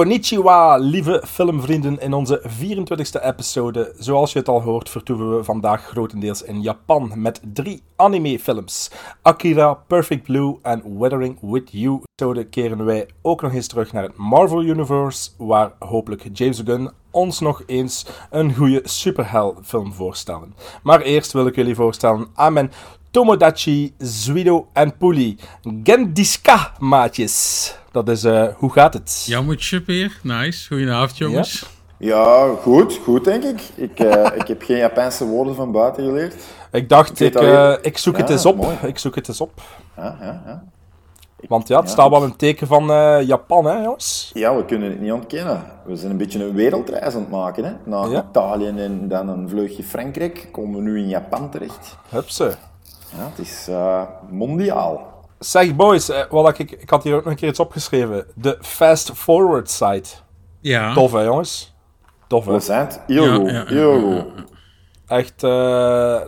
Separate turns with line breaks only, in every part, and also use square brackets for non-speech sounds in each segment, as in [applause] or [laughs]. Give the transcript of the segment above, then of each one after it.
Konnichiwa, lieve filmvrienden. In onze 24e episode, zoals je het al hoort, vertoeven we vandaag grotendeels in Japan met drie anime-films. Akira, Perfect Blue en Weathering With You. Zo keren wij ook nog eens terug naar het Marvel Universe, waar hopelijk James Gunn ons nog eens een goede superhelfilm voorstellen. Maar eerst wil ik jullie voorstellen aan mijn Tomodachi, Zuido en Puli. Gendiska, maatjes. Dat is, eh, hoe gaat het?
Jammetje weer. Nice. Goedenavond, jongens.
Ja, goed, goed denk ik. Ik, eh, [laughs] ik heb geen Japanse woorden van buiten geleerd.
Ik dacht, ik,
alleen-
eh, ik zoek het eens op.
mooi.
Ik zoek het eens op.
Ja, ja, ja.
Want ja, het
Ja,
staat
ik-
wel een teken van eh, Japan, hè, jongens?
ja, we kunnen het niet ontkennen. We zijn een beetje een wereldreis aan het maken. Hè? Na
Ja.
Italië en dan een vleugje Frankrijk komen we nu in Japan terecht.
Hupse.
Ja, het is eh, mondiaal.
Zeg, boys, eh, wat ik, ik had hier ook nog een keer iets opgeschreven. De Fast Forward site.
Ja.
Tof, hè, jongens? Tof, hè?
We zijn het. Heel
Ja, ja, ja, ja.
Echt eh,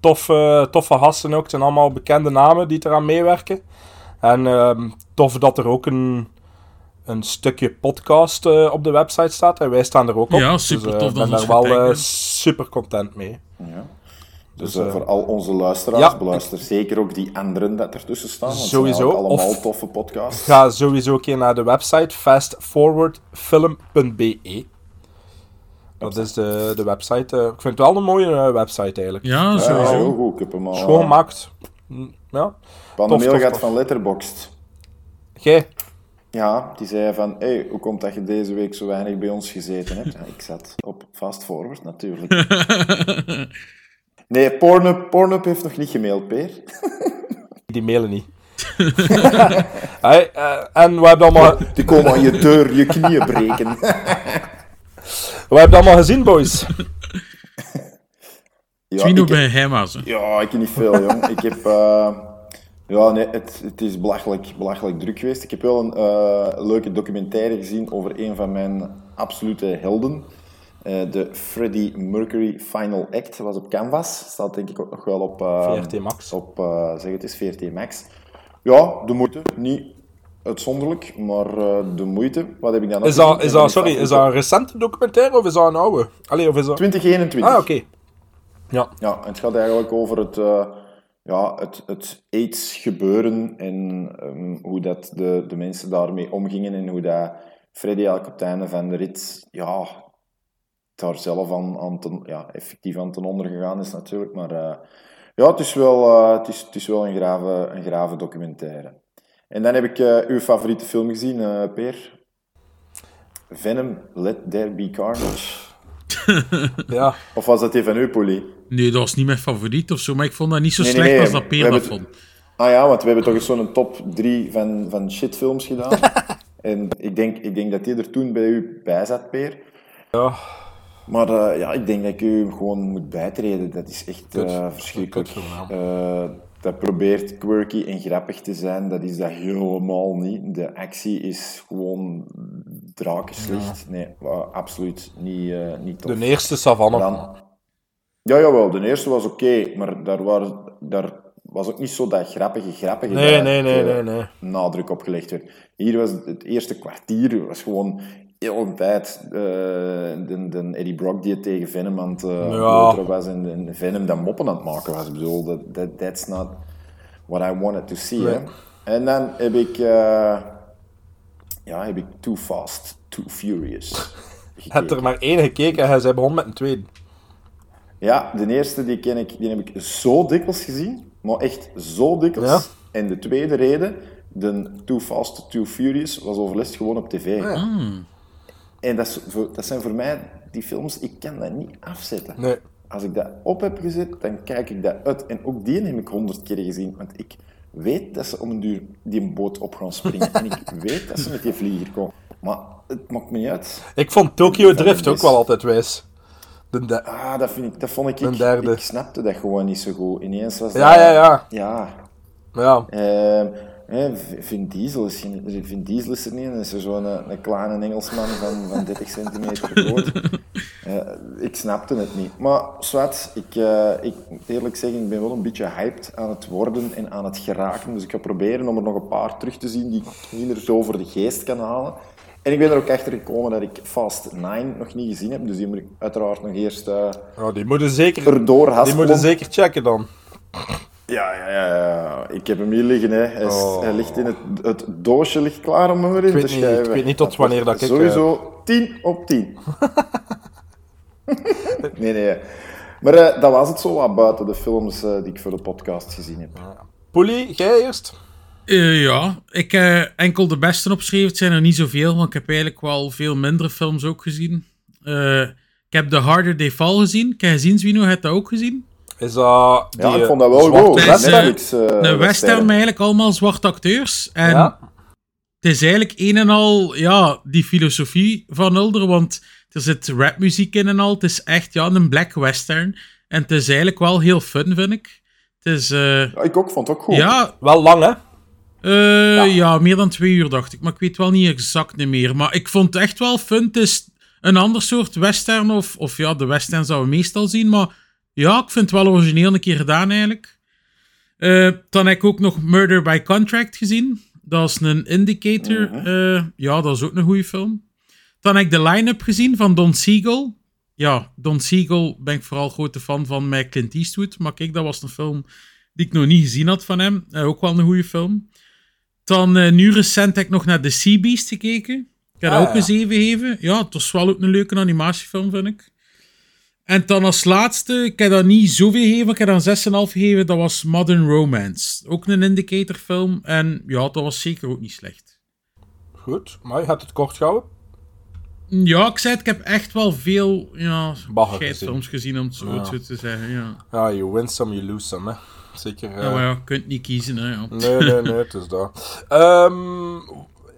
toffe, toffe gasten ook. Het zijn allemaal bekende namen die eraan meewerken. En ehm, tof dat er ook een, een stukje podcast eh, op de website staat. En wij staan er ook op.
Ja, super
dus,
tof
Ik
dat
ben daar wel super content mee.
Dus
eh,
eh, voor al onze luisteraars,
ja.
beluister zeker ook die anderen dat ertussen staan. Want het
Sowieso,
zijn allemaal
of-
toffe podcasts.
Ga sowieso een keer naar de website fastforwardfilm.be. Dat is de, de website. eh, ik vind het wel een mooie website eigenlijk.
Ja,
Ja,
sowieso.
heel goed. Ik heb hem al...
Schoon gemaakt. Mm, Ja.
Van
Tof,
de mail
tof,
gaat
tof.
van Letterboxd.
Jij?
Ja, die zei van, hey, hoe komt dat je deze week zo weinig bij ons gezeten hebt? Ja, ik zat op Fast Forward, natuurlijk. [laughs] nee, Pornhub, Pornhub heeft nog niet gemaild, Peer. [laughs]
Die mailen niet. [laughs] Hey, eh, en we hebben, allemaal,
Die komen aan je deur, je knieën breken. [laughs]
we hebben allemaal gezien, boys.
Ja,
Twino bij Hema's.
ja, ik heb niet veel, jong. Ik heb... eh, ja, nee, het, het is belachelijk, belachelijk druk geweest. Ik heb wel een eh, leuke documentaire gezien over een van mijn absolute helden. Eh, de Freddie Mercury Final Act. Was op Canvas. Staat denk ik ook nog wel op... eh,
VRT Max.
Op, eh, zeg het is VRT Max. Ja, de moeite. Niet uitzonderlijk, maar eh, de moeite. Wat heb ik dan nog
Is dat, is dat, sorry, is dat een recente documentaire of is dat een oude? Allee, of is dat...
2021.
Ah, oké. Ja.
Ja, het gaat eigenlijk over het, ja, het, het AIDS-gebeuren en ehm, hoe dat de, de mensen daarmee omgingen en hoe dat Freddy eigenlijk op het einde van de rit ja, daar zelf aan, aan ten, ja, effectief aan ten onder gegaan is natuurlijk. Maar eh, ja, het is wel, eh, het is, het is wel een, grave, een grave documentaire. En dan heb ik eh, uw favoriete film gezien, eh Peer. Venom, Let There Be Carnage. [laughs]
ja.
Of was dat die van u, Polly?
Nee, dat was niet mijn favoriet of zo, maar ik vond dat niet zo
Nee,
slecht
nee,
als dat Peer dat vond.
Ah ja, want we hebben toch eens zo'n top 3 van, van shitfilms gedaan. [laughs] en ik denk, ik denk dat die er toen bij u bij zat, Peer.
Ja.
Maar eh, ja, ik denk dat ik u gewoon moet bijtreden. Dat is echt eh, verschrikkelijk. Eh, dat probeert quirky en grappig te zijn. Dat is dat helemaal niet. De actie is gewoon drakenslicht. Nee, wa- absoluut niet, niet tof.
De eerste Savanne.
Dan, ja, jawel, de eerste was oké, maar daar, waren, daar was ook niet zo dat grappige, grappige
Nee, nee, nee, nee, nee.
nadruk op gelegd werd. Hier was het, het eerste kwartier was gewoon heel de tijd eh, de, de Eddie Brock die het tegen Venom aan het eh,
Ja.
louteren was en, en Venom dat moppen aan het maken was. Ik bedoel, that, that, that's not what I wanted to see. Hè. En dan heb ik, eh, ja, heb ik Too Fast, Too Furious [laughs]
Heb er maar één gekeken en zij begon met een tweede.
Ja, de eerste die, ken ik, die heb ik zo dikwijls gezien, maar echt zo dikwijls.
Ja.
En de tweede reden, de Too Fast, Too Furious, was overlast gewoon op tv. En dat, is voor- dat zijn voor mij die films, ik kan dat niet afzetten.
Nee.
Als ik dat op heb gezet, dan kijk ik dat uit. En ook die heb ik honderd keer gezien, want ik weet dat ze om een duur die boot op gaan springen. en ik [laughs] weet dat ze met die vlieger komen. Maar het maakt me niet uit.
Ik vond Tokyo Drift ook wel altijd wijs. De
Ah, dat, vind ik, dat vond ik... Ik,
derde.
ik snapte dat gewoon niet zo goed. Ineens was
Ja,
dat...
ja, ja.
Ja.
ja.
Ehm, hè, Vin Diesel is, geen, Vin Diesel is er niet. Dat is er zo'n een, een kleine Engelsman van, van 30 centimeter [laughs] groot. Eh, ik snapte het niet. Maar zwart, ik, eh, ik moet eerlijk zeggen, ik ben wel een beetje hyped aan het worden en aan het geraken. Dus ik ga proberen om er nog een paar terug te zien die ik niet meer zo voor de geest kan halen. En ik ben er ook achter gekomen dat ik Fast 9 nog niet gezien heb. Dus die moet ik uiteraard nog eerst eh
Ja, die moeten zeker,
erdoor
die moeten zeker checken dan.
Ja, ja, ja, ja. Ik heb hem hier liggen. Hè. Hij,
Oh.
hij ligt in het, het doosje ligt klaar om hem erin te
niet-
schrijven.
ik weet niet tot wanneer dat ik,
Sowieso 10 op 10. [laughs] nee, nee. Maar eh, dat was het zo wat buiten de films eh, die ik voor de podcast gezien heb.
Poelie, jij eerst?
Eh, ja, ik eh, enkel de beste opschreven. Het zijn er niet zoveel, want ik heb eigenlijk wel veel mindere films ook gezien. Eh, ik heb The Harder They Fall gezien. Ik heb gezien, Zwino, heb je dat ook gezien?
Is dat die,
Ja, ik
eh,
vond dat wel goed.
western?
Een western
western.
met eigenlijk allemaal zwarte acteurs. En
Ja.
het is eigenlijk een en al ja, die filosofie van Mulder, want er zit rapmuziek in en al. Het is echt ja, een black western. En het is eigenlijk wel heel fun, vind ik. Het is, eh,
Ja, ik ook, vond het ook goed.
ja,
Wel lang, hè?
eh, ja. meer dan twee uur dacht ik. Maar ik weet wel niet exact niet meer. Maar ik vond het echt wel fun. Het is een ander soort western. Of, of ja, de western zouden we meestal zien. Maar ja, ik vind het wel origineel een keer gedaan eigenlijk. Eh, dan heb ik ook nog Murder by Contract gezien. Dat is een indicator. eh, ja, dat is ook een goede film. Dan heb ik de line-up gezien van Don Siegel. Ja, Don Siegel ben ik vooral grote fan van met Clint Eastwood. Maar kijk, dat was een film die ik nog niet gezien had van hem. Eh, ook wel een goede film. Dan nu recent heb ik nog naar The Sea Beast gekeken. Ik heb
Ah,
dat ook
ja.
een 7 gegeven. Ja, het was wel ook een leuke animatiefilm, vind ik. En dan als laatste, ik heb dat niet zoveel gegeven, ik heb dat een 6,5 gegeven. Dat was Modern Romance. Ook een indicatorfilm. En ja, dat was zeker ook niet slecht.
Goed, maar je hebt het kort gehouden.
Ja, ik zei het, ik heb echt wel veel ja, scheidfilms gezien, om het zo,
Ja.
te zeggen. Ja.
Ja, you win some, you lose some, hè. Zeker. eh,
Ja, maar ja, je kunt niet kiezen. Hè, ja.
Nee, nee, nee, [laughs] het is dat. Ehm,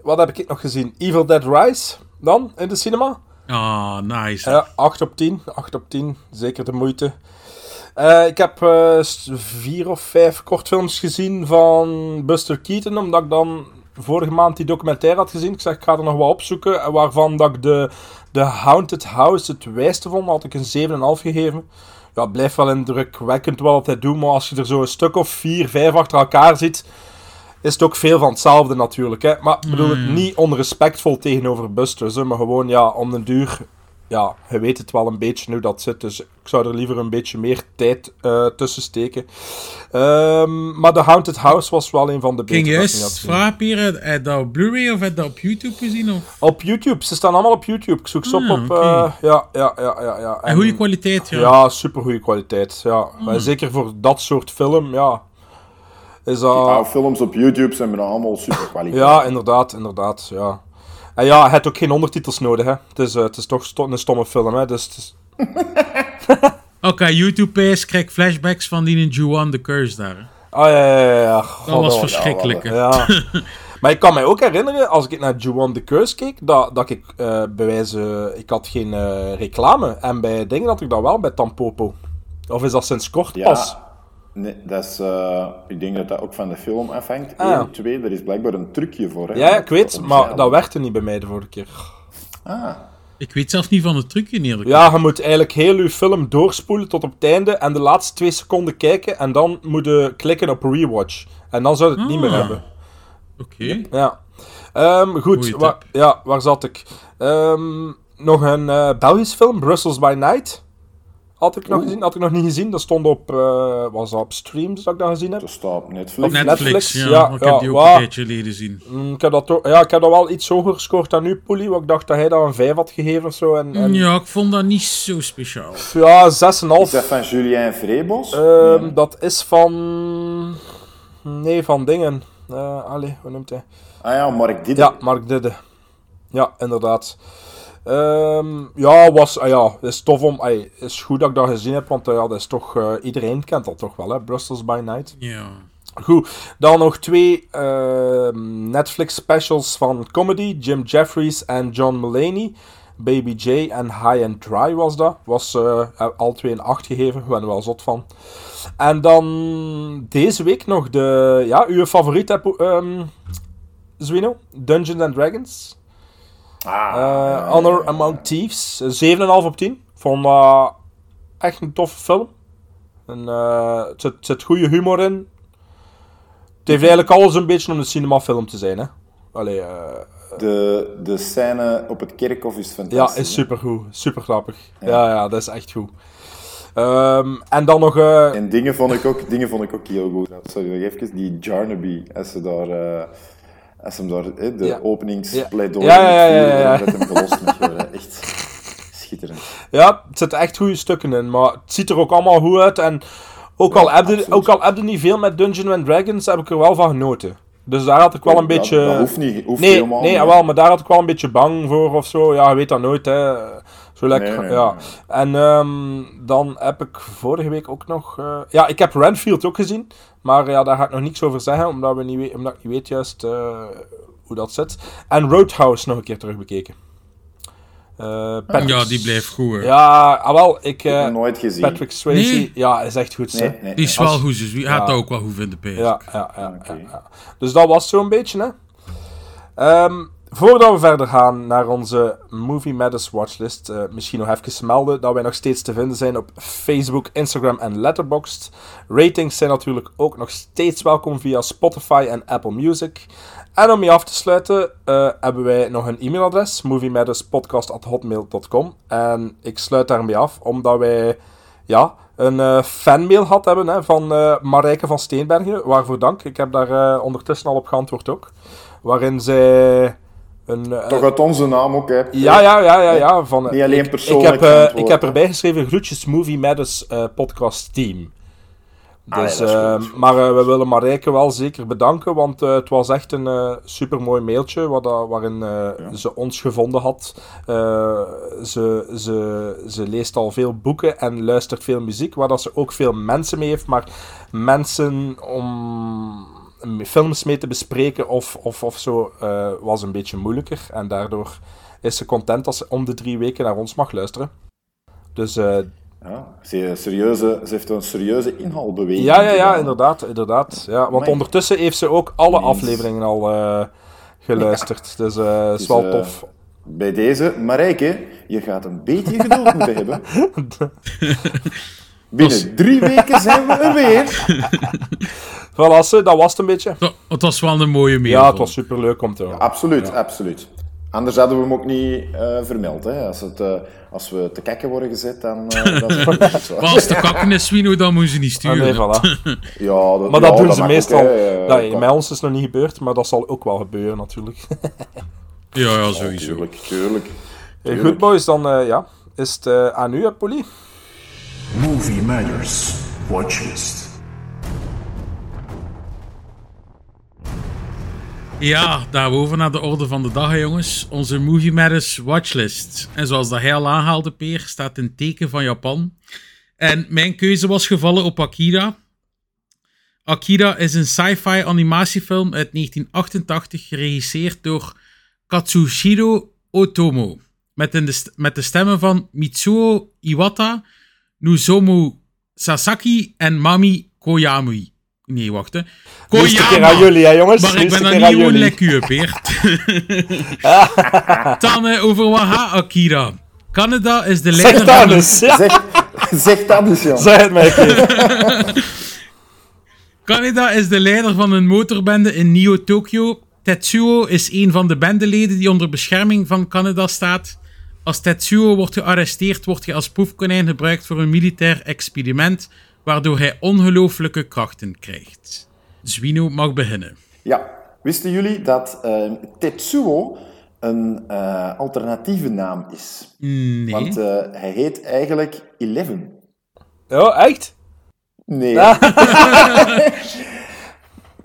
wat heb ik nog gezien? Evil Dead Rise, dan, in de cinema.
Ah, nice.
Ja, 8 op 10. 8 op 10, zeker de moeite. Eh, ik heb eh, s- vier of vijf kortfilms gezien van Buster Keaton, omdat ik dan vorige maand die documentaire had gezien. Ik zeg, ik ga er nog wat opzoeken, eh, waarvan dat ik de, de Haunted House het wijste vond. had ik een 7,5 gegeven. Ja, blijft wel indrukwekkend wat hij doet, maar als je er zo een stuk of vier, vijf achter elkaar ziet, is het ook veel van hetzelfde natuurlijk. Hè. Maar ik bedoel het niet onrespectvol tegenover Buster, hè, maar gewoon ja, om den duur ja, je weet het wel een beetje hoe dat zit, dus ik zou er liever een beetje meer tijd eh, tussen steken. Ehm, maar The Haunted House was wel een van de
ging
betere. had
juist vragen, Pierre, heb je dat op Blu-ray of heb je dat op YouTube gezien? Of?
Op YouTube, ze staan allemaal op YouTube. Ik zoek ze op
Ah,
op... eh, ja, ja, ja, ja, ja.
En goede kwaliteit, ja.
Ja, super goede kwaliteit. Ja. Maar Zeker voor dat soort film, ja. Is dat...
Die oude films op YouTube zijn bijna allemaal super kwaliteit.
Ja, inderdaad, inderdaad, ja. En ja, het hebt ook geen ondertitels nodig, hè. Het is, eh, het is toch sto- een stomme film, hè. Dus het is- [laughs] [laughs]
Oké, YouTube-page krijg flashbacks van die in Juan the Curse daar.
Ah, ja, ja, ja, ja.
Dat was verschrikkelijk.
Ja. [laughs] maar ik kan mij ook herinneren, als ik naar Juwan the Curse keek, dat, dat ik eh bewijzen... Ik had geen eh, reclame. En bij dingen had ik dat wel, bij Tampopo. Of is dat sinds kort
Ja,
pas?
Nee, dat is, eh, ik denk dat dat ook van de film afhangt.
Ah.
Eén, twee, er is blijkbaar een trucje voor. Hè,
Ja, ik weet, maar dat werkte niet bij mij de vorige keer.
Ah,
Ik weet zelfs niet van het trucje, eerlijk.
Ja, je moet eigenlijk heel je film doorspoelen tot op het einde en de laatste twee seconden kijken en dan moet je klikken op rewatch. En dan zou je het niet meer
Ah.
hebben.
Oké.
Ja. Ehm, goed,
Goeie
wa-
tip.
ja, waar zat ik? Ehm, nog een eh Belgisch film, Brussels by Night. Had ik nog gezien, had ik nog niet gezien. Dat stond op, eh, was dat op streams dat ik dat gezien heb.
dat staat op Netflix.
Netflix,
Netflix,
ja.
ja,
ik
ja,
heb die ook een tijdje geleden gezien.
Mm, ik, heb dat toch- ja, ik heb dat wel iets hoger gescoord dan nu, Poelie. Want ik dacht dat hij dat een 5 had gegeven of zo. En, en,
Ja, ik vond dat niet zo speciaal.
ja,
Is dat
6,5.
van Julien Vreebos?
Ehm,
Nee.
Dat is van... Nee, van dingen. Eh allee, hoe noemt hij?
Ah ja, Mark Didde.
Ja, Mark Didde. Ja, inderdaad. Ehm, ja, was, ah ja, is tof om, ay, is goed dat ik dat gezien heb, want eh, ja, dat is toch, eh, iedereen kent dat toch wel, hè, Brussels by Night.
Ja.
Goed, dan nog twee ehm, Netflix specials van comedy. Jim Jeffries en John Mulaney. Baby J en High and Dry was dat. Was eh, al twee een 8 gegeven. Ik ben er wel zot van. En dan deze week nog de... Ja, uw favoriet, ehm Zwino? Dungeons and Dragons. Eh, Honor Among Thieves. 7,5 op 10. Vond dat echt een toffe film. En, eh, het, zit, zit goede humor in. Het heeft eigenlijk alles een beetje om een cinemafilm te zijn, hè. Allee, eh,
De, de scène op het kerkhof is
ja,
fantastisch.
is
hè?
supergoed. Super grappig. Ja. ja, dat is echt goed. Ehm, en dan nog... eh,
En dingen vond ik ook, dingen vond ik ook heel goed. Sorry, nog even. Die Jarnaby, als ze daar... eh, als hem daar hè, de
Ja.
openingspleidooi
Ja, ja, ja, ja,
hem gelost worden. Echt schitterend.
Ja, het zitten echt goede stukken in, maar het ziet er ook allemaal goed uit. En ook, al, heb je, ook al heb je niet veel met Dungeons and Dragons, heb ik er wel van genoten. Dus daar had ik wel een
Dat-
beetje...
Dat hoeft niet, hoeft
nee,
helemaal
nee
niet.
jawel, maar daar had ik wel een beetje bang voor of zo. Ja, je weet dat nooit, hè. Zo lekker,
Nee, nee,
ja.
nee.
En ehm, dan heb ik vorige week ook nog... eh, ja, ik heb Renfield ook gezien. Maar ja, daar ga ik nog niks over zeggen, omdat, we niet omdat ik niet weet juist eh, hoe dat zit. En Roadhouse nog een keer terugbekeken. Eh, Patrick-
Ja, die blijft goed. hè.
Ja, ah, wel, ik... Eh,
hem nooit gezien.
Patrick Swayze,
Nee.
ja, is echt goed.
nee, nee,
Die is wel goed, dus wie gaat
Ja.
dat ook wel goed vinden, Peter.
Ja, ja, ja, ja. Dus dat was zo'n beetje, hè. Ehm, voordat we verder gaan naar onze Movie Matters watchlist, eh, misschien nog even melden dat wij nog steeds te vinden zijn op Facebook, Instagram en Letterboxd. Ratings zijn natuurlijk ook nog steeds welkom via Spotify en Apple Music. En om je af te sluiten eh, hebben wij nog een e-mailadres, moviematterspodcast.hotmail.com. En ik sluit daarmee af, omdat wij ja, een eh, fanmail had hebben hè, van Marijke van Steenbergen. Waarvoor dank. Ik heb daar ondertussen al op geantwoord ook. Waarin zij een... eh,
Toch uit onze naam ook, hè.
ja, ja, ja, ja, ja. Van,
Niet alleen
ik- ik,
persoonlijk
heb, eh, ik heb erbij geschreven groetjes Movie Matters eh, podcast team.
Ah,
Dus,
ja,
eh,
dat is goed.
maar eh, we willen Marijke wel zeker bedanken, want eh, het was echt een eh super mooi mailtje wat, waarin eh, ze ons gevonden had. Eh, ze, ze, ze leest al veel boeken en luistert veel muziek, waar dat ze ook veel mensen mee heeft, maar mensen om films mee te bespreken of, of, of zo eh, was een beetje moeilijker. En daardoor is ze content als ze om de drie weken naar ons mag luisteren. Dus eh,
Ja, ze, serieuze, ze heeft een serieuze inhaalbeweging.
ja, ja, ja, inderdaad. inderdaad ja, want ondertussen heeft ze ook alle afleveringen al eh, geluisterd. Dus eh is wel tof.
Bij deze, Marijke, je gaat een beetje geduld moeten hebben. [laughs] Binnen drie weken zijn we er weer. [laughs]
Voilà, ze, dat was het een beetje.
Dat- Het was wel een mooie mail.
Ja, het was
ik.
super leuk om te horen.
Absoluut, absoluut. Anders hadden we hem ook niet eh, vermeld. Hè. Als, het, eh, als we te kijken worden gezet, dan uh, [laughs] dat is.
Maar als de kakken is, Swino, dan moet ze niet
Ah,
sturen.
nee, voilà. [laughs]
Ja, dat,
Maar
ja,
dat doen ze
ook,
meestal.
hè. Eh,
dat, bij ons is het nog niet gebeurd, maar dat zal ook wel gebeuren natuurlijk. [laughs]
Ja, ja, sowieso.
Tuurlijk, tuurlijk.
Goed, boys, dan eh, ja, is het aan u, Polly.
Movie Matters Watchlist.
Ja, daarover naar de orde van de dag, jongens. Onze Movie Matters watchlist. En zoals dat hij al aanhaalde, Peer, staat een teken van Japan. En mijn keuze was gevallen op Akira. Akira is een sci-fi animatiefilm uit 1988, geregisseerd door Katsushiro Otomo. Met, in de, met de stemmen van Mitsuo Iwata, Nozomu Sasaki en Mami Koyamui. Nee, wacht hè. Koyama.
aan jullie, hè, jongens.
Maar ik
is
ben [laughs] dan
een
niet gewoon lekker, Peert. Dan eh, over wat gaat Akira. Canada is de
Zeg
leider
dat
van
Zeg, zeg dat
zeg het mij. [laughs]
Canada is de leider van een motorbende in Neo-Tokyo. Tetsuo is een van de bendeleden die onder bescherming van Canada staat. Als Tetsuo wordt gearresteerd, wordt hij als proefkonijn gebruikt voor een militair experiment, waardoor hij ongelooflijke krachten krijgt. Zwino mag beginnen.
Ja, wisten jullie dat eh, Tetsuo een eh, alternatieve naam is?
Nee.
Want eh, hij heet eigenlijk Eleven.
Oh, echt?
Nee. [laughs] [laughs]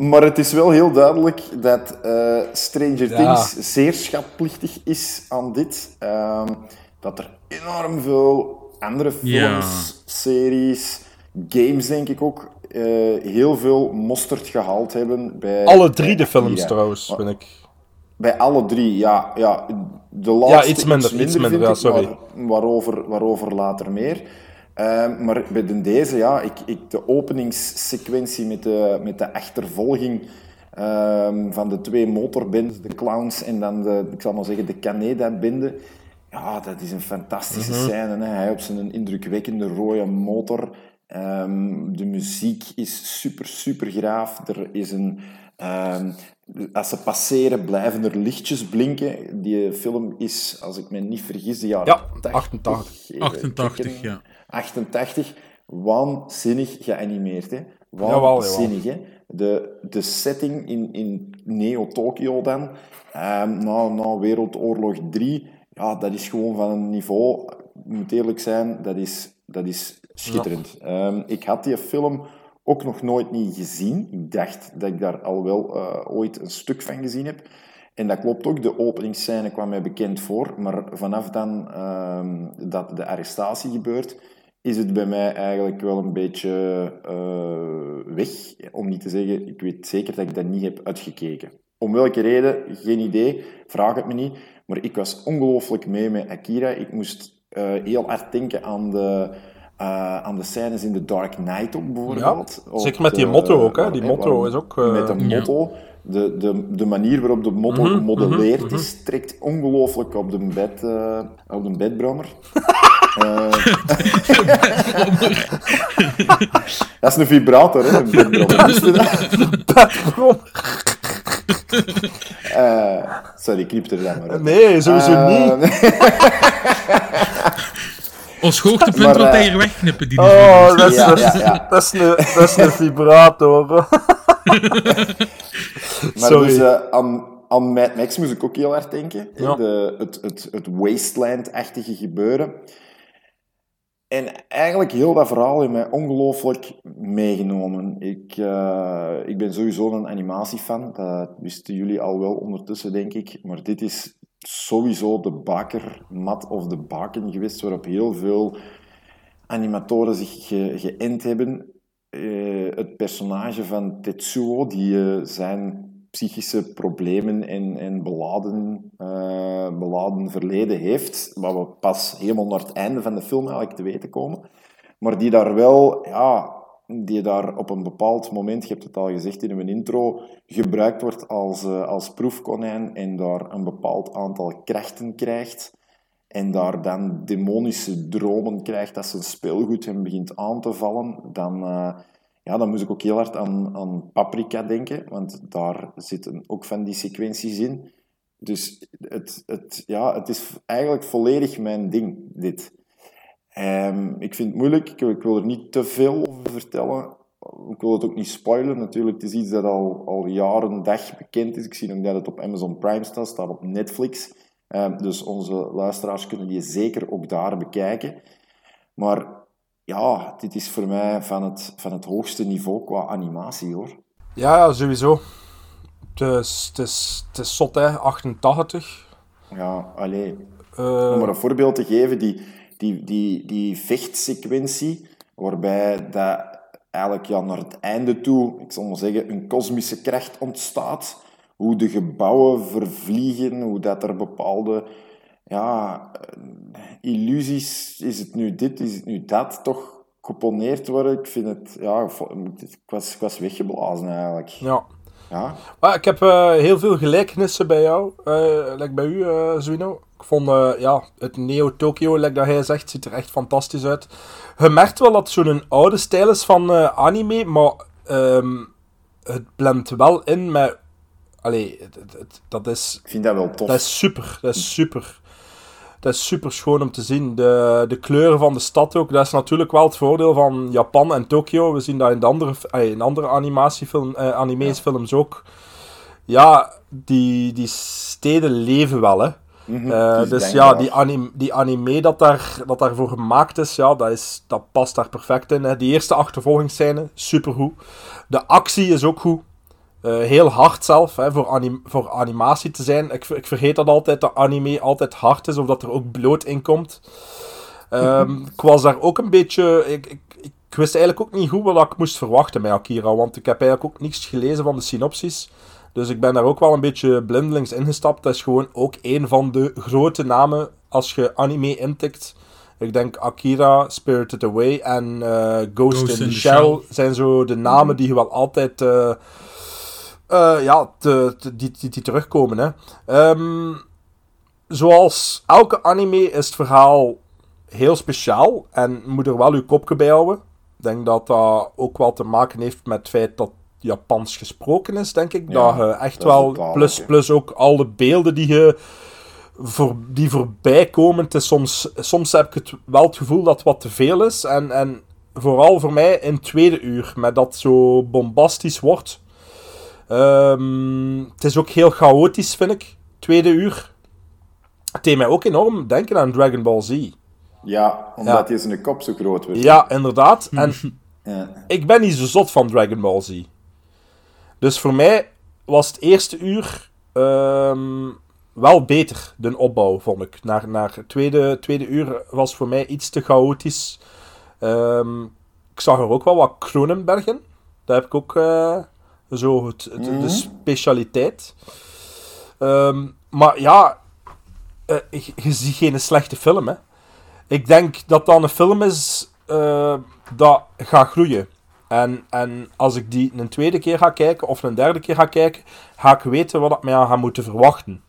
maar het is wel heel duidelijk dat eh, Stranger
Ja.
Things zeer schatplichtig is aan dit. Ehm, dat er enorm veel andere films,
Ja.
series, games denk ik ook eh, heel veel mosterd gehaald hebben bij...
Alle drie de films
Akira.
trouwens, vind ik.
Bij alle drie, ja. ja de laatste
iets minder, iets minder,
vind
ja,
ik,
sorry.
waarover, waarover later meer. Ehm, maar bij de deze, ja, ik, ik, de openingssequentie met de, met de achtervolging ehm, van de twee motorbands, de clowns en dan de, ik zal maar zeggen, de Caneda-bende. Ja, dat is een fantastische scène. Hè. Hij op zijn indrukwekkende rode motor. Ehm, de muziek is super, super graaf. Er is een... ehm, als ze passeren, blijven er lichtjes blinken. Die film is, als ik me niet vergis, de jaren
Ja,
80.
88.
Even
88,
kijken.
ja.
88. Waanzinnig geanimeerd, hè. Waanzinnig, hè. De, de setting in, in Neo-Tokyo dan, ehm, na, na Wereldoorlog 3, ja, dat is gewoon van een niveau, ik moet eerlijk zijn, dat is, dat is schitterend. Ehm, ik had die film ook nog nooit niet gezien. Ik dacht dat ik daar al wel eh, ooit een stuk van gezien heb. En dat klopt ook, de openingsscène kwam mij bekend voor, maar vanaf dan ehm, dat de arrestatie gebeurt, is het bij mij eigenlijk wel een beetje eh, weg. Om niet te zeggen, ik weet zeker dat ik dat niet heb uitgekeken. Om welke reden, geen idee, vraag het me niet. Maar ik was ongelooflijk mee met Akira. Ik moest eh, heel hard denken aan de, eh, aan de scènes in The Dark Knight ook, bijvoorbeeld.
Ja,
Op
zeker met die motto ook, hè. Die motto is ook, eh,
Met een
Ja.
motto. De, de, de manier waarop de motto
Mhm,
gemodelleerd is, trekt ongelooflijk op de, bed, eh, op de bedbrommer. [laughs] Eh, dat is een vibrator, hè, een? [laughs] [laughs] Eh, sorry, knip er dan maar uit.
Nee, sowieso
Eh,
niet.
Ons hoogtepunt
Maar,
wil
eh,
hij hier wegknippen, die
Oh,
video.
dat is,
Ja,
dat is-
ja, ja.
dat is een, dat is een [laughs] vibrator. [laughs]
Maar
Sorry.
dus eh, aan, aan Mad Max moest ik ook heel hard denken. De, het, het, het wasteland-achtige gebeuren. En eigenlijk heel dat verhaal heeft mij ongelooflijk meegenomen. Ik, eh, ik ben sowieso een animatiefan. Dat wisten jullie al wel ondertussen, denk ik. Maar dit is sowieso de bakermat of de baken geweest waarop heel veel animatoren zich ge- geënt hebben. Eh, het personage van Tetsuo, die eh, zijn psychische problemen en, en beladen, eh, beladen verleden heeft, wat we pas helemaal naar het einde van de film eigenlijk te weten komen, maar die daar wel, ja, die daar op een bepaald moment, je hebt het al gezegd in mijn intro, gebruikt wordt als, eh, als proefkonijn en daar een bepaald aantal krachten krijgt en daar dan demonische dromen krijgt dat zijn speelgoed hem begint aan te vallen, dan, eh, ja, dan moest ik ook heel hard aan, aan Paprika denken, want daar zitten ook van die sequenties in. Dus het, het, ja, het is eigenlijk volledig mijn ding, dit. Ehm, ik vind het moeilijk, ik, ik wil er niet te veel over vertellen. Ik wil het ook niet spoilen, natuurlijk. Het is iets dat al, al jaren dag bekend is. Ik zie ook dat het op Amazon Prime staat, staat op Netflix. Ehm, dus onze luisteraars kunnen die zeker ook daar bekijken. Maar ja, dit is voor mij van het, van het hoogste niveau qua animatie, hoor.
Ja, sowieso. Het is, het is, het is zot, hè. 88.
Ja, alleen.
Eh,
Om maar een voorbeeld te geven, die, die, die, die vechtsequentie, waarbij dat eigenlijk ja, naar het einde toe, ik zal maar zeggen, een kosmische kracht ontstaat. Hoe de gebouwen vervliegen, hoe dat er bepaalde ja, illusies, is het nu dit, is het nu dat, toch geponeerd worden. Ik vind het, ja, ik was, ik was weggeblazen eigenlijk.
ja.
Ja,
Maar ik heb eh, heel veel gelijkenissen bij jou, like bij u, eh Zwino. Ik vond ja, het Neo Tokyo, like dat hij zegt, ziet er echt fantastisch uit. Je merkt wel dat het zo'n oude stijl is van anime, maar ehm, het blendt wel in met... Allee, het, het- het- dat, is,
ik vind dat wel tof.
dat is super, dat is super. Dat is super schoon om te zien. De, de kleuren van de stad ook, dat is natuurlijk wel het voordeel van Japan en Tokio. We zien dat in, de andere, eh, in andere animatiefilm, eh, animeesfilms ook. Ja, die, die steden leven wel, hè.
Mhm,
Eh, dus ja, die, anim, die anime dat, daar, dat daarvoor gemaakt is, ja, dat, is, dat past daar perfect in. Hè. Die eerste achtervolgingsscène, supergoed. De actie is ook goed. Eh, heel hard zelf, hè, voor, anim voor animatie te zijn. Ik, ik vergeet dat altijd, dat anime altijd hard is, of dat er ook bloot in komt. Ehm, [laughs] ik was daar ook een beetje... Ik, ik, ik wist eigenlijk ook niet goed wat ik moest verwachten met Akira, want ik heb eigenlijk ook niets gelezen van de synopsis. Dus ik ben daar ook wel een beetje blindelings ingestapt. Dat is gewoon ook een van de grote namen als je anime intikt. Ik denk Akira, Spirited Away en eh, Ghost,
Ghost
in the Shell
Shell.
zijn zo de namen die je wel altijd eh, eh, ja, te, te- die, die, die terugkomen. Hè. Ehm, zoals elke anime is het verhaal heel speciaal en moet er wel uw kopje bij houden. Ik denk dat dat ook wel te maken heeft met het feit dat Japans gesproken is, denk ik.
Ja,
dat je echt
dat
wel,
taal
plus, plus ook al de beelden die je voor, die voorbij komen. Het is soms, soms heb ik het wel het gevoel dat het wat te veel is. En, en vooral voor mij in het tweede uur, met dat zo bombastisch wordt. Ehm, het is ook heel chaotisch, vind ik. Tweede uur. Het deed mij ook enorm denken aan Dragon Ball Z.
Ja, omdat hij zijn kop zo groot wordt.
Ja, inderdaad. [laughs] En
Ja.
ik ben niet zo zot van Dragon Ball Z. Dus voor mij was het eerste uur ehm, wel beter, de opbouw, vond ik. Naar, naar het tweede, tweede uur was voor mij iets te chaotisch. Ehm, ik zag er ook wel wat Kronenberg in. Dat heb ik ook eh, zo het, het- de specialiteit. Ehm, maar ja, eh, je, je ziet geen slechte film, hè. Ik denk dat dat een film is eh, dat gaat groeien. En, en als ik die een tweede keer ga kijken of een derde keer ga kijken, ga ik weten wat ik mij aan ga moeten verwachten.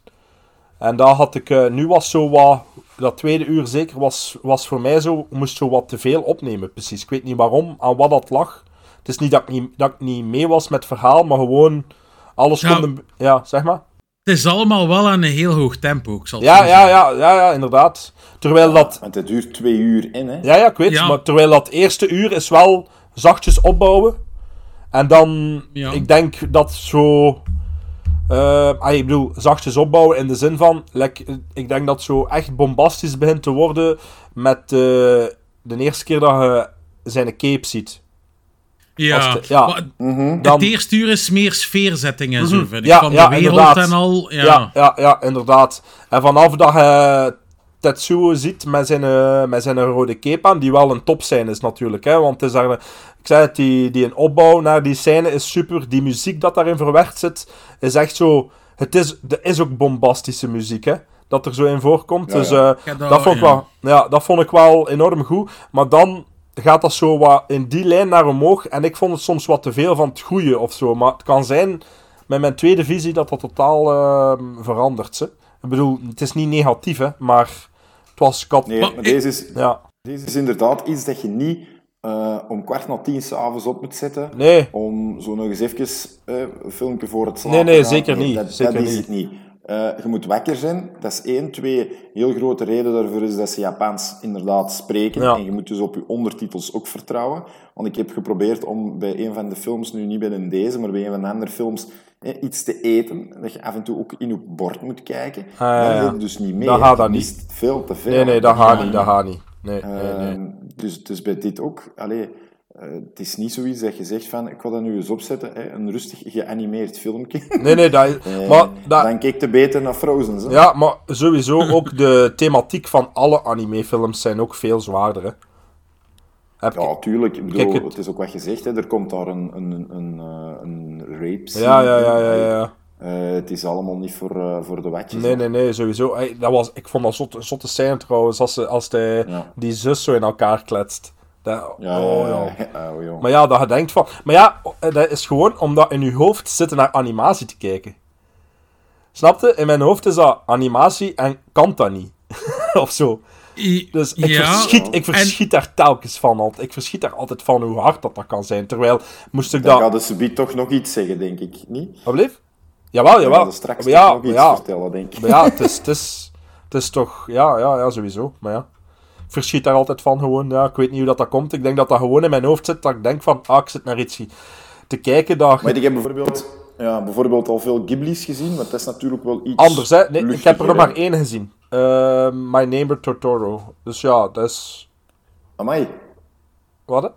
En daar had ik, eh, nu was zo wat, dat tweede uur zeker, was, was voor mij zo, moest zo wat te veel opnemen, precies. Ik weet niet waarom, aan wat dat lag. Het is niet dat ik niet, dat ik niet mee was met het verhaal, maar gewoon alles
Ja.
kon... een- Ja, zeg maar.
Het is allemaal wel aan een heel hoog tempo, ik zal het
Ja, ja,
zeggen.
ja, ja, ja, inderdaad. Terwijl dat...
Want het duurt twee uur in, hè.
Ja, ja, ik weet
Ja.
maar terwijl dat eerste uur is wel zachtjes opbouwen. En dan,
Ja.
ik denk dat zo... eh, ah, ik bedoel, zachtjes opbouwen in de zin van... like, ik denk dat zo echt bombastisch begint te worden met eh, de eerste keer dat je zijn cape ziet.
Ja,
Als de- ja.
maar
Dan,
het eerste uur is meer sfeerzetting en zo, vind ik.
Ja,
Van
ja,
de wereld
inderdaad.
en al. Ja.
ja, ja, ja, inderdaad. En vanaf dat je Tetsuo ziet met zijn, eh, met zijn rode cape aan, die wel een top scène is natuurlijk. Hè, want het is daar, ik zei het, die, die een opbouw naar die scène is super. Die muziek dat daarin verwerkt zit, is echt zo... Het is, er is ook bombastische muziek, hè. Dat er zo in voorkomt.
Ja,
dus eh,
Ja, dat-
dat, vond ik wel, ja, dat vond ik wel enorm goed. Maar dan gaat dat zo wat in die lijn naar omhoog. En ik vond het soms wat te veel van het goede of zo. Maar het kan zijn, met mijn tweede visie, dat dat totaal ehm, verandert. Hè. Ik bedoel, het is niet negatief, hè, maar het was... Had,
Nee,
Maar
deze is,
Ja,
deze is inderdaad iets dat je niet eh, om kwart na tien s'avonds op moet zetten.
nee.
Om zo nog eens even eh, een filmpje voor het slapen
Nee, nee, zeker niet,
Dat,
zeker
dat is
niet.
het niet. Eh, je moet wakker zijn. Dat is één. Twee, heel grote reden daarvoor is dat ze Japans inderdaad spreken.
Ja.
En je moet dus op je ondertitels ook vertrouwen. Want ik heb geprobeerd om bij een van de films, nu niet bij een deze, maar bij een van de andere films, eh, iets te eten. Dat je af en toe ook in je bord moet kijken.
ja,
Dan het dus niet mee.
Dat gaat dat niet.
veel te veel.
Nee, nee, dat gaat niet, dat gaat niet. Nee, nee, nee.
Ehm, dus, dus bij dit ook, allee, het is niet zoiets dat je zegt van, ik wil dat nu eens opzetten, hè, een rustig geanimeerd filmpje. [laughs]
Nee, nee, dat,
Eh,
maar dat,
Dan keek je beter naar Frozen. Hè?
ja, maar sowieso ook de thematiek van alle animefilms zijn ook veel zwaarder, hè. Heb
Ja, tuurlijk. Ik bedoel,
het-
het... is ook wat je zegt, hè. er komt daar een, een, een, eh, een rape scene
ja, ja, ja, ja, ja.
Eh, het is allemaal niet voor, eh, voor de watjes.
Nee, nee, nee, sowieso. Hey, dat was, ik vond dat zotte, zotte scène trouwens, als, ze, als
Ja.
die zus zo in elkaar kletst. Dat,
Ja,
oh,
ja,
ja.
ja. Oh, joh.
Maar ja, dat je denkt van... Maar ja, eh, dat is gewoon omdat in je hoofd zitten naar animatie te kijken. Snapte? In mijn hoofd is dat animatie en kan dat niet. [laughs] of zo. Dus ik
ja,
verschiet, ik verschiet daar telkens van. altijd. Ik verschiet daar altijd van hoe hard dat, dat kan zijn. Terwijl, moest ik
Dan
dat...
gaat de subiet toch nog iets zeggen, denk ik. Niet?
Wat bleef? Jawel,
Dan
jawel.
de straks
Maar ja,
nog iets
ja,
vertellen, denk ik.
Maar ja, het is, het is, het is toch... Ja, ja, ja, sowieso. Maar ja. Verschiet daar altijd van gewoon. Ja, ik weet niet hoe dat, dat komt. Ik denk dat dat gewoon in mijn hoofd zit. Dat ik denk van, ah, ik zit naar iets te kijken dat...
Maar ik heb bijvoorbeeld, ja, bijvoorbeeld al veel Ghibli's gezien, want dat is natuurlijk wel iets
Anders, hè? Nee, ik heb er nog maar één gezien. Eh, My Neighbor Totoro. Dus ja, dat is...
Amai,
Wat? hè?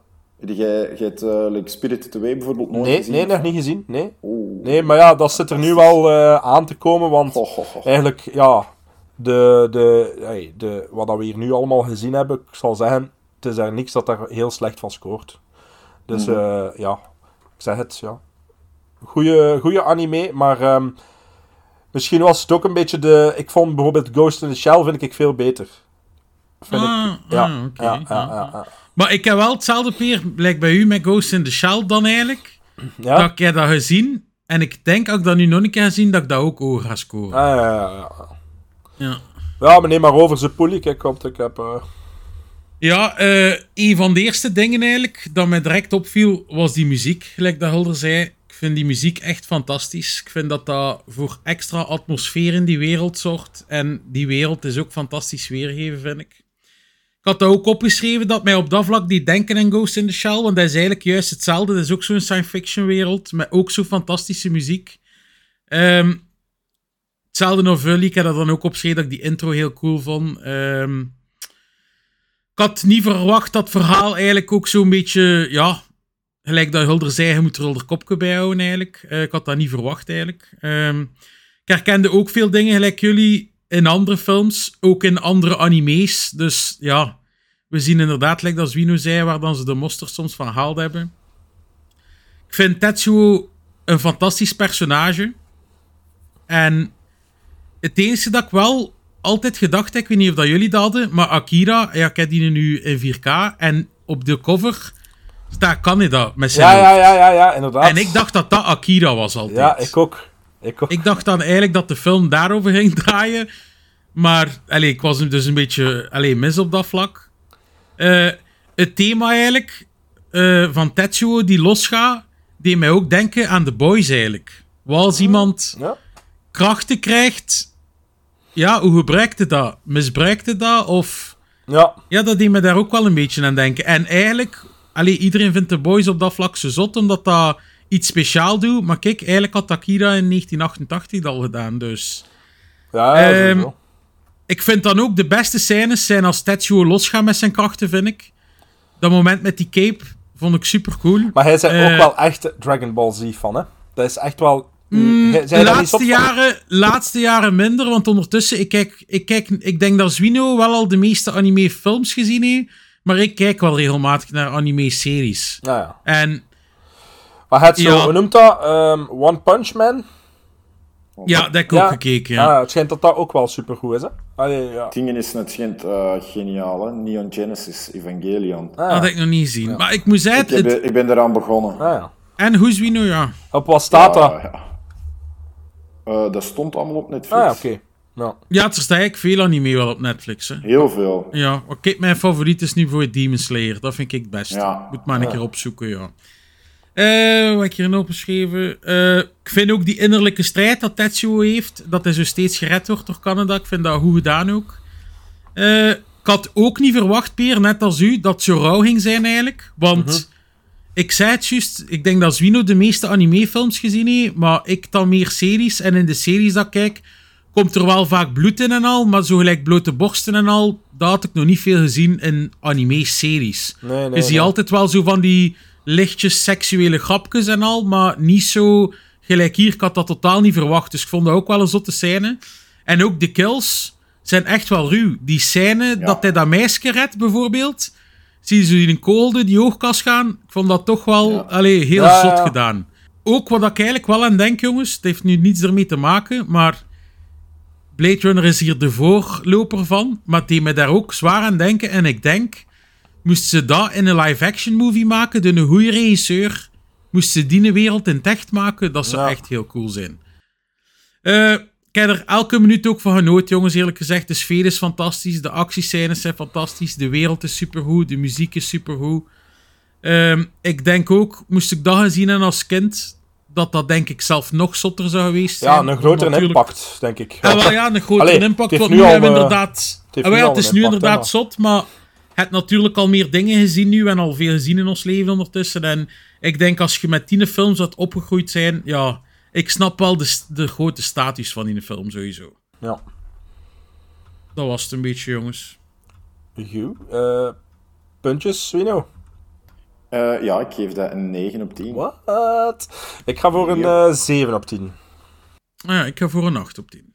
jij, hebt uh, like Spirited Away bijvoorbeeld nooit
Nee,
gezien?
nee, nog niet gezien. Nee.
Oeh.
Nee, maar ja, dat zit er nu wel eh, aan te komen, want eigenlijk, ja, de, de, hey, de, wat dat we hier nu allemaal gezien hebben, ik zal zeggen, het is daar niks dat daar heel slecht van scoort. Dus
Mhm.
eh, ja, ik zeg het, ja. Goeie, goeie anime, maar ehm, misschien was het ook een beetje de... Ik vond bijvoorbeeld Ghost in the Shell vind ik veel beter. Vind
Ah,
ik, ja,
ah,
ja, ja,
ja,
ja, ja.
Maar ik heb wel hetzelfde peer, lijkt bij u met Ghost in the Shell dan eigenlijk.
Ja?
Dat ik heb dat gezien. En ik denk, als ik dat nu nog een keer ga zien, dat ik dat ook hoog ga scoren.
Ah, ja, ja, ja.
Ja.
Ja, maar neem maar over zijn poelie, kijk, want ik heb... eh,
Ja, eh, een van de eerste dingen eigenlijk dat mij direct opviel, was die muziek, gelijk dat Hulder zei. Ik vind die muziek echt fantastisch. Ik vind dat dat voor extra atmosfeer in die wereld zorgt. En die wereld is ook fantastisch weergegeven, vind ik. Ik had dat ook opgeschreven dat mij op dat vlak die denken aan Ghost in the Shell, want dat is eigenlijk juist hetzelfde. Dat is ook zo'n science fiction wereld, met ook zo'n fantastische muziek. Ehm, hetzelfde Novelli, ik heb dat dan ook opgeschreven dat ik die intro heel cool vond. Ehm, ik had niet verwacht dat verhaal eigenlijk ook zo'n beetje, ja, gelijk dat Hulder zei, je moet er Hulder kopje bij houden eigenlijk. Eh, ik had dat niet verwacht eigenlijk. Ehm, ik herkende ook veel dingen, gelijk jullie, in andere films, ook in andere anime's. Dus ja, we zien inderdaad, gelijk dat Zwino zei, waar dan ze de monsters soms van gehaald hebben. Ik vind Tetsuo een fantastisch personage. En het enige dat ik wel altijd gedacht heb, ik weet niet of dat jullie dat hadden, maar Akira, ja, ik heb die nu in 4K en op de cover staat Canada met zijn
Ja, ja, ja, ja, ja, inderdaad.
En ik dacht dat dat Akira was altijd.
Ja, ik ook. Ik ook.
Ik dacht dan eigenlijk dat de film daarover ging [laughs] draaien. Maar allee, ik was dus een beetje allee, mis op dat vlak. Eh, het thema eigenlijk eh, van Tetsuo die losgaat, deed mij ook denken aan The Boys eigenlijk. Wat als iemand
Ja.
krachten krijgt, ja, hoe gebruikt het dat? Misbruikt het dat? Of...
Ja,
Ja, dat deed me daar ook wel een beetje aan denken. En eigenlijk, allee, iedereen vindt The Boys op dat vlak zo zot, omdat dat iets speciaal doet. Maar kijk, eigenlijk had Akira in 1988 dat al gedaan, dus...
ja, ja sowieso.
Ik vind dan ook de beste scènes zijn als Tetsuo losgaat met zijn krachten, vind ik. Dat moment met die cape vond ik super cool.
Maar hij
eh,
ook wel echt Dragon Ball Z van, hè? Dat is echt wel...
Mm, de
zot
laatste jaren, laatste jaren minder, want ondertussen, ik, kijk, ik, kijk, ik denk dat Zwino wel al de meeste anime-films gezien heeft, maar ik kijk wel regelmatig naar anime-series.
Ja, ja.
En
Maar het zo,
Ja.
hoe noemt dat? Ehm, One Punch Man?
ja, dat heb ik ook
Ja.
gekeken. Ja.
Ah, het schijnt dat dat ook wel supergoed is, hè? Allee, ja.
Dingen is net schijnt eh, geniaal, hè? Neon Genesis Evangelion.
Ah,
Dat heb ik nog niet gezien. Maar ik moet
Ik,
zeggen,
heb,
het,
ik ben eraan begonnen.
ah, ja.
en hoe Zwino, ja.
Op wat staat dat?
Eh, dat stond allemaal op Netflix.
Ah, ja, oké. Ja.
Ja, er staat eigenlijk veel anime wel op Netflix. Hè.
Heel veel.
Ja, oké, mijn favoriet is nu voor Demon Slayer. Dat vind ik het best.
Ja.
Moet maar een keer opzoeken, ja. Eh, wat heb ik hier opgeschreven? Eh, ik vind ook die innerlijke strijd dat Tetsuo heeft, dat hij zo steeds gered wordt door Canada. Ik vind dat goed gedaan ook. Eh, ik had ook niet verwacht, Peer, net als u, dat het zo rauw ging zijn eigenlijk. Want ik zei het juist, ik denk dat Zwino de meeste animefilms gezien heeft, maar ik dan meer series. En in de series dat ik kijk, komt er wel vaak bloed in en al, maar zo gelijk blote borsten en al, dat had ik nog niet veel gezien in anime-series.
Nee, nee,
ziet
nee.
altijd wel zo van die lichtjes seksuele grapjes en al, maar niet zo gelijk hier. Ik had dat totaal niet verwacht, dus ik vond dat ook wel een zotte scène. En ook de kills zijn echt wel ruw. Die scène dat hij dat meisje redt, bijvoorbeeld. Zie je zo in een koolde die oogkast gaan. Ik vond dat toch wel allee, heel
Ja,
zot
ja.
gedaan. Ook wat ik eigenlijk wel aan denk, jongens. Het heeft nu niets ermee te maken, maar... Blade Runner is hier de voorloper van. Maar deed me daar ook zwaar aan denken. En ik denk, moesten ze dat in een live-action movie maken, door een goede regisseur, moesten ze die wereld in het echt maken, dat zou
Ja.
echt heel cool zijn. Eh, ik heb er elke minuut ook van genoten, jongens, eerlijk gezegd. De sfeer is fantastisch, de actiescènes zijn fantastisch, de wereld is supergoed, de muziek is supergoed. Ehm, ik denk ook, moest ik dat gezien hebben als kind, dat dat denk ik zelf nog zotter zou geweest zijn.
Ja, een grotere
Natuurlijk-
impact, denk ik.
ja, wel, ja, een grotere
Allee, het
impact. Want
nu al,
hebben we
eh,
inderdaad...
heeft
Ah, wel het is nu
impact,
inderdaad
hè,
zot, maar je hebt natuurlijk al meer dingen gezien nu en al veel gezien in ons leven ondertussen. En ik denk als je met tien films had opgegroeid zijn, ja, ik snap wel de, de grote status van die film sowieso.
Ja.
Dat was het een beetje, jongens.
Goed. Eh, puntjes, Swino?
Eh, ja, ik geef dat een 9 op 10.
Wat? Ik ga voor een
Ja.
eh 7 op 10.
Ah ja, ik ga voor een 8 op 10.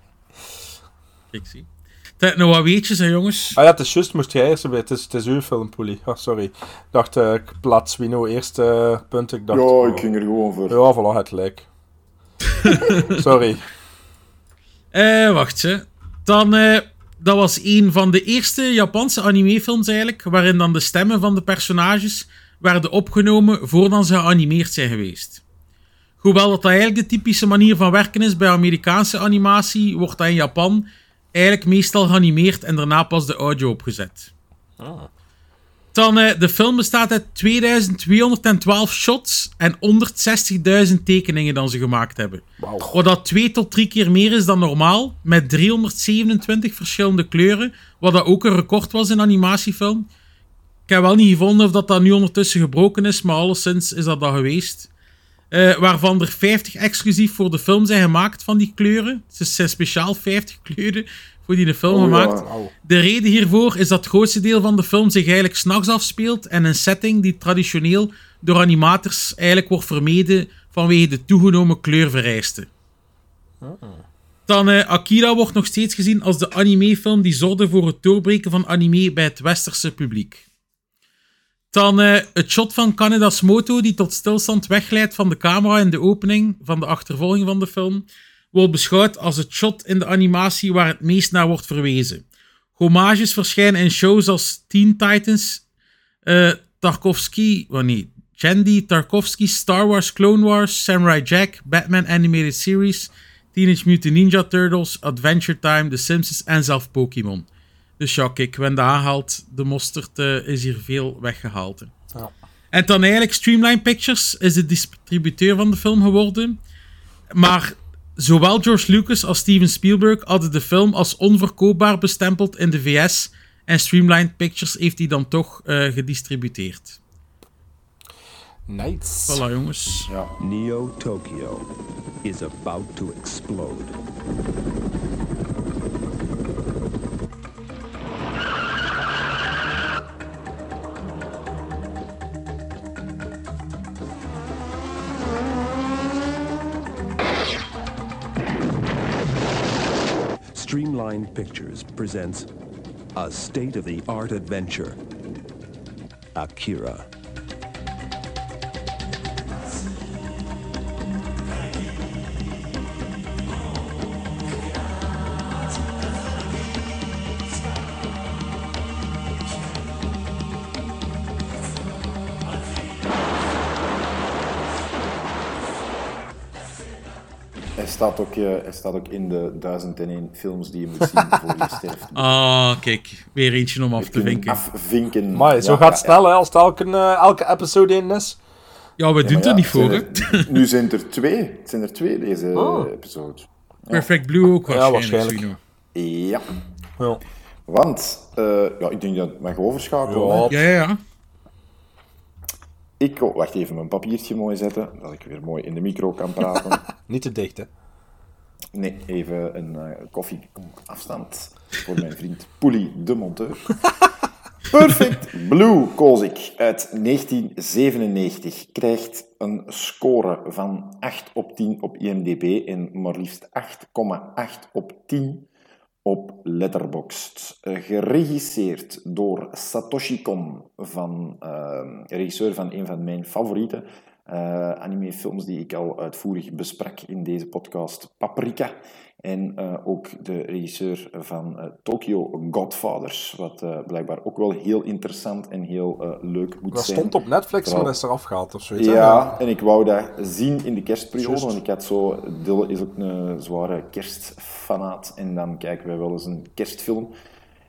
[laughs] ik zie. Tijd nog wat weetjes, hè, jongens.
Ah ja, het is juist, moest jij eerst bij. Het is, het is uw film, Poelie. Oh, sorry. Ik dacht, eh, ik plaats Wino eerst eh, punt. Ik dacht,
Ja,
oh.
ik ging er gewoon voor.
Ja, voilà, het lijk. [laughs] sorry.
Eh, wacht ze. Dan, eh, dat was een van de eerste Japanse animefilms eigenlijk, waarin dan de stemmen van de personages werden opgenomen voordat ze geanimeerd zijn geweest. Hoewel dat eigenlijk de typische manier van werken is bij Amerikaanse animatie, wordt dat in Japan eigenlijk meestal geanimeerd en daarna pas de audio opgezet. Dan, eh, de film bestaat uit 2212 shots en 160.000 tekeningen dan ze gemaakt hebben. Wat dat twee tot drie keer meer is dan normaal, met 327 verschillende kleuren, wat dat ook een record was in animatiefilm. Ik heb wel niet gevonden of dat, dat nu ondertussen gebroken is, maar alleszins is dat dat geweest. Eh, waarvan er 50 exclusief voor de film zijn gemaakt van die kleuren. Het zijn speciaal 50 kleuren voor die de film
Oh, ja.
gemaakt. De reden hiervoor is dat het grootste deel van de film zich eigenlijk s'nachts afspeelt en een setting die traditioneel door animators eigenlijk wordt vermeden vanwege de toegenomen kleurvereisten. Dan eh, Akira wordt nog steeds gezien als de animefilm die zorgde voor het doorbreken van anime bij het westerse publiek. Dan eh, het shot van Kaneda's moto die tot stilstand wegleidt van de camera in de opening van de achtervolging van de film, wordt beschouwd als het shot in de animatie waar het meest naar wordt verwezen. Homages verschijnen in shows als Teen Titans, eh Tarkovsky, oh Jandy, Tarkovsky, Star Wars, Clone Wars, Samurai Jack, Batman Animated Series, Teenage Mutant Ninja Turtles, Adventure Time, The Simpsons en zelf Pokémon. Dus ja, kijk, when dat aanhaalt, de mosterd eh, is hier veel weggehaald. hè.
Ja.
En dan eigenlijk Streamline Pictures is de distributeur van de film geworden. Maar zowel George Lucas als Steven Spielberg hadden de film als onverkoopbaar bestempeld in de VS. En Streamline Pictures heeft die dan toch eh, gedistributeerd.
Nice.
Voilà, jongens.
Ja.
Neo Tokyo is about to explode. Streamline Pictures presents a state of the art adventure Akira.
Staat ook, eh, hij staat ook in de 1001 films die je moet zien voor je [laughs] sterft.
Ah, kijk. Weer eentje om af te vinken.
Afvinken.
Maar zo
Ja,
gaat het
ja,
snel, hè, als het elke, eh, elke episode in is.
Ja, we doen het er
ja,
niet voor, hè.
er- nu zijn er twee. Het zijn er twee deze
Oh.
episode.
Perfect Blue ook waarschijnlijk.
Ja.
Ja.
Want, eh, ja, ik denk dat het mag overschakelen.
Ja.
Ja, ja, ja.
Ik, oh, wacht even, mijn papiertje mooi zetten, dat ik weer mooi in de micro kan praten. [laughs]
Niet te dicht, hè.
Nee, even een eh, koffie afstand voor mijn vriend Poelie de monteur. [laughs] Perfect Blue, koos ik, uit 1997. Krijgt een score van 8 op 10 op IMDb en maar liefst 8,8 op 10 op Letterboxd. Eh, geregisseerd door Satoshi Kon, van, eh, regisseur van een van mijn favoriete eh animefilms die ik al uitvoerig besprak in deze podcast, Paprika. En eh, ook de regisseur van eh, Tokyo Godfathers, wat blijkbaar ook wel heel interessant en heel leuk moet
Dat
zijn.
stond op Netflix, maar dat is eraf gehaald of zoiets.
ja, en ik wou dat zien in de kerstperiode, want ik had zo... Dille is ook een zware kerstfanaat en dan kijken wij wel eens een kerstfilm.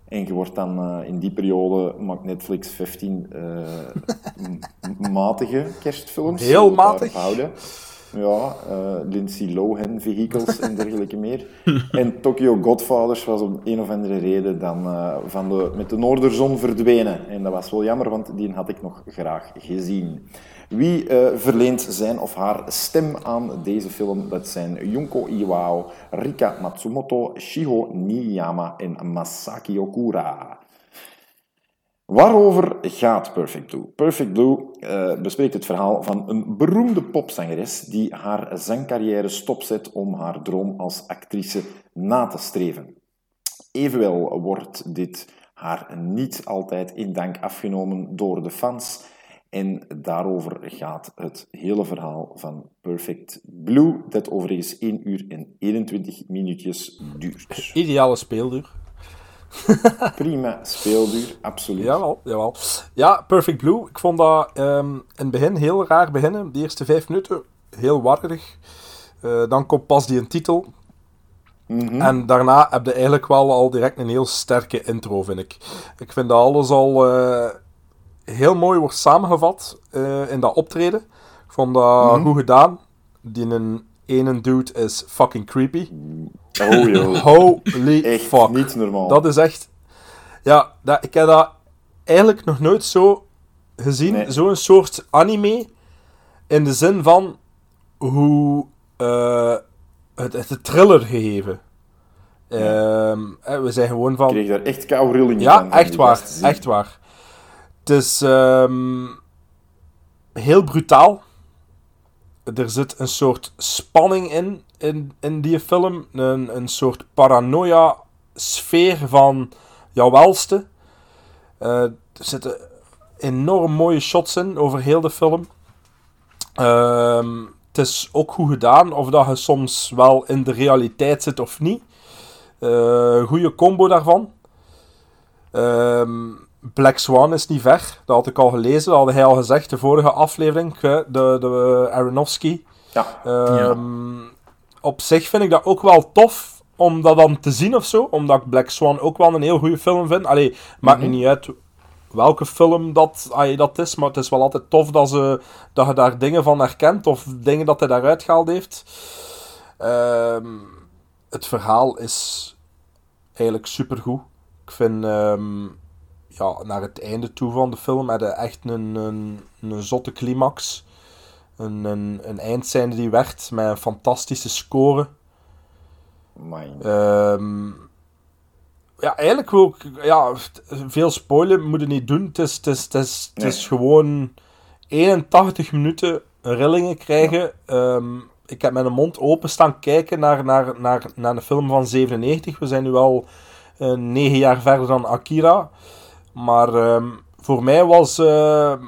En je wordt dan eh, in die periode, maakt Netflix 15 eh, matige kerstfilms.
Heel matig.
Houden. Ja, eh, Lindsay Lohan vehicles en dergelijke meer. [laughs] En Tokyo Godfathers was om een of andere reden dan van de, met de noorderzon verdwenen. En dat was wel jammer, want die had ik nog graag gezien. Wie eh, verleent zijn of haar stem aan deze film? Dat zijn Junko Iwao, Rika Matsumoto, Shiho Niyama en Masaki Okura. Waarover gaat Perfect Blue? Perfect Blue eh, bespreekt het verhaal van een beroemde popzangeres die haar zangcarrière stopzet om haar droom als actrice na te streven. Evenwel wordt dit haar niet altijd in dank afgenomen door de fans. En daarover gaat het hele verhaal van Perfect Blue, dat overigens 1 uur en 21 minuutjes duurt. [laughs]
Ideale speelduur. [laughs]
Prima speelduur, absoluut.
Jawel, jawel. Ja, Perfect Blue. Ik vond dat ehm, in het begin heel raar beginnen. De eerste vijf minuten heel warrig. Uh, dan komt pas die een titel.
Mhm.
En daarna heb je eigenlijk wel al direct een heel sterke intro, vind ik. Ik vind dat alles al uh, heel mooi wordt samengevat uh, in dat optreden. Ik vond dat
Mhm.
goed gedaan. Die een ene dude is fucking creepy.
Oh joh, [laughs]
Holy
echt
fuck.
niet normaal.
Dat is echt... Ja, dat, ik heb dat eigenlijk nog nooit zo gezien.
Nee.
Zo'n soort anime. In de zin van hoe eh, het, het een thriller gegeven. Ehm, hè, we zijn gewoon van...
Ik kreeg daar echt koude rillingen
Ja,
van. van
echt waar. Echt waar. Het is ehm, heel brutaal. Er zit een soort spanning in, in, in die film. Een, een soort paranoia-sfeer van jouw welste. Eh, er zitten enorm mooie shots in over heel de film. Ehm, het is ook goed gedaan, of dat je soms wel in de realiteit zit of niet. Eh goede combo daarvan. Ehm, Black Swan is niet ver. Dat had ik al gelezen. Dat had hij al gezegd, de vorige aflevering. De, de Aronofsky.
Ja,
Ehm, Op zich vind ik dat ook wel tof om dat dan te zien of zo. Omdat ik Black Swan ook wel een heel goede film vind. Allee, maakt
Mhm.
niet uit welke film dat, allee, dat is. Maar het is wel altijd tof dat, ze, dat je daar dingen van herkent. Of dingen dat hij daaruit gehaald heeft. Ehm, het verhaal is eigenlijk supergoed. Ik vind... ehm, ja, naar het einde toe van de film had hij echt een, een, een zotte climax. Een, een, een eindscène die werd met een fantastische score. Ehm, ja, eigenlijk wil ik... Ja, veel spoilen moet je niet doen. Het is, het is, het is, het is
Nee.
gewoon 81 minuten rillingen krijgen. Ehm, ik heb mijn mond open staan kijken naar, naar, naar, naar een film van 97. We zijn nu al eh, negen jaar verder dan Akira. Maar ehm, voor mij was ehm,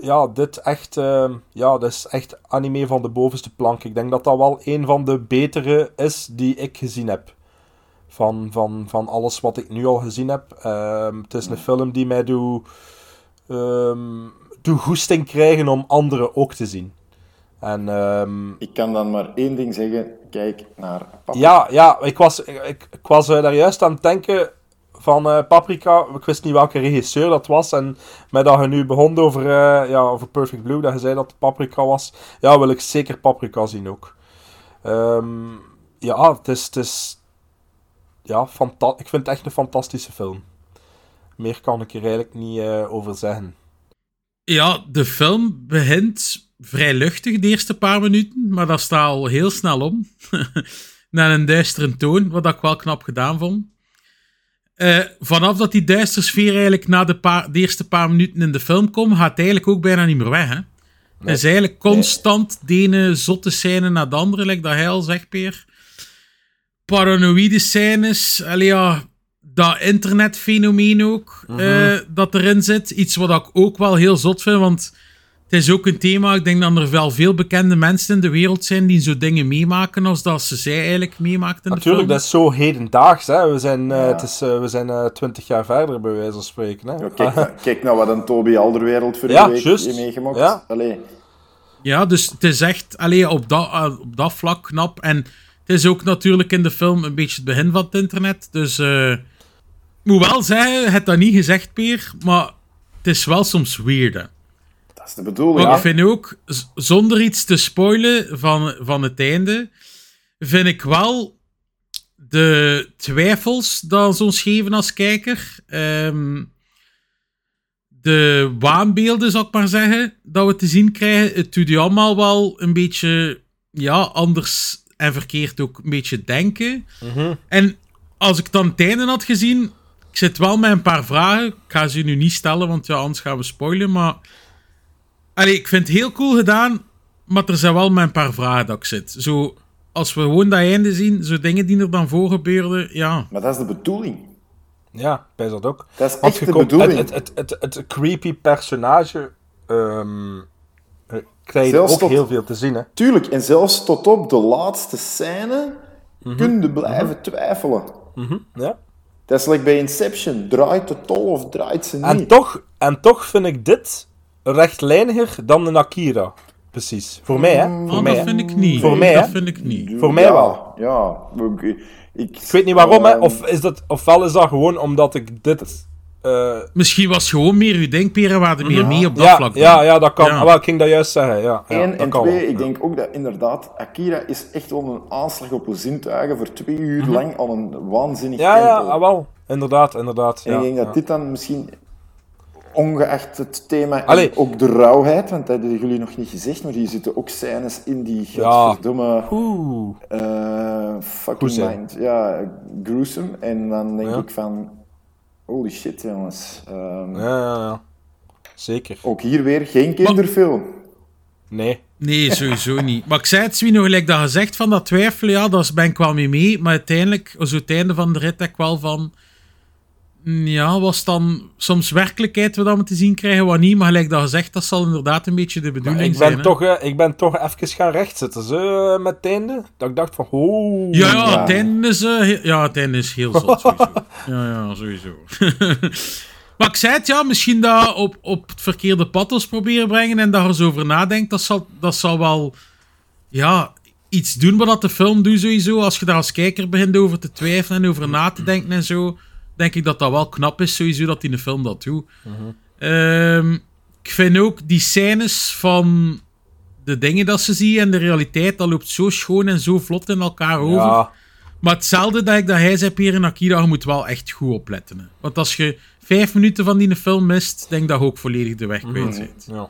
ja, dit echt, ehm, ja, dit is echt anime van de bovenste plank. Ik denk dat dat wel een van de betere is die ik gezien heb. Van, van, van alles wat ik nu al gezien heb. Het is een film die mij doet, doet goesting krijgen om anderen ook te zien. En
Ik kan dan maar één ding zeggen. Kijk naar papa.
ja, ja ik was, ik, ik, ik was eh, daar juist aan het denken van eh, Paprika. Ik wist niet welke regisseur dat was. En met dat je nu begon over, eh, ja, over Perfect Blue, dat je zei dat het Paprika was. Ja, wil ik zeker Paprika zien ook. Ehm, ja, het is... Het is ja, ik vind het echt een fantastische film. Meer kan ik er eigenlijk niet eh, over zeggen.
Ja, de film begint vrij luchtig de eerste paar minuten, maar dat staat al heel snel om. [laughs] Naar een duistere toon, wat ik wel knap gedaan vond. Eh, vanaf dat die duistere sfeer eigenlijk na de, paar, de eerste paar minuten in de film komt, gaat het eigenlijk ook bijna niet meer weg. Hè? Het is eigenlijk constant de ene zotte scène na de andere, like dat hij al zegt, Peer. Paranoïde scènes, allee, ja, dat internetfenomeen ook, eh, dat erin zit. Iets wat ik ook wel heel zot vind, want het is ook een thema. Ik denk dat er wel veel bekende mensen in de wereld zijn die zo dingen meemaken als dat ze zij eigenlijk meemaakt in de
Natuurlijk,
film.
dat is zo hedendaags. Hè. We zijn, eh,
Ja.
het is, eh, we zijn eh, twintig jaar verder, bij wijze van spreken. Hè.
Ja, kijk, [laughs] nou wat een Toby Alderwereld vorige
Ja,
week
juist.
heeft meegemaakt.
Ja.
Allee.
Ja, dus het is echt allee, op, dat, op dat vlak knap. En het is ook natuurlijk in de film een beetje het begin van het internet. Dus eh, ik moet wel zeggen, je hebt dat niet gezegd, Peer, maar het is wel soms weird. Hè.
Dat is de bedoeling.
Maar ik vind ook, zonder iets te spoilen van, van het einde, vind ik wel de twijfels dat ze ons geven als kijker. ehm, de waanbeelden, zou ik maar zeggen, dat we te zien krijgen. Het doet je allemaal wel een beetje ja, anders en verkeerd ook een beetje denken. En als ik dan het einde had gezien, ik zit wel met een paar vragen. Ik ga ze nu niet stellen, want ja, anders gaan we spoilen. Maar Allee, ik vind het heel cool gedaan, maar er zijn wel met een paar vragen dat ik zit. Zo, als we gewoon dat einde zien, zo dingen die er dan voor gebeurden, ja.
Maar dat is de bedoeling.
Ja, bij dat ook.
Dat is echt de
komt-
bedoeling.
Het, het, het, het, het creepy personage ehm, eh, krijg je ook
tot-
heel veel te zien, hè.
Tuurlijk, en zelfs tot op de laatste scène kun je blijven twijfelen.
Ja.
Dat is like bij Inception. Draait de tol of draait ze niet?
En, toch, en toch vind ik dit rechtlijniger dan een Akira. Precies. Voor mij, hè. Voor
Oh,
mij,
dat vind ik niet.
Voor mij,
dat
hè.
vind ik niet.
Voor mij
ja,
wel.
Ja, ik, ik,
Ik weet niet waarom, hè.
ehm,
Of is dat, ofwel is dat gewoon omdat ik dit... eh,
Misschien was het gewoon meer uw denkperen waar er meer mee op dat
ja,
vlak.
ja, ja, dat kan.
Ja.
Ah, wel, ik ging dat juist zeggen, ja. ja
Eén en twee,
wel.
ik denk ook dat inderdaad, Akira is echt wel een aanslag op de zintuigen voor twee uur lang aan een waanzinnig
Mhm. Ja, ja, ah, wel. Inderdaad, inderdaad.
En
ja,
ik denk dat dit dan misschien, ongeacht het thema en ook de rauwheid, want dat hebben jullie nog niet gezegd, maar hier zitten ook scènes in die godverdomme
Oeh.
eh fucking mind. Ja, gruesome. En dan denk
Ja.
ik van, holy shit jongens. Ehm,
Ja, ja, ja. Zeker.
Ook hier weer geen kinderfilm.
Nee.
Nee, sowieso niet. Maar ik zei het, Swino, gelijk dat gezegd van dat twijfelen, ja, daar ben ik wel mee mee. Maar uiteindelijk, zo het einde van de rit, heb ik wel van... mm, Ja, was dan soms werkelijkheid wat we te zien krijgen, wat niet. Maar gelijk dat gezegd, dat zal inderdaad een beetje de bedoeling
Ik
zijn.
ben,
hè.
toch, eh, ik ben toch even gaan rechtzitten zo, met het einde. Dat ik dacht van, oh.
Ja, ja,
Ja.
het einde is, eh, ja, het einde is heel zot, [laughs] sowieso. Ja, ja, sowieso. [laughs] maar ik zei het, ja, misschien dat op, op het verkeerde pad ons proberen brengen en er zo over nadenkt, dat zal, dat zal wel, ja, iets doen wat dat de film doet sowieso. Als je daar als kijker begint over te twijfelen en over na te denken en zo, denk ik dat dat wel knap is sowieso dat die in de film dat doet. Ehm, ik vind ook die scènes van de dingen dat ze zien en de realiteit, dat loopt zo schoon en zo vlot in elkaar over.
Ja,
Maar hetzelfde dat ik dat hij zei, Pierre en Akira, je moet wel echt goed opletten. hè. Want als je vijf minuten van die film mist, denk dat je ook volledig de weg kwijt bent.
ja.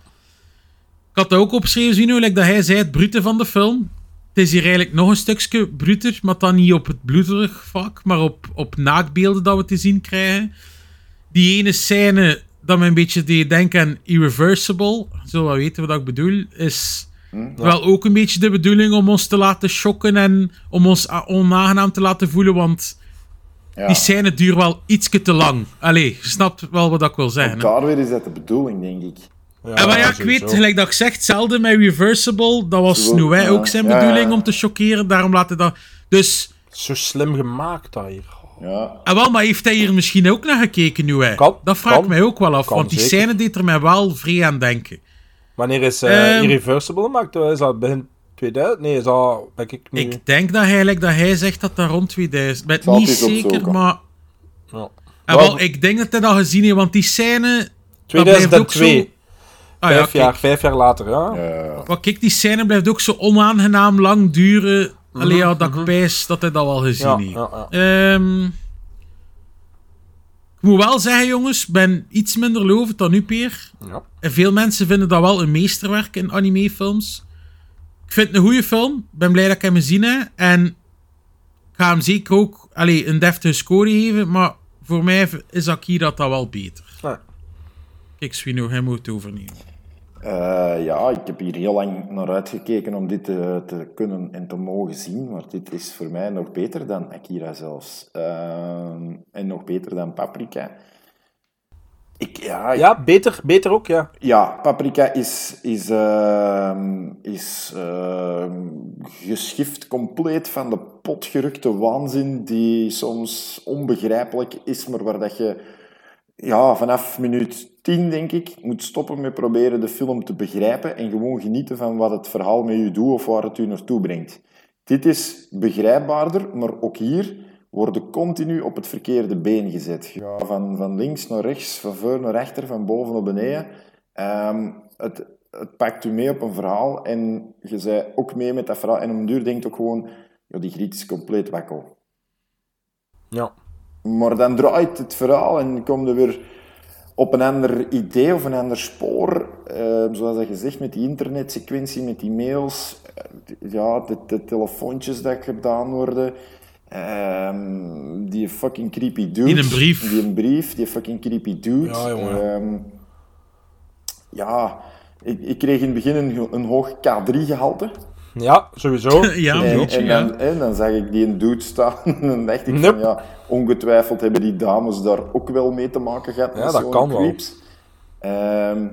Ik had dat ook opgeschreven, Zino, like dat hij zei, het brute van de film. Het is hier eigenlijk nog een stukje bruter, maar dan niet op het bloederig vak, maar op, op naakbeelden dat we te zien krijgen. Die ene scène dat me een beetje deed denken aan Irreversible, zo wel weten wat ik bedoel, is wel ook een beetje de bedoeling om ons te laten shocken en om ons onaangenaam te laten voelen, want
Ja.
die scène duurt wel ietsje te lang. Allee, je snapt wel wat ik wil zeggen.
Ook daar weer is dat de bedoeling, denk ik.
Ja,
En maar ja, ik weet, gelijk dat ik zeg, hetzelfde met Reversible. Dat was
Zo,
nu wij
ja.
ook zijn
Ja,
bedoeling
ja.
om te chockeren. Daarom laat hij dat. Dus,
Zo slim gemaakt dat hier.
Ja.
en wel, maar heeft hij hier misschien ook naar gekeken nu?
Kan,
dat vraag
kan.
ik mij ook wel af.
Kan,
want die
zeker.
scène deed er mij wel vrij aan denken.
Wanneer is eh
Ehm.
Irreversible gemaakt? Is dat begin 2000? Nee, is dat... Ben ik nu...
Ik denk dat hij, like, dat hij zegt dat dat rond 2000. Ik ben niet zeker,
opzoeken.
maar.
Ja.
En wel, ik denk dat hij dat gezien heeft, want die scène. dat blijft ook
2002.
Ah, ja,
vijf, jaar,
kijk.
vijf jaar later, ja.
Maar kijk, die scène blijft ook zo onaangenaam lang duren. Allee, ja, dat ik pijs dat hij dat wel gezien
Ja,
heeft.
ja, ja.
Ehm, ik moet wel zeggen, jongens, ik ben iets minder lovend dan u, Peer.
Ja.
En veel mensen vinden dat wel een meesterwerk in animefilms. Ik vind het een goede film. Ik ben blij dat ik hem gezien heb. En ik ga hem zeker ook allee, een deftige score geven. Maar voor mij is Akira dat wel beter.
Ja.
Kijk, Swino, hij moet het overnemen.
Eh, ja, ik heb hier heel lang naar uitgekeken om dit te, te kunnen en te mogen zien, maar dit is voor mij nog beter dan Akira zelfs. Ehm, en nog beter dan Paprika. Ik, ja, ik-
Ja, beter, beter ook, ja.
Ja, Paprika is, is, ehm, is ehm, geschift compleet van de potgerukte waanzin die soms onbegrijpelijk is, maar waar dat je ja, vanaf minuut 10, denk ik, moet stoppen met proberen de film te begrijpen en gewoon genieten van wat het verhaal met je doet of waar het u naartoe brengt. Dit is begrijpbaarder, maar ook hier worden continu op het verkeerde been gezet. Ja, van, van links naar rechts, van voor naar achter, van boven naar beneden. Ehm, het, het pakt u mee op een verhaal en je zei ook mee met dat verhaal. En om duur denkt ook gewoon, ja, die griet is compleet wakkel.
Ja.
Maar dan draait het verhaal en komt er weer op een ander idee of een ander spoor. Eh, zoals dat gezegd, met die internetsequentie, met die mails, eh, ja, de, de telefoontjes dat gedaan worden. Ehm, die fucking creepy dude.
Die een brief.
Die een brief, die fucking creepy dude.
Ja, jongen.
Ehm, ja, ik, ik kreeg in het begin een, een hoog K3-gehalte.
Ja, sowieso. [laughs]
ja,
En, dan, en dan zag ik die een dude staan [laughs] en dan dacht ik
Nope.
van ja, ongetwijfeld hebben die dames daar ook wel mee te maken gehad.
Ja,
met
dat kan wel.
Ehm,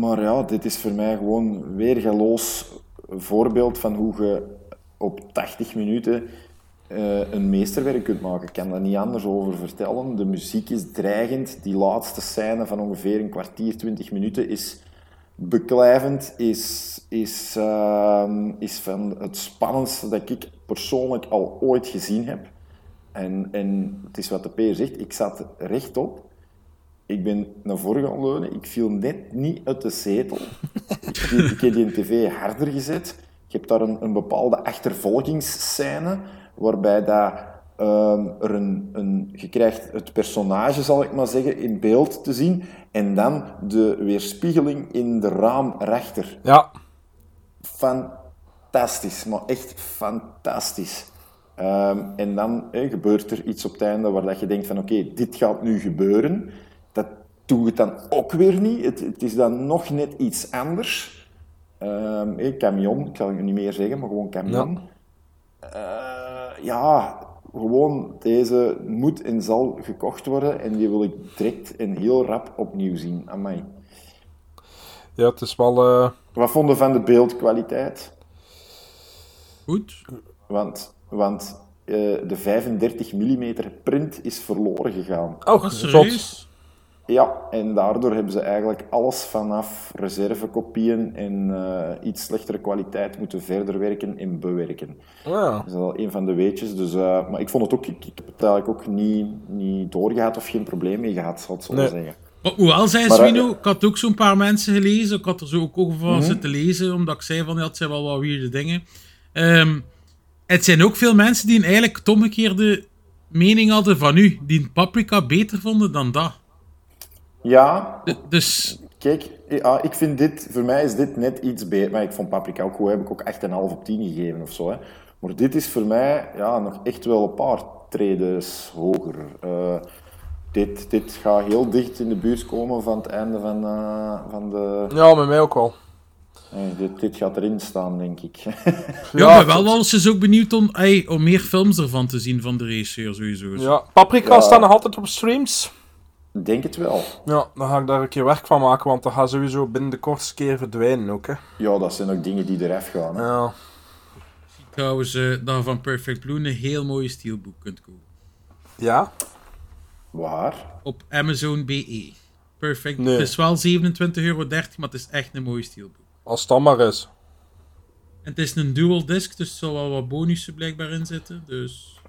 maar ja, dit is voor mij gewoon weergaloos voorbeeld van hoe je op 80 minuten eh, een meesterwerk kunt maken. Ik kan daar niet anders over vertellen. De muziek is dreigend. Die laatste scène van ongeveer een kwartier, 20 minuten is beklijvend, is, is, ehm, is van het spannendste dat ik persoonlijk al ooit gezien heb. En, en het is wat de Peer zegt, ik zat rechtop. Ik ben naar voren gaan leunen. Ik viel net niet uit de zetel. ik, [laughs] ik heb die tv harder gezet. Je hebt daar een, een bepaalde achtervolgingsscène waarbij dat, ehm, er een, een, je krijgt het personage, zal ik maar zeggen, in beeld te zien en dan de weerspiegeling in de raam rechter.
Ja,
Fantastisch, maar echt fantastisch. Ehm, en dan gebeurt er iets op het einde waar dat je denkt van oké, dit gaat nu gebeuren. Dat doet het dan ook weer niet. Het, het is dan nog net iets anders. Hè, camion, ik zal het niet meer zeggen, maar gewoon camion. Eh, ja, gewoon deze moet en zal gekocht worden en die wil ik direct en heel rap opnieuw zien. Amai.
ja het is wel... eh,
Wat vonden van de beeldkwaliteit?
Goed.
Want, want eh, de 35 mm print is verloren gegaan.
Oh,
Oh, serieus?
Ja, en daardoor hebben ze eigenlijk alles vanaf reservekopieën en eh, iets slechtere kwaliteit moeten verder werken en bewerken.
Ja.
Dat is wel een van de weetjes. Dus, eh, maar ik vond het ook, ik, ik heb het eigenlijk ook niet, niet doorgehad of geen probleem mee gehad, zal ik zo
Nee.
zeggen.
Hoewel, zei
Maar, eh,
Swino, ik had ook zo'n paar mensen gelezen. Ik had er zo ook over
Mhm.
zitten lezen, omdat ik zei van, ja, het zijn wel wat weirde dingen. Ehm, het zijn ook veel mensen die een eigenlijk het omgekeerde mening hadden van u, die Paprika beter vonden dan dat.
Ja,
D- dus,
Kijk, ja, ik vind dit, voor mij is dit net iets beter. Maar ik vond Paprika ook goed, heb ik ook echt een half op 10 gegeven of zo. Hè. Maar dit is voor mij ja, nog echt wel een paar tredes hoger. Eh, dit, dit gaat heel dicht in de buurt komen van het einde van, eh, van de.
ja, met mij ook wel.
eh, dit, dit gaat erin staan, denk ik.
ja,
Ja,
maar wel wel eens ook benieuwd om, ey, om meer films ervan te zien van de regisseur sowieso.
Ja, Paprika
Ja.
staat nog altijd op streams.
Ik denk het wel.
Ja, dan ga ik daar een keer werk van maken, want dat gaat sowieso binnen de kortste keer verdwijnen ook, hè.
Ja, dat zijn ook dingen die eraf gaan. Hè.
Ja.
Trouwens, eh, dat van Perfect Blue een heel mooie steelbook kunt kopen.
Ja?
Waar?
Op Amazon BE. Perfect.
Nee.
Het is wel 27,30 euro, maar het is echt een mooie steelbook.
Als het dan maar is.
En het is een dual disc, dus er zal wel wat bonussen blijkbaar in zitten. Dus.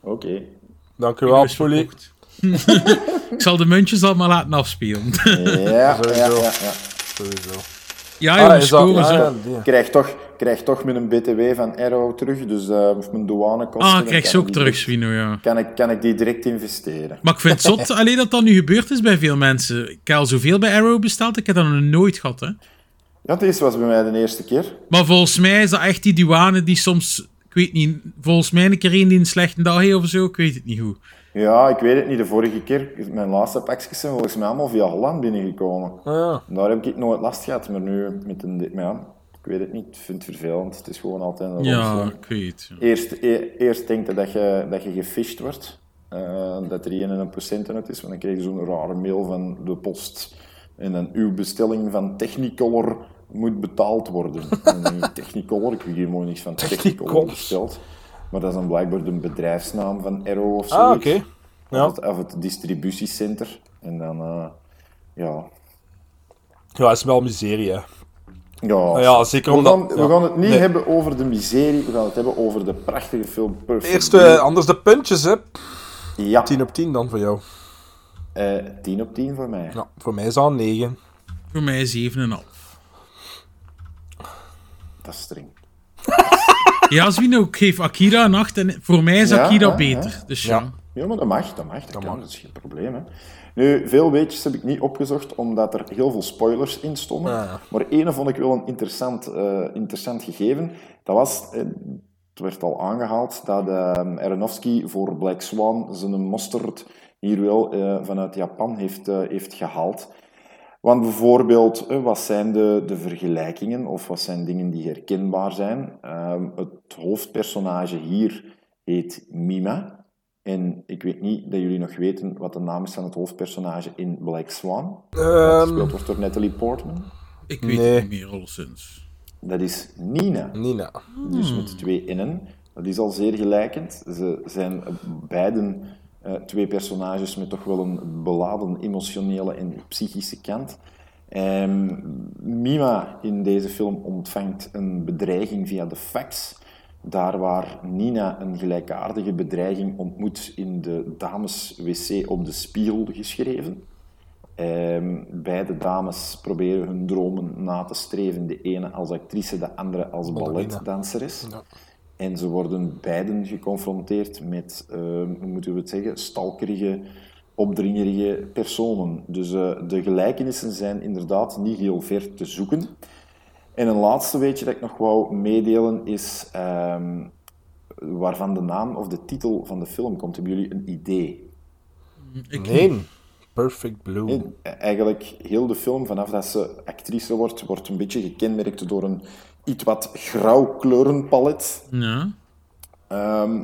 Oké.
Dank u
ik
wel,
verkocht. [laughs] ik zal de muntjes allemaal laten afspelen.
Ja, ja, ja, ja.
Sowieso.
ja,
Ah,
jongens,
dat- ah, ja, die.
krijg toch, krijg toch mijn BTW van Arrow terug, dus eh, of mijn douanekosten.
Ah, krijg ze ook terug,
direct-
Swino, ja.
Kan ik, kan ik die direct investeren?
Maar ik vind het zot [laughs] alleen dat dat nu gebeurd is bij veel mensen. Ik heb al zoveel bij Arrow besteld, ik heb dat nog nooit gehad, hè.
Ja, deze was bij mij de eerste keer.
Maar volgens mij is dat echt die douane die soms... Ik weet niet, volgens mij een keer een die een slechte dag heeft of zo, ik weet het niet hoe.
Ja, ik weet het niet. De vorige keer, mijn laatste pakjes zijn volgens mij allemaal via Holland binnengekomen.
Ah, ja.
Daar heb ik nooit last gehad, maar nu met een... Ja, ik weet het niet. Ik vind het vervelend. Het is gewoon altijd een
Ja, ik weet. ja.
Eerst, e- eerst denk je dat je, dat je gefisht wordt. eh, dat er 1 en een procent is. Want dan krijg je zo'n rare mail van de post. En dan uw bestelling van Technicolor moet betaald worden. [laughs] En dan Technicolor, ik heb hier mooi niks van Technicolor besteld. Maar dat is dan blijkbaar de bedrijfsnaam van Arrow of zo.
Ah, oké. Ja.
Of, het, het distributiecenter. En dan, eh, ja...
Ja, is wel miserie, hè.
Ja,
ja, zeker
we
omdat-
gaan, we
ja.
gaan het niet
Nee.
hebben over de miserie, we gaan het hebben over de prachtige film Perfect
Eerst,
Blue.
eh, anders de puntjes, hè.
Ja,
10 op 10 dan voor jou.
eh 10 op 10 voor mij.
Ja, voor mij is dat een 9.
Voor mij 7,5.
Dat is streng.
Ja, Zwino, ik geef Akira een 8 en voor mij is
Ja,
Akira
ja,
beter. Dus ja.
Ja.
Maar dat mag, dat mag, dat, kan, dat is geen probleem. Hè. Nu, veel weetjes heb ik niet opgezocht, omdat er heel veel spoilers in stonden.
Ja.
Maar ene vond ik wel een interessant, eh, interessant gegeven. Dat was, eh, het werd al aangehaald, dat eh, Aronofsky voor Black Swan zijn mosterd hier wel eh, vanuit Japan heeft, heeft gehaald. Want bijvoorbeeld, wat zijn de, de vergelijkingen of wat zijn dingen die herkenbaar zijn? Ehm, het hoofdpersonage hier heet Mima. En ik weet niet dat jullie nog weten wat de naam is van het hoofdpersonage in Black Swan. Dat
Ehm,
gespeeld wordt door Natalie Portman.
Ik weet
Nee.
het niet meer, alleszins.
Dat is Nina.
Nina.
Dus met twee N'en. Dat is al zeer gelijkend. Ze zijn beiden eh, twee personages met toch wel een beladen emotionele en psychische kant. Ehm, Mima in deze film ontvangt een bedreiging via de fax. Daar waar Nina een gelijkaardige bedreiging ontmoet in de dames-wc op de spiegel geschreven. Ehm, beide dames proberen hun dromen na te streven. De ene als actrice, de andere als balletdanseres. En ze worden beiden geconfronteerd met, ehm, hoe moeten we het zeggen, stalkerige, opdringerige personen. Dus eh, de gelijkenissen zijn inderdaad niet heel ver te zoeken. En een laatste weetje dat ik nog wou meedelen is ehm, waarvan de naam of de titel van de film komt. Hebben jullie een idee?
Ik
Nee. Perfect Blue.
En eigenlijk heel de film, vanaf dat ze actrice wordt, wordt een beetje gekenmerkt door een iets wat grauw kleurenpalet.
Ja.
Ehm,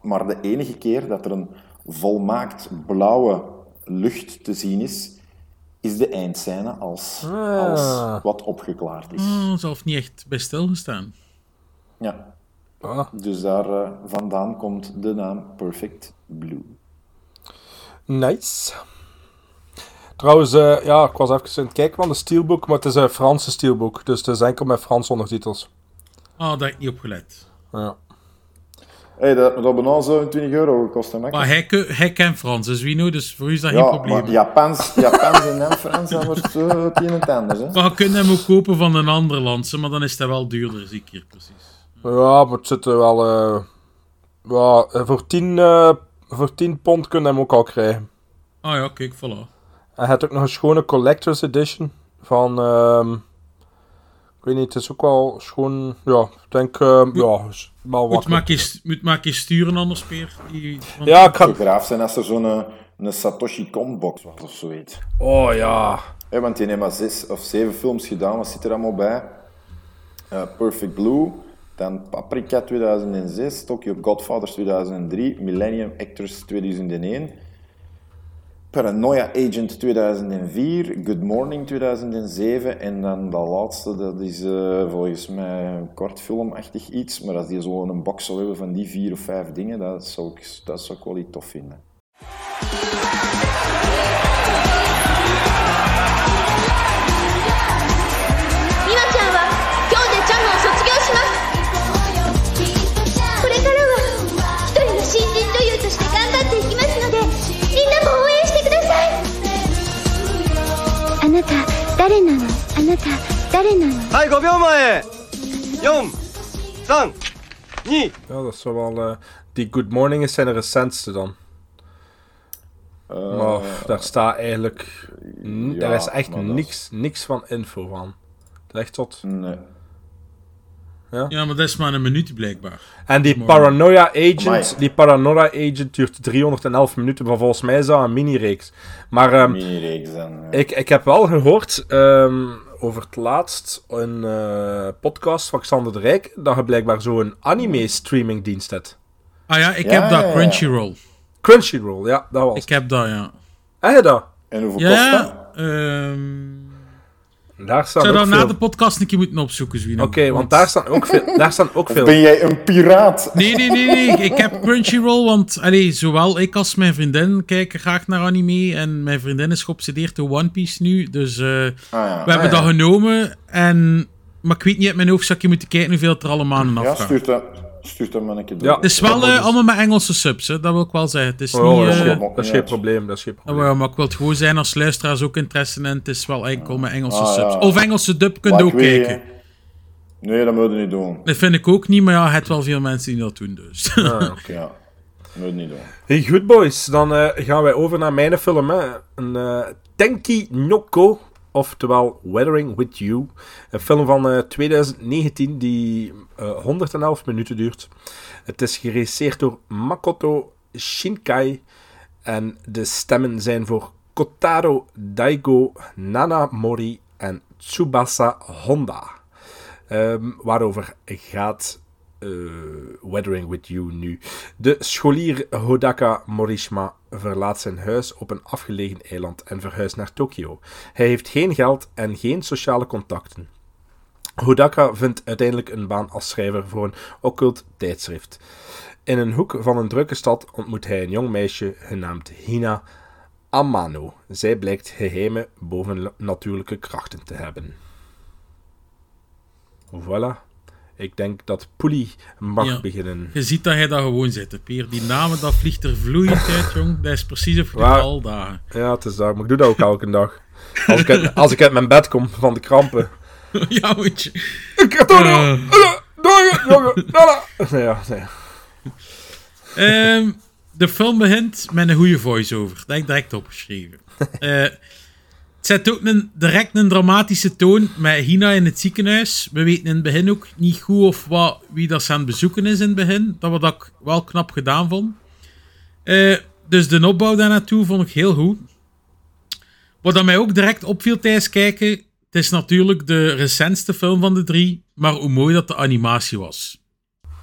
maar de enige keer dat er een volmaakt blauwe lucht te zien is, is de eindscène als alles wat opgeklaard is.
Oh, zelf niet echt bij stilgestaan.
Ja.
Ah.
Dus daar eh, vandaan komt de naam Perfect Blue.
Nice. Trouwens, eh, ja, ik was even aan het kijken van de steelbook, maar het is een Franse steelbook, dus het is enkel met Frans ondertitels.
Ah, daar heb ik niet op gelet.
Ja.
Hey, dat dat bijna zo 20 euro gekost, hè?
Maar hij, hij kent Frans, dus wie nou, dus voor u is dat
ja,
geen probleem.
maar Japans, Japans en [laughs] Frans, dat wordt uh, het een en het ander. Hè?
Maar je kunt hem ook kopen van een ander land, maar dan is hij wel duurder, zie ik hier precies.
Ja, maar het zit er wel... eh, ja, eh, voor 10, eh, voor 10 pond kun je hem ook al krijgen.
Ah ja, kijk, voilà.
Hij heeft ook nog een schone collector's edition van... ehm, ik weet niet, het is ook wel schoon... Ja, ik denk... ehm, ja, wel
Moet
wat.
maar eens, moet maar eens sturen, anders peer. Die, want-
Ja, ik
Het
ga...
zou graaf zijn als er zo'n eh, een Satoshi Kon-box was of zoiets.
Oh ja.
Hè, want die heeft maar zes of zeven films gedaan. Wat zit er allemaal bij? Eh, Perfect Blue, dan Paprika 2006, Tokyo Godfathers 2003, Millennium Actors 2001, Paranoia Agent 2004, Good Morning 2007 en dan dat laatste, dat is eh, volgens mij een kortfilmachtig iets, maar als die zo een box zou hebben van die vier of vijf dingen, dat zou ik, dat zou ik wel iets tof vinden.
誰なのあなた誰なの
はい5秒前432
Ja, dat zou wel... eh, die Good Morning is zijn de recentste dan. maar pff, daar staat eigenlijk... n-
ja,
daar is echt
maar dat is-
niks, niks van info van. Het is echt tot...
Nee.
Ja, maar dat is maar een minuut blijkbaar.
En die. Paranoia Agent,
Amai.
die Paranoia Agent duurt 311 minuten, maar volgens mij is dat een mini-reeks. Maar ehm,
Mini-reeks dan. ja.
ik, ik heb wel gehoord ehm, over het laatst een eh, podcast van Xander de Rijk, dat je blijkbaar zo'n anime-streamingdienst hebt.
Ah ja, ik
Ja,
heb dat. Crunchyroll.
Crunchyroll, ja, dat was
Ik heb dat, ja.
Heb je dat?
En hoeveel kost dat?
Ja, ehm...
Daar staan
zou dat na
veel...
de podcast een keer moeten opzoeken, Zwino.
Oké, want daar staan ook veel... Daar staan ook veel...
Ben jij een piraat?
Nee, nee, nee, nee. Ik heb Crunchyroll, want allee, zowel ik als mijn vriendin kijken graag naar anime. En mijn vriendin is geobsedeerd door One Piece nu. Dus eh,
Ah, ja.
we hebben
ja.
dat genomen. En, maar ik weet niet uit mijn hoofd, zou ik je moeten kijken hoeveel er allemaal maanden
Ja,
afgaan.
stuurt dat, stuurt dat maar een keer door.
Ja.
Het is wel eh, allemaal met Engelse subs, hè. dat wil ik wel zeggen. Het is
Oh,
niet...
dat, is
eh,
geen, dat is geen probleem, dat is geen probleem.
maar, maar ik wil het gewoon zijn als luisteraars ook interesse in. Het is wel enkel met Engelse
Ah, ja.
subs. Of Engelse dub kun je
Maar
ook
weet,
kijken.
Nee, dat moet je niet doen.
Dat vind ik ook niet, maar ja, je hebt wel veel mensen die dat doen, dus.
Ah, oké. [laughs]
Ja, dat moet niet doen.
Hey, goed boys, dan eh, gaan wij over naar mijn film. Hè. Een eh, Tenki Noko, oftewel Weathering With You. Een film van eh, 2019 die eh, 111 minuten duurt. Het is geregisseerd door Makoto Shinkai. En de stemmen zijn voor Kotaro Daigo Nanamori en Tsubasa Honda. Ehm, waarover gaat eh, Weathering with You nu? De scholier Hodaka Morishima verlaat zijn huis op een afgelegen eiland en verhuist naar Tokio. Hij heeft geen geld en geen sociale contacten. Hodaka vindt uiteindelijk een baan als schrijver voor een occult tijdschrift. In een hoek van een drukke stad ontmoet hij een jong meisje genaamd Hina Amano. Zij blijkt geheime bovennatuurlijke krachten te hebben. Voilà. Ik denk dat Poelie mag
Ja.
beginnen.
Je ziet dat hij daar gewoon zit, hè, Peer. Die namen, dat vliegt er vloeiend uit, jong. Dat is precies of je al dagen.
Ja, het is daar, maar ik doe dat ook elke dag. Als ik, uit, als ik uit mijn bed kom van de krampen. [laughs]
ja, moet je.
Ik heb toch nog-
Eh.
Jongen, jongen. Ja, nee.
Ehm, de film begint met een goede voice-over. Dat heb ik direct opgeschreven. [laughs] Eh, het zet ook een, direct een dramatische toon met Hina in het ziekenhuis. We weten in het begin ook niet goed of wat, wie dat ze aan het bezoeken is in het begin. Dat wat ik wel knap gedaan vond. Eh, dus de opbouw daar naartoe vond ik heel goed. Wat dat mij ook direct opviel tijdens kijken... Het is natuurlijk de recentste film van de drie, maar hoe mooi dat de animatie was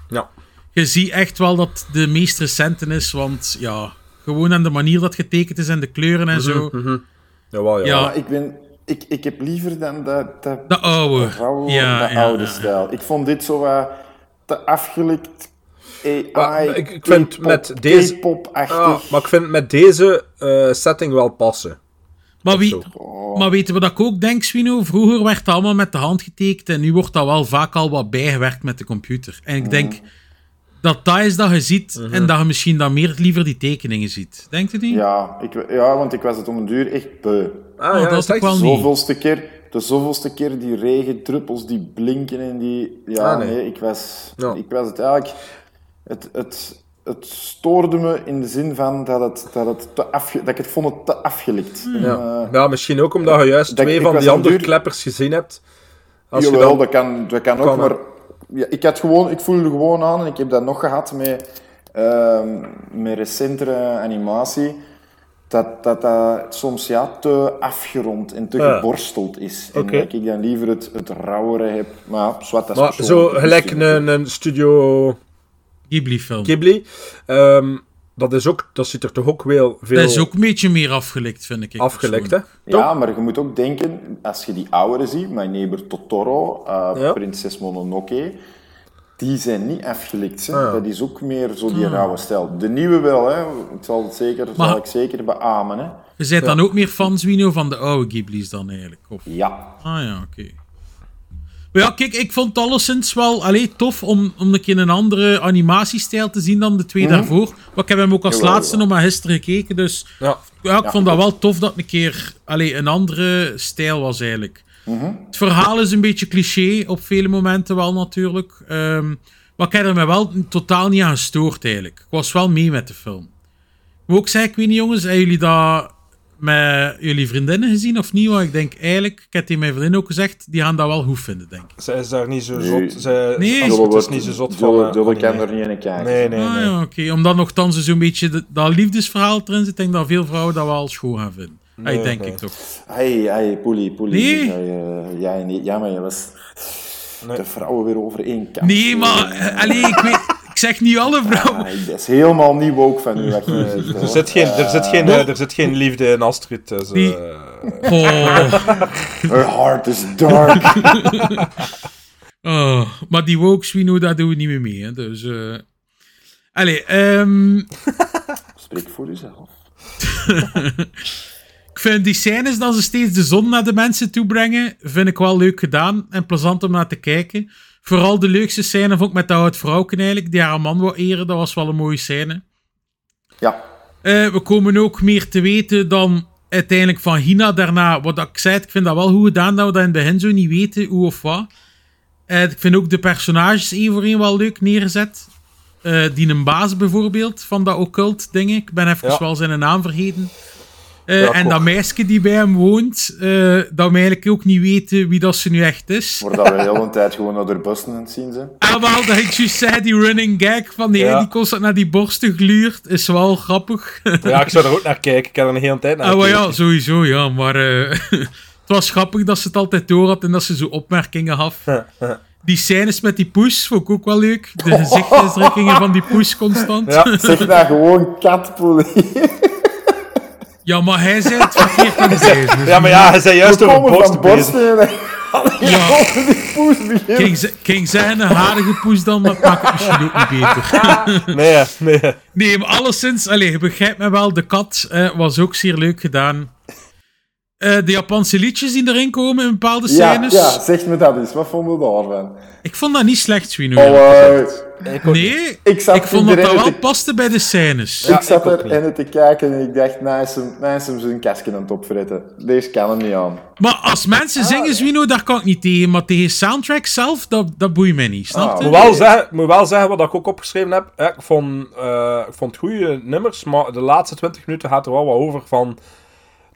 Ja.
je ziet echt wel dat het de meest recente is, want ja, gewoon aan de manier dat getekend is en de kleuren en zo.
Mhm. Jawel, ja.
Ja.
Maar ik, ben, ik, ik heb liever dan dat, dat,
De oude.
rauwe,
Ja,
de
ja,
oude
ja.
stijl. Ik vond dit zo wat te afgelikt. AI,
ik, ik vind met deze...
K-pop-achtig.
Ah, maar ik vind met deze eh, setting wel passen.
Maar, wie,
Zo.
Oh.
maar weten we dat ik ook denk, Swino? Vroeger werd het allemaal met de hand getekend en nu wordt dat wel vaak al wat bijgewerkt met de computer. En ik denk dat dat is dat je ziet
Mhm.
en dat je misschien dan meer liever die tekeningen ziet. Denkt u niet?
Ja, ik, ja, want ik was het om een duur echt beu.
Ah,
Oh,
ja,
dat
is echt
wel
zo.
niet.
Zoveelste keer, de zoveelste keer die regendruppels die blinken en die... Ja,
Ah, nee.
nee. ik, was,
Ja.
ik was het eigenlijk... Het, het, het stoorde me in de zin van dat, het, dat, het te afge, dat ik het vond het te afgelikt. En,
Ja.
eh,
ja, misschien ook omdat je juist twee
ik
van die andere
duur-
kleppers gezien hebt. Als je
Jawel,
dan...
dat kan, dat kan ook,
kan,
maar ja, ik, had gewoon, ik voelde gewoon aan, en ik heb dat nog gehad met, ehm, met recentere animatie, dat dat, dat soms ja, te afgerond en te
Ja.
geborsteld is. En
Oké.
dat ik dan liever het, het rauwere heb. Maar zwart, dat is
Maar zo gelijk een, een studio
Ghibli-film.
Ghibli. ehm, dat, is ook, dat ziet er toch ook wel veel
Dat is ook een beetje meer afgelikt, vind ik.
afgelekt, hè?
Ja, maar je moet ook denken, als je die ouderen ziet, mijn neighbor Totoro, eh,
Ja.
Prinses Mononoke, die zijn niet afgelikt. Hè.
Ah, ja.
Dat is ook meer zo die rauwe stijl. De nieuwe wel, hè. Ik zal het zeker,
Maar-
zal ik zeker beamen. Hè.
Je bent dan ook meer fan, Zwino, van de oude Ghibli's dan eigenlijk? Of?
Ja.
Ah ja, oké. Maar ja, kijk, ik vond het alleszins wel allee, tof om, om een keer een andere animatiestijl te zien dan de twee daarvoor. Maar ik heb hem ook als
Mhm. Jawel,
laatste nog maar gisteren gekeken, dus
Ja.
ja, ik
Ja,
vond dat wel tof dat een keer allee, een andere stijl was eigenlijk.
Mhm.
Het verhaal is een beetje cliché op vele momenten wel natuurlijk. Ehm, maar ik heb er me wel totaal niet aan gestoord eigenlijk. Ik was wel mee met de film. Ik moet ook zeggen, ik weet niet jongens, hebben jullie dat met jullie vriendinnen gezien of niet? Want ik denk eigenlijk, ik heb tegen mijn vriendin ook gezegd, die gaan dat wel goed vinden, denk ik.
Zij is daar niet zo
Nee.
zot. Zij,
Nee.
het is niet zo zot van... eh,
Dulle kan er niet in kijken.
Nee, nee,
ah
nee.
ja, oké. Omdat nogthans zo'n beetje de- dat liefdesverhaal erin zit, denk ik dat veel vrouwen dat wel schoon gaan vinden. Ah,
Nee,
denk
nee.
ik toch.
Hey, hey, Poelie, Poelie.
Nee.
Ja, ja, ja, nee, ja, maar je was
Nee.
de vrouwen weer over één kant.
Nee, maar eh, allee, ik, weet, zeg niet alle vrouwen.
Ah, dat is helemaal niet woke van u. wat je [laughs] zegt,
Er zit, geen, er, zit geen, eh, er zit geen liefde in Astrid. Dus,
Die- Oh.
Her heart is dark. [laughs]
Oh, maar die woke Swino, daar doen we niet meer mee. Hè. Dus, eh Allee, ehm, [laughs]
Spreek voor uzelf.
ik vind die scènes dat ze steeds de zon naar de mensen toe brengen, vind ik wel leuk gedaan en plezant om naar te kijken. Vooral de leukste scène vond ik met dat oud vrouwken eigenlijk, die haar man wou eren. Dat was wel een mooie scène.
Ja.
Eh, we komen ook meer te weten dan uiteindelijk van Hina daarna. Wat ik zei, ik vind dat wel goed gedaan dat we dat in het begin zo niet weten hoe of wat. Eh, ik vind ook de personages één voor één wel leuk neergezet. Eh, die een baas bijvoorbeeld van dat occult dingen. Ik ben even
Ja.
wel zijn naam vergeten. Eh,
Ja,
en dat meisje die bij hem woont, eh, dat we eigenlijk ook niet weten wie dat ze nu echt is.
Voordat we de hele tijd gewoon naar de bussen aan het zien zijn.
En wel, dat ik juist zei, die running gag van die,
Ja.
die constant naar die borsten gluurt, is wel grappig.
Ja, ik zou er ook naar kijken. Ik heb er een hele tijd naar
Ah, maar
gekeken.
ja, sowieso, ja. Maar eh, [laughs] het was grappig dat ze het altijd door had en dat ze zo opmerkingen gaf. Die scènes met die poes vond ik ook wel leuk. De gezichtsuitdrukkingen van die poes constant.
Ja.
Zeg nou gewoon katpoelie.
Ja, maar hij zei het verkeerd aan. [laughs] Dus
Ja, maar ja, hij zei juist over borsten
van
bezig.
borsten en
Ja.
poes beginnen.
Ging, zijn een harige poes dan, dat maakt het misschien ook niet beter. [laughs]
Nee, nee.
Nee, maar alleszins, allez, je begrijpt me wel, de kat eh, was ook zeer leuk gedaan. Eh, de Japanse liedjes die erin komen in bepaalde
Ja,
scènes.
ja, zeg me dat eens. Wat vonden we daarvan?
Ik vond dat niet slecht, Swino.
Oh, eh,
nee,
ik zat
ik vond dat dat wel
te-
paste bij de scènes.
ik zat er en het te kijken en ik dacht, nou is hem, nou is hem zijn kastje aan het opfretten. Deze kan hem niet aan.
Maar als mensen zingen, Swino, daar kan ik niet tegen. Maar tegen soundtrack zelf, dat, dat boeit mij niet. Snap
Ah,
je?
Ik moet wel zeggen, ik moet wel zeggen wat ik ook opgeschreven heb. hè, Ik vond, eh ik vond goede nummers, maar de laatste 20 minuten gaat er wel wat over van.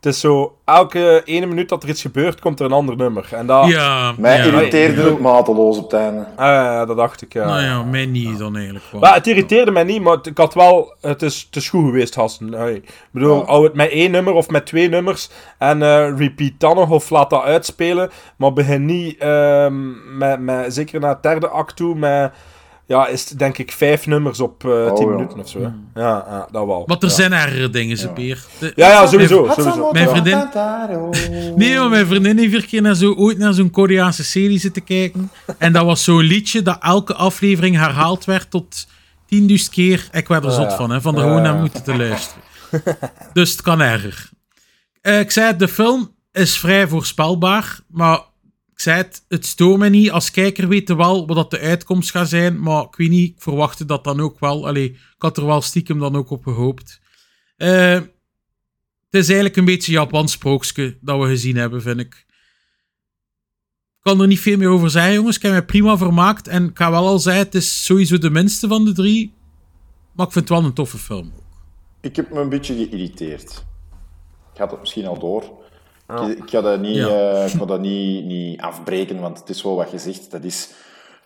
Het is zo, elke ene minuut dat er iets gebeurt, komt er een ander nummer. En dat,
Ja,
Mij
ja.
irriteerde het mateloos op het einde.
Ah, ja, dat dacht ik, ja.
Nou ja, mij niet dan eigenlijk wel.
Maar het irriteerde mij niet, maar ik had wel... Het is, het is goed geweest, Hassen. Hey. Ik bedoel,
Ja.
hou het met één nummer of met twee nummers en eh, repeat dan nog of laat dat uitspelen. Maar begin niet, ehm, met, met, zeker naar het derde act toe, met... Ja, is het denk ik vijf nummers op eh tien
ja.
minuten of zo. hè. Ja, ja, dat wel.
Want er
ja.
zijn ergere dingen, ze Peer. De-
Ja, ja, sowieso.
Mijn-
sowieso.
Mijn vriendin... [laughs] Nee, maar mijn vriendin heeft een keer naar zo, ooit naar zo'n Koreaanse serie zitten kijken. En dat was zo'n liedje dat elke aflevering herhaald werd tot 10.000 keer. Ik werd er zot van, hè, van er gewoon naar moeten te luisteren. Dus het kan erger. Eh, ik zei het, de film is vrij voorspelbaar, maar ik zei het, het stoort me niet. Als kijker weten wel wat dat de uitkomst gaat zijn, maar ik weet niet, ik verwachtte dat dan ook wel. Allee, ik had er wel stiekem dan ook op gehoopt. Eh, het is eigenlijk een beetje Japans sprookje dat we gezien hebben, vind ik. Ik kan er niet veel meer over zeggen, jongens. Ik heb mij prima vermaakt. En ik ga wel al zeggen, het is sowieso de minste van de drie. Maar ik vind het wel een toffe film.
Ik heb me een beetje geïrriteerd. Ik had het misschien al door. Ik, ik ga dat, niet,
Ja.
eh, ik ga dat niet, niet afbreken, want het is wel wat gezegd. Dat is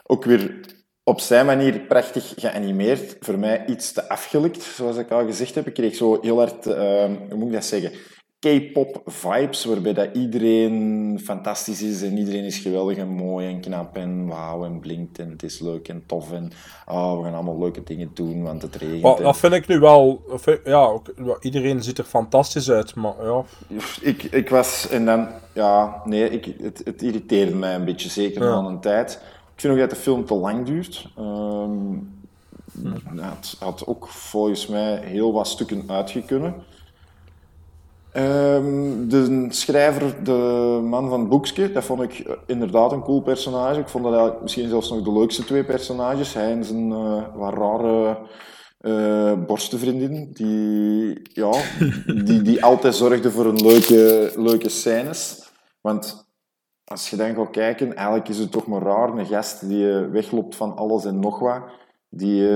ook weer op zijn manier prachtig geanimeerd. Voor mij iets te afgelikt, zoals ik al gezegd heb. Ik kreeg zo heel hard, eh, hoe moet ik dat zeggen? K-pop vibes, waarbij dat iedereen fantastisch is en iedereen is geweldig en mooi en knap en wauw en blinkt en het is leuk en tof en oh, we gaan allemaal leuke dingen doen, want het regent. En-
dat vind ik nu wel... Ja, iedereen ziet er fantastisch uit, maar ja...
Ik, ik was, en dan, ja, nee, ik, het, het irriteerde mij een beetje, zeker
Ja.
na een tijd. Ik vind ook dat de film te lang duurt. Ehm het had ook volgens mij heel wat stukken uitgekunnen. Ehm, de schrijver, de man van het boekje, dat vond ik eh, inderdaad een cool personage. Ik vond dat eigenlijk misschien zelfs nog de leukste twee personages. Hij en zijn eh, wat rare eh borstenvriendin, die, ja, [laughs] die, die altijd zorgde voor een leuke, leuke scènes. Want als je dan gaat kijken, eigenlijk is het toch maar raar, een gast die wegloopt van alles en nog wat. Die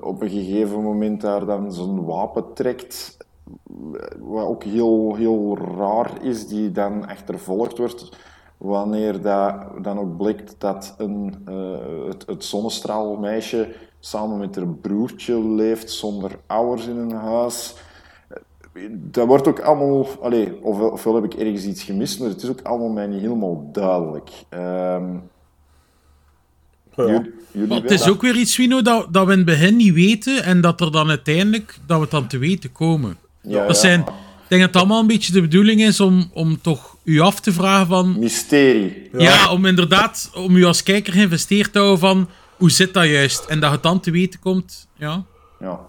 op een gegeven moment daar dan zo'n wapen trekt, wat ook heel, heel raar is, die dan achtervolgd wordt. Wanneer dat dan ook blijkt dat een, eh, het, het zonnestraalmeisje samen met haar broertje leeft zonder ouders in een huis. Dat wordt ook allemaal... Allee, ofwel, ofwel heb ik ergens iets gemist, maar het is ook allemaal mij niet helemaal duidelijk. Ehm jullie
Maar het is ook weer iets, Wino, dat, dat we in het begin niet weten. En dat er dan uiteindelijk, dat we het dan te weten komen.
Ja,
dat
ja.
zijn, ik denk dat het allemaal een beetje de bedoeling is om, om toch u af te vragen van...
Mysterie.
Ja. om inderdaad, om u als kijker geïnvesteerd te houden van... Hoe zit dat juist? En dat het dan te weten komt, ja.
Ja.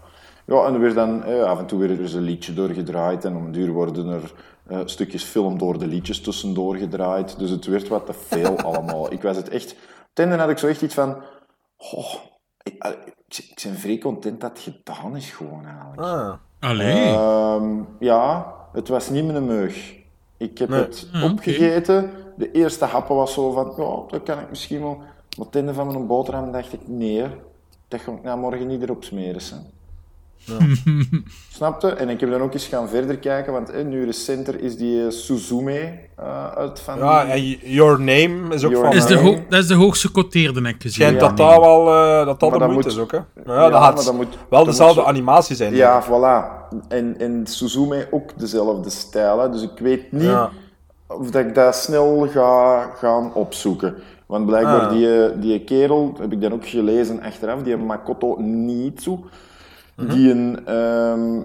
Ja, en er werd dan, eh, af en toe werd er dus een liedje doorgedraaid en om een duur worden er eh, stukjes film door de liedjes tussendoor gedraaid. Dus het werd wat te veel [laughs] allemaal. Ik was het echt... Ten einde had ik zo echt iets van... Oh, ik, ik, ik ben vrij content dat het gedaan is gewoon eigenlijk.
Ah.
Allee.
Ehm, ja, het was niet mijn meug. Ik heb
Nee.
het
oké.
opgegeten. De eerste happen was zo van, ja, dat kan ik misschien wel. Maar einde van mijn boterham dacht ik, nee, dat ga ik nou morgen niet erop smeren. Sen. [laughs] Snapte? En ik heb dan ook eens gaan verder kijken, want eh, nu recenter is die eh, Suzume eh, uit van...
Ja, en Your Name is ook
Your
van...
Dat is, de ho- dat is de hoogste gequoteerde, heb ik gezien.
Schijnt
Ja,
dat
nee.
dat wel eh, dat dat
Maar
de
dat
moeite
moet-
is ook, hè? Maar
Ja,
ja, dat
dat moet-
wel
dat
dezelfde
moet
animatie zijn.
Ja, voilà. En, en Suzume ook dezelfde stijl, hè. dus ik weet niet
Ja.
of dat ik dat snel ga gaan opzoeken. Want blijkbaar
Ah.
die, eh, die kerel, heb ik dan ook gelezen achteraf, die Makoto Nitsu,
Mhm.
die een, ehm,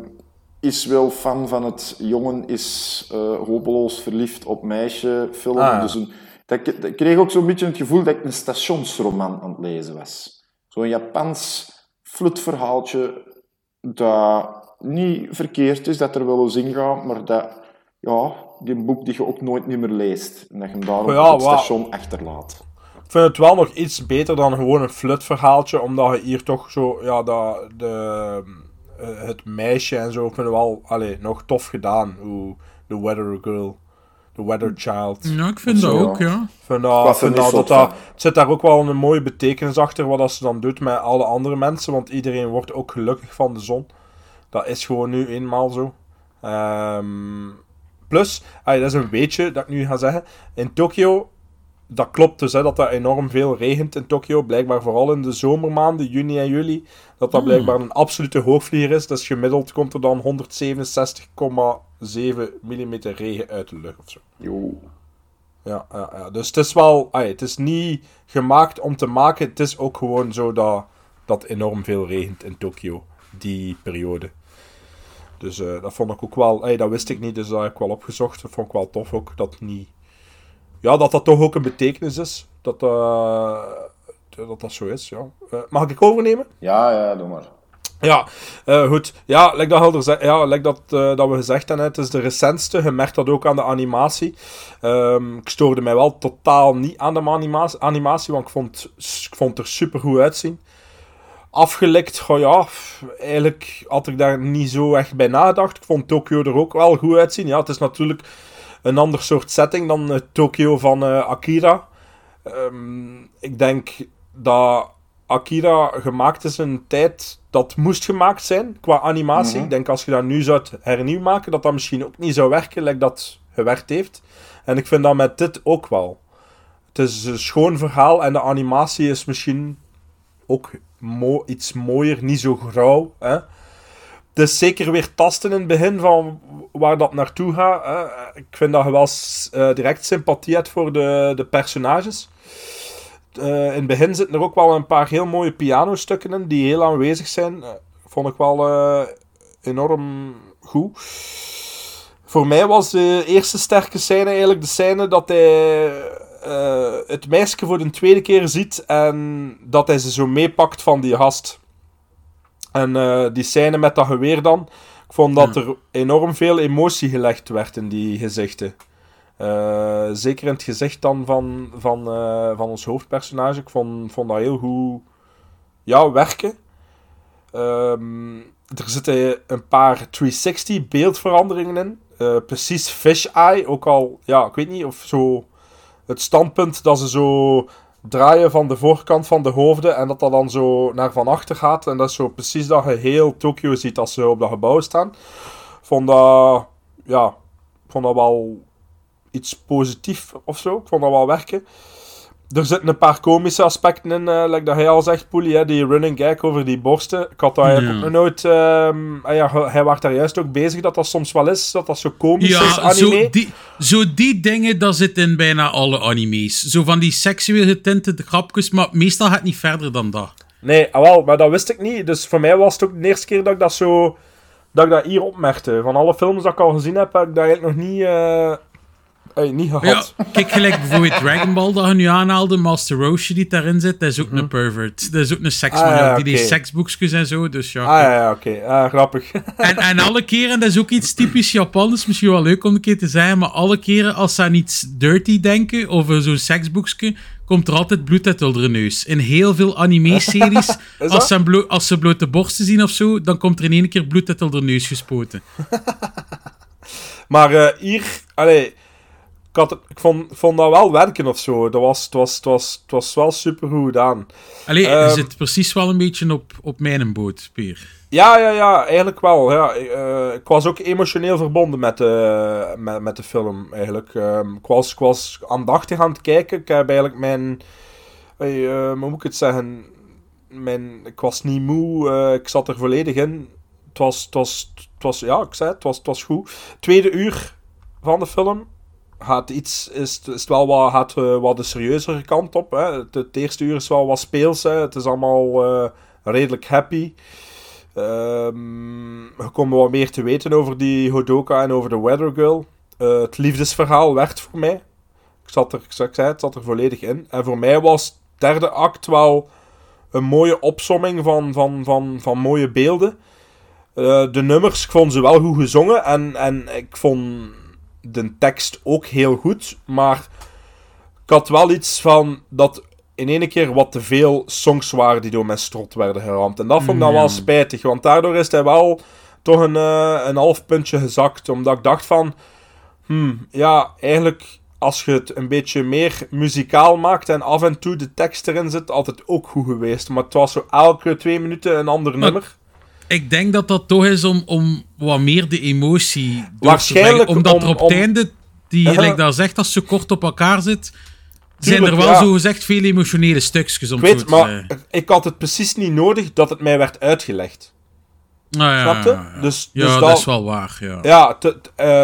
is wel fan van het jongen is eh, hopeloos verliefd op meisje film.
Ah, ja.
Dus een, dat, kreeg ook zo'n beetje het gevoel dat ik een stationsroman aan het lezen was. Zo'n Japans flutverhaaltje dat niet verkeerd is, dat er wel eens in gaat, maar dat, ja, die boek die je ook nooit niet meer leest. En dat je hem daarom
Ja,
op het station achterlaat.
Ik vind het wel nog iets beter dan gewoon een flutverhaaltje, omdat je hier toch zo, ja, dat, de, eh, het meisje en zo vind ik wel, allee, nog tof gedaan. Hoe de Weather Girl, de Weather Child.
Ja, ik vind dat
Zo,
ook, ja.
Vind dat, vind dat, het zit daar ook wel een mooie betekenis achter wat dat ze dan doet met alle andere mensen, want iedereen wordt ook gelukkig van de zon. Dat is gewoon nu eenmaal zo. Ehm, plus, dat is een weetje dat ik nu ga zeggen. In Tokio, dat klopt dus, hè, dat er enorm veel regent in Tokio. Blijkbaar vooral in de zomermaanden, juni en juli. Dat dat blijkbaar een absolute hoogvlieger is. Dus gemiddeld komt er dan 167,7 mm regen uit de lucht of zo.
Jo.
Ja, ja, ja. dus het is wel, ah, het is niet gemaakt om te maken. Het is ook gewoon zo dat, dat enorm veel regent in Tokio, die periode. Dus eh, dat vond ik ook wel, ey, dat wist ik niet, dus dat heb ik wel opgezocht. Dat vond ik wel tof ook, dat niet, ja, dat dat toch ook een betekenis is. Dat eh, dat, dat zo is, ja. Eh, mag ik overnemen?
Ja, ja, doe maar.
Ja, eh, goed. Ja, like dat, Helder zei- ja, like dat, dat we gezegd hebben, het is de recentste. Je merkt dat ook aan de animatie. Ehm, ik stoorde mij wel totaal niet aan de animatie, animatie want ik vond, ik vond het er super goed uitzien. Afgelikt, goh ja, eigenlijk had ik daar niet zo echt bij nagedacht. Ik vond Tokio er ook wel goed uitzien. Ja, het is natuurlijk een ander soort setting dan eh, Tokio van eh, Akira. Ehm, ik denk dat Akira gemaakt is in een tijd dat moest gemaakt zijn qua animatie. Ik denk als je dat nu zou hernieuw maken, dat dat misschien ook niet zou werken, like dat gewerkt heeft. En ik vind dat met dit ook wel. Het is een schoon verhaal en de animatie is misschien ook mo- iets mooier, niet zo grauw. Hè? Het is zeker weer tasten in het begin van waar dat naartoe gaat. Ik vind dat je wel eh, direct sympathie hebt voor de, de personages. Eh, in het begin zitten er ook wel een paar heel mooie pianostukken in die heel aanwezig zijn. Eh, vond ik wel enorm goed. Voor mij was de eerste sterke scène eigenlijk de scène dat hij het meisje voor de tweede keer ziet en dat hij ze zo meepakt van die gast. En eh, die scène met dat geweer dan. Ik vond dat er enorm veel emotie gelegd werd in die gezichten. Eh, zeker in het gezicht dan van, van, eh, van ons hoofdpersonage. Ik vond, vond dat heel goed ja, werken. Ehm, er zitten een paar 360 beeldveranderingen in. Precies fish eye. Ook al, ja, ik weet niet of zo. Het standpunt dat ze zo draaien van de voorkant van de hoofden en dat dat dan zo naar van achter gaat. En dat is zo precies dat je heel Tokio ziet als ze op dat gebouw staan. Vond dat, ja, vond dat wel iets positief of zo. Ik vond dat wel werken. Er zitten een paar komische aspecten in, like dat hij al zegt, Poelie, hè, die running gag over die borsten. Ik had dat ook nog nooit... ehm, ah ja, hij was daar juist ook bezig dat dat soms wel is, dat dat zo komisch is,
Ja,
anime.
zo die, zo die dingen, dat zit in bijna alle anime's. Zo van die seksueel getinte grapjes, maar meestal gaat het niet verder dan dat.
Nee, ah, wel, maar dat wist ik niet. Dus voor mij was het ook de eerste keer dat ik dat zo... Dat ik dat hier opmerkte. Van alle films dat ik al gezien heb, heb ik dat eigenlijk nog niet... eh, eh, niet
Ja,
gehad.
kijk, gelijk bijvoorbeeld Dragon Ball dat je nu aanhaalde, Master Roshi die daarin zit, dat is ook een pervert. Dat is ook een seksman,
Mhm. Ah, ja,
die seksboekjes en zo, dus ja.
Ah ja, ja oké. Ah, grappig. [laughs]
En, en alle keren, dat is ook iets typisch Japans, misschien wel leuk om een keer te zeggen, maar alle keren als ze aan iets dirty denken, of zo'n seksboekje, komt er altijd bloed uit hun neus. In heel veel anime-series, [laughs] als, ze blo- als ze blote borsten zien of zo, dan komt er in één keer bloed uit hun neus gespoten. [laughs]
Maar eh, hier, allee, ik, had ik, vond, ik vond dat wel werken of zo. Dat was, het, was, het, was, het was wel super goed gedaan.
Allee, je
Ehm,
zit precies wel een beetje op, op mijn boot, Peer.
Ja, ja, ja, eigenlijk wel. Ja. Eh, ik was ook emotioneel verbonden met de, met, met de film, eigenlijk. Ehm, ik, was, ik was aandachtig aan het kijken. Ik heb eigenlijk mijn... eh, eh, hoe moet ik het zeggen? Mijn, ik was niet moe, ik zat er volledig in. Het was, het was, het was ja, ik zei het, het was, het was goed. Tweede uur van de film gaat iets, is, is wel wat, gaat, eh, wat de serieuzere kant op. Hè. Het, eerste uur is wel wat speels. Hè. Het is allemaal eh, redelijk happy. Ehm we komen wat meer te weten over die Hodoka en over de Weather Girl. Eh, het liefdesverhaal werd voor mij. Ik zat er, ik zei zat er volledig in. En voor mij was het derde act wel een mooie opsomming van, van, van, van mooie beelden. De nummers, ik vond ze wel goed gezongen. En, en ik vond de tekst ook heel goed. Maar ik had wel iets van dat in ene keer wat te veel songs waren die door mijn strot werden geramd. En dat vond ik dan
Ja.
wel spijtig. Want daardoor is hij wel toch een, eh, een half puntje gezakt. Omdat ik dacht van... Hmm, ja, eigenlijk als je het een beetje meer muzikaal maakt en af en toe de tekst erin zit, altijd ook goed geweest. Maar het was zo elke twee minuten een ander nummer.
Ik denk dat dat toch is om, om wat meer de emotie door te
Waarschijnlijk
brengen. Omdat er
om-
op het einde, die
Uh-huh.
like dat zegt, als ze kort op elkaar zit, zijn er wel
ja.
zo gezegd veel emotionele stukjes om
Ik weet,
te
maar ik had het precies niet nodig dat het mij werd uitgelegd.
Nou ja,
Snap je?
ja, ja.
Dus-
ja,
dus
dat
dat-
is wel waar. Ja.
Ja, eh,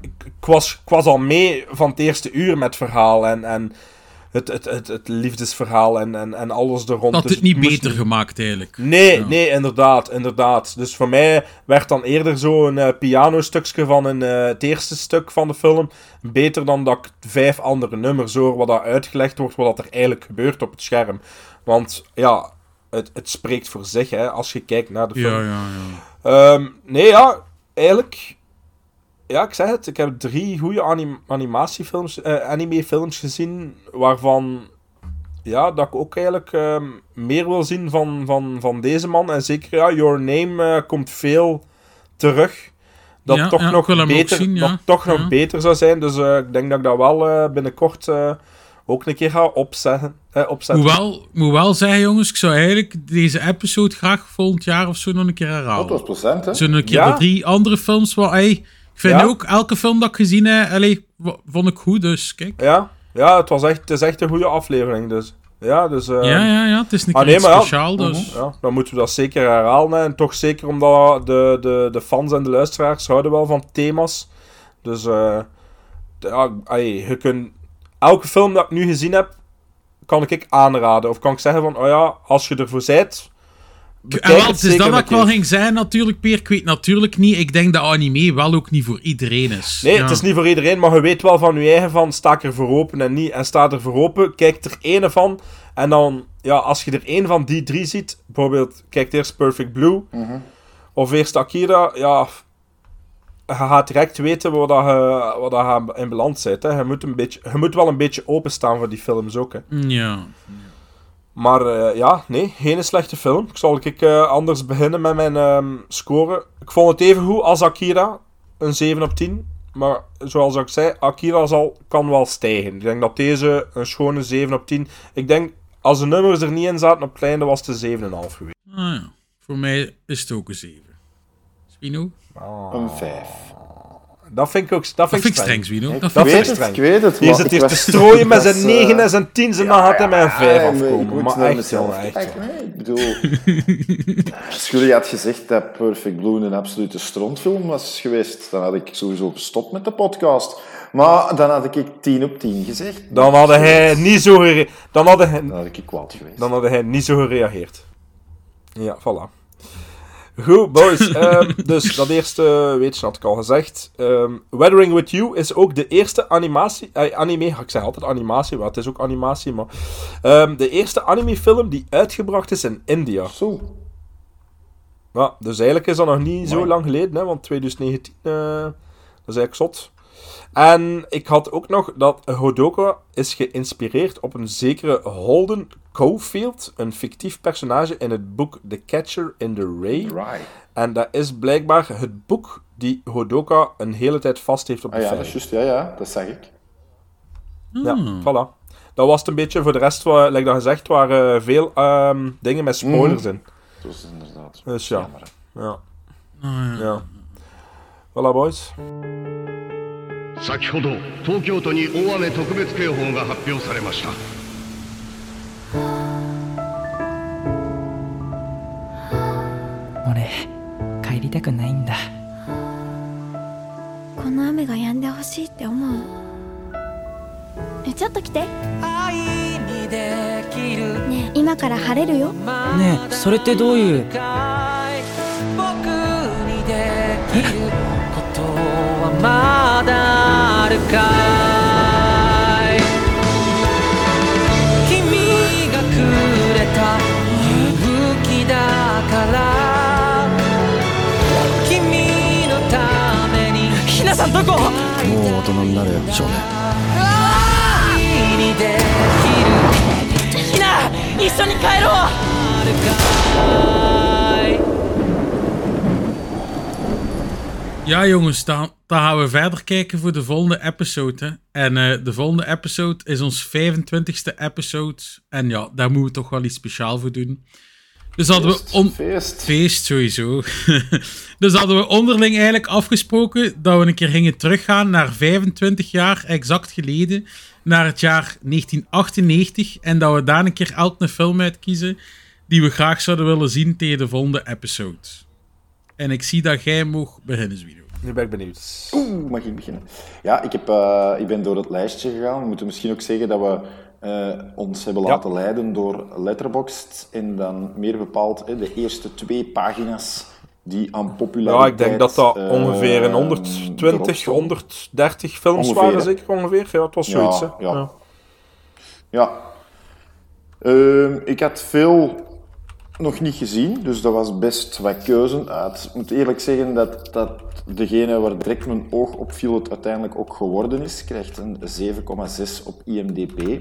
ik, ik was, ik was al mee van het eerste uur met het verhaal en, en het, het, het, het liefdesverhaal en, en, en alles er rond.
Dat
Dus
het niet
moest
beter gemaakt eigenlijk.
Nee,
Ja.
nee, inderdaad, inderdaad. Dus voor mij werd dan eerder zo'n eh pianostukje van een, eh, het eerste stuk van de film beter dan dat ik vijf andere nummers hoor, wat daar uitgelegd wordt, wat er eigenlijk gebeurt op het scherm. Want ja, het, het spreekt voor zich, hè, als je kijkt naar de film.
Ja, ja, ja.
Ehm, nee, ja, eigenlijk. Ja, ik zeg het. Ik heb drie goede anim animatiefilms, eh, anime-films gezien. Waarvan. Ja, dat ik ook eigenlijk ehm, meer wil zien van, van, van deze man. En zeker, ja, Your Name eh, komt veel terug. Dat
Ja,
toch,
ja,
nog, beter,
zien, ja.
dat toch nog beter zou zijn. Dus eh, ik denk dat ik dat wel eh, binnenkort eh, ook een keer ga opzetten. eh, opzetten.
Moet wel, moet wel zeggen, jongens, ik zou eigenlijk deze episode graag volgend jaar of zo nog een keer herhalen.
Dat was plezant, hè?
Zo een keer
Ja?
de drie andere films. Waar, ik vind
Ja?
ook elke film dat ik gezien heb, allee, vond ik goed, dus kijk.
Ja, ja het, was echt, het is echt een goede aflevering. Dus. Ja, dus... eh,
ja, ja, ja, het is een
Ah,
keer
nee, maar ja.
speciaal, dus.
Ja, dan moeten we dat zeker herhalen. hè. En toch zeker omdat de, de, de fans en de luisteraars houden wel van thema's. Dus eh, ja, je kunt... Elke film dat ik nu gezien heb, kan ik aanraden. Of kan ik zeggen van, oh ja, als je ervoor bent...
Wel,
het
is dat wat ik wel ging zijn, natuurlijk, Peer. Ik weet natuurlijk niet. Ik denk dat anime wel ook niet voor iedereen is.
Nee,
Ja.
het is niet voor iedereen, maar je weet wel van je eigen van, sta ik er voor open en niet. En sta er voor open, kijk er ene van. En dan, ja, als je er één van die drie ziet, bijvoorbeeld, kijk eerst Perfect Blue, of eerst Akira, ja, je gaat direct weten waar, dat je, waar dat je in beland bent. Hè. Je, moet een beetje, je moet wel een beetje openstaan voor die films ook. Hè.
Ja.
Maar eh, ja, nee, geen slechte film. Ik zal ik, eh, anders beginnen met mijn ehm, score. Ik vond het even goed als Akira. Een 7 op 10. Maar zoals ik zei, Akira zal, kan wel stijgen. Ik denk dat deze een schone 7 op 10. Ik denk, als de nummers er niet in zaten op het einde, was het een 7,5 geweest.
Ah, ja. Voor mij is het ook een 7. Spino?
Een vijf.
Dat vind ik ook dat
Dat
vind ik
streng.
Ik
Dat vind
weet
ik
streng.
ik weet het.
Hier zit hier te strooien met zijn [laughs]
was,
9
eh,
en zijn 10 en dan gaat hij met een 5
Ja, maar
afkomen. Maar echt, jongen, echt.
Ik bedoel... [laughs] Als jullie had gezegd dat Perfect Blue een absolute strontfilm was geweest, dan had ik sowieso gestopt met de podcast. Maar dan had ik 10 op 10 gezegd.
Dan had hij niet zo dan had hij,
Dan had ik kwaad geweest.
dan had hij niet zo gereageerd. Ja, voilà. Goed, boys. Ehm, dus dat eerste, weet je, had ik al gezegd. Ehm, Weathering With You is ook de eerste animatie... eh, anime, ik zeg altijd animatie, maar het is ook animatie, maar... ehm, de eerste animefilm die uitgebracht is in India.
Zo.
Ja, dus eigenlijk is dat nog niet zo lang geleden, hè, want 2019, eh, dat is eigenlijk zot. En ik had ook nog dat Hodoka is geïnspireerd op een zekere Holden Caulfield, een fictief personage in het boek The Catcher in the Ray.
Right.
En dat is blijkbaar het boek die Hodoka een hele tijd vast heeft op de
Ah ja, dat is juist. Ja, ja, dat zag ik.
Ja,
Hmm.
voilà. Dat was het een beetje. Voor de rest, wa- like dat gezegd, waren veel ehm, dingen met spoilers in.
Dat is inderdaad.
Dus ja.
jammer.
Ja.
Ah, ja.
ja. Voilà, boys.
先ほど東京都に大雨特別警報が発表されました。
俺帰りたくないんだ。
この雨が止んでほしいって思う。えちょっと来て。ねえ今から晴れるよ。
ねえそれってどういう？
まだあるかい？君がくれた勇気だから。君のためにひなさんどこ？
もう大人になれよ少年。
にできる。ひな一緒に帰ろう
Ja, jongens, dan, dan gaan we verder kijken voor de volgende episode. Hè. En eh, de volgende episode is ons 25ste episode. En ja, daar moeten we toch wel iets speciaal voor doen. Dus hadden we
Feest,
on-
feest.
Feest, sowieso. [laughs] dus hadden we onderling eigenlijk afgesproken dat we een keer gingen teruggaan naar 25 jaar exact geleden. Naar het jaar 1998. En dat we daar een keer elk een film uitkiezen die we graag zouden willen zien tegen de volgende episode. En ik zie dat jij mag beginnen, Zwido.
Nu ben ik benieuwd.
Oeh, mag ik beginnen? Ja, ik, heb, eh, ik ben door het lijstje gegaan. We moeten misschien ook zeggen dat we eh, ons hebben laten leiden door Letterboxd. En dan meer bepaald hè, de eerste twee pagina's die aan populariteit...
Ja, ik denk dat dat
eh,
ongeveer een
erop
120,
stonden.
130 films
Ongeveer,
waren, zeker ongeveer. Ja, het was
Ja,
zoiets. hè.
ja. Ja. Ehm, ik had veel nog niet gezien, dus dat was best wat keuze uit. Ik moet eerlijk zeggen dat, dat degene waar direct mijn oog op viel het uiteindelijk ook geworden is. Krijgt een 7,6 op IMDb.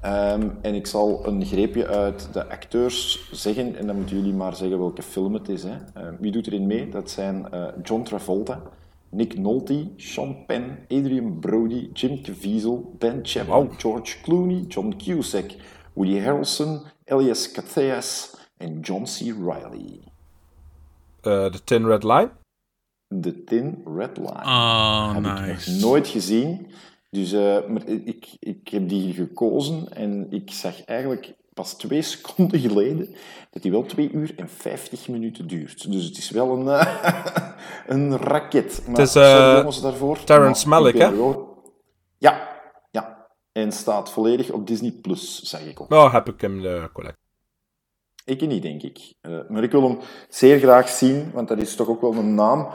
Ehm, en ik zal een greepje uit de acteurs zeggen, en dan moeten jullie maar zeggen welke film het is. Hè. Eh, wie doet erin mee? Dat zijn eh, John Travolta, Nick Nolte, Sean Penn, Adrian Brody, Jim Caviezel, Ben Chapman, George Clooney, John Cusack, Woody Harrelson, Elias Catheas en John C. Reilly.
Eh, De Tin Red Line.
The Thin Red Line.
Ah,
heb
nice.
ik nog nooit gezien. Dus eh, maar ik, ik heb die gekozen en ik zag eigenlijk pas twee [laughs] seconden geleden dat die wel 2 uur en 50 minuten duurt. Dus het is wel een, eh, [laughs] een raket. Maar
Het is,
sorry
eh,
jongens daarvoor.
Terrence Malick, hè?
wel- Ja, ja. En staat volledig op Disney Plus, zag ik ook.
Nou, heb ik hem de collect.
Ik niet, denk ik. Eh, maar ik wil hem zeer graag zien, want dat is toch ook wel een naam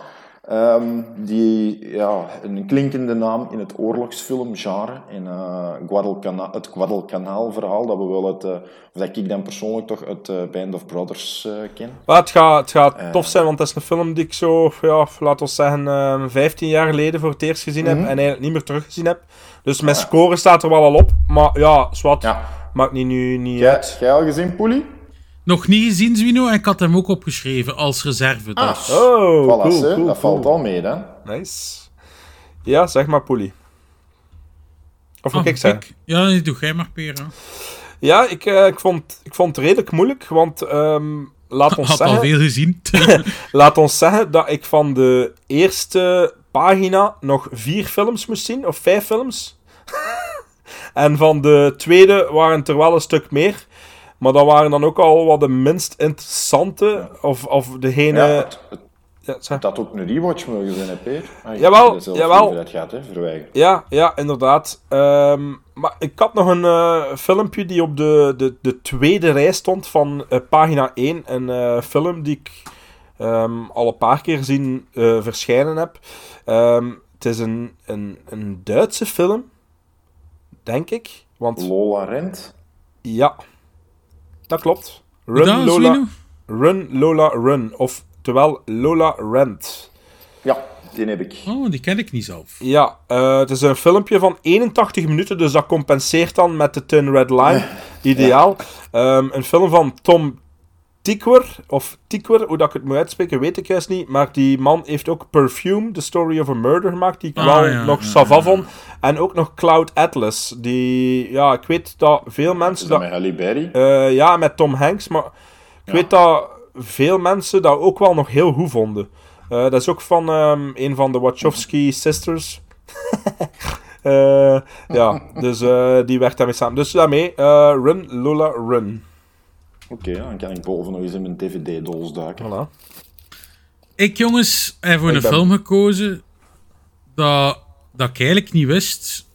ehm, die, ja, een klinkende naam in het oorlogsfilmgenre. En eh, Guadalcana- het Guadalcanal-verhaal, dat we wel het, eh, of dat ik dan persoonlijk toch uit eh, Band of Brothers eh, ken.
Maar het gaat, het gaat
Eh.
tof zijn, want het is een film die ik zo, ja, laten we zeggen, eh, 15 jaar geleden voor het eerst gezien heb
Mhm.
en eigenlijk niet meer teruggezien heb. Dus mijn score staat er wel al op, maar ja, zwart, maakt niet, nu niet
Jij,
uit.
jij al gezien, Poelie?
Nog niet gezien, Zwino, en ik had hem ook opgeschreven als reserve.
Ah,
Dus.
Oh,
Voilà,
cool,
dat valt al mee, dan.
Nice. Ja, zeg maar, Poelie. Of moet
Ah,
ik zeggen?
Ja, nee, doe jij maar, Per. hè.
Ja, ik, eh, ik, vond, ik vond het redelijk moeilijk, want ehm, laat [laughs] ons
Had
zeggen...
al veel gezien. [laughs] [laughs]
laat ons zeggen dat ik van de eerste pagina nog vier films moest zien, of vijf films. en van de tweede waren het er wel een stuk meer. Maar dat waren dan ook al wat de minst interessante, of, of degene...
Ja, het, het,
Ja,
dat ook een rewatch mogen zijn, hè, Peer? Ah,
Jawel,
liever uit gehad, hè, verwijgen.
Ja, ja, inderdaad. Ehm, maar ik had nog een eh, filmpje die op de, de, de tweede rij stond van eh, pagina 1. Een eh, film die ik ehm, al een paar keer zien verschijnen heb. Ehm, het is een, een, een Duitse film, denk ik. Want,
Lola Rent?
ja, dat klopt. Run Lola? Run Lola Run. Of terwijl Lola Rent.
Ja, die heb ik.
Oh, die ken ik niet zelf.
Ja, eh, het is een filmpje van 81 minuten, dus dat compenseert dan met de Tin Red Line. Ideaal. Ehm, een film van Tom Tikwer, of Tikwer, hoe dat ik het moet uitspreken, weet ik juist niet. Maar die man heeft ook Perfume, The Story of a Murder gemaakt, die ik
Ah,
wel
ja,
nog
ja,
sava vond. En ook nog Cloud Atlas, die, ja, ik weet dat veel mensen...
Is dat met Halle Berry?
Eh, ja, met Tom Hanks, maar ik weet dat veel mensen dat ook wel nog heel goed vonden. Eh, dat is ook van ehm, een van de Wachowski sisters. [laughs] Eh, ja, dus eh, die werkt daarmee samen. Dus daarmee, eh, Run, Lola, Run.
Oké, dan kan ik boven nog eens in mijn DVD-doos duiken.
Voilà.
Ik, jongens, heb voor
Ik
een
ben-
film gekozen dat, dat ik eigenlijk niet wist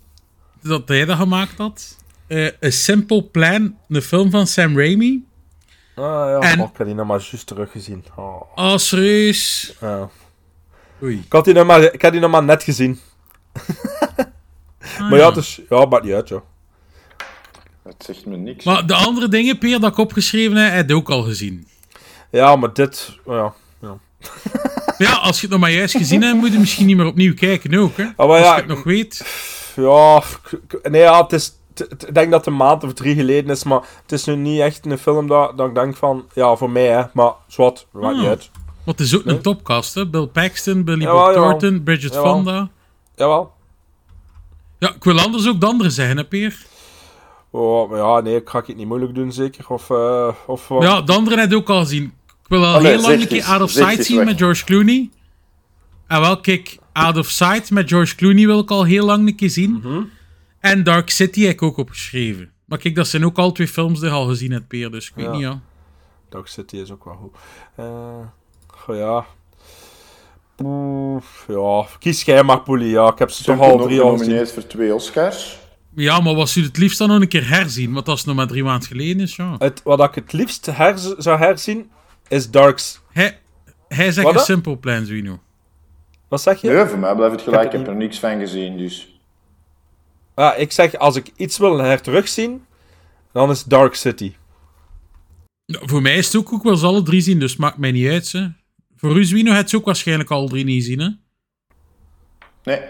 dat hij dat gemaakt had. Eh A Simple Plan, een film van Sam Raimi.
Ah ja,
En-
oh, ik heb die nog maar juist teruggezien. Oh.
Oh, serieus?
Ja.
Oei.
Ik, had die nog maar, ik heb die nog maar net gezien. maar ja, dus, ja, maakt niet uit, joh.
Het zegt me niks.
Maar de andere dingen, Peer, dat ik opgeschreven heb, heb je ook al gezien.
Ja, maar dit, ja. ja. [laughs]
Ja, als je het nog maar juist gezien hebt, moet je misschien niet meer opnieuw kijken ook, hè?
Ah, maar
als
ja,
je het nog weet.
Ja, nee, ja, het is. Ik denk dat het een maand of drie geleden is, maar het is nu niet echt een film dat, dat ik denk van, ja, voor mij, hè, maar zwart, maakt niet
Ah.
uit.
Want het is ook
Nee.
een topcast, hè? Bill Paxton, Billy Bob. Thornton, Bridget. Fonda.
Jawel.
Ja, ik wil anders ook de andere zeggen, hè, Peer?
Oh, maar ja, nee, ik ga het niet moeilijk doen, zeker. Of, eh of.
Ja, de andere heb je ook al gezien. Ik wil al
Allee,
heel lang een keer Out of Sight zien
weg.
met George Clooney. En wel, kijk, Out of Sight met George Clooney wil ik al heel lang een keer zien.
Mhm.
En Dark City heb ik ook opgeschreven. Maar kijk, dat zijn ook al twee films die al gezien hebt, Peer. Dus ik weet
Ja.
niet, ja.
Dark City is ook wel goed. Eh goh, ja. Ja, kies jij maar, Poelie. Ja, ik heb ze toch al drie al gezien.
voor twee Oscars.
Ja, maar was u het liefst dan nog een keer herzien? Want als het nog maar drie maanden geleden is, ja.
Het, wat ik het liefst herz- zou herzien, is Darks.
Hij, hij zegt een
hè?
Simple Plan, Zwino.
Wat zeg je?
Nee, voor mij blijft het
Ik
gelijk.
heb
Ik heb er niks van gezien, dus...
Ja, ik zeg, als ik iets wil her terugzien, dan is Dark City.
Ja, voor mij is het ook, ook wel eens alle drie zien, dus maakt mij niet uit, hè. Voor u, Zwino, het ze ook waarschijnlijk alle drie niet zien, hè.
Nee.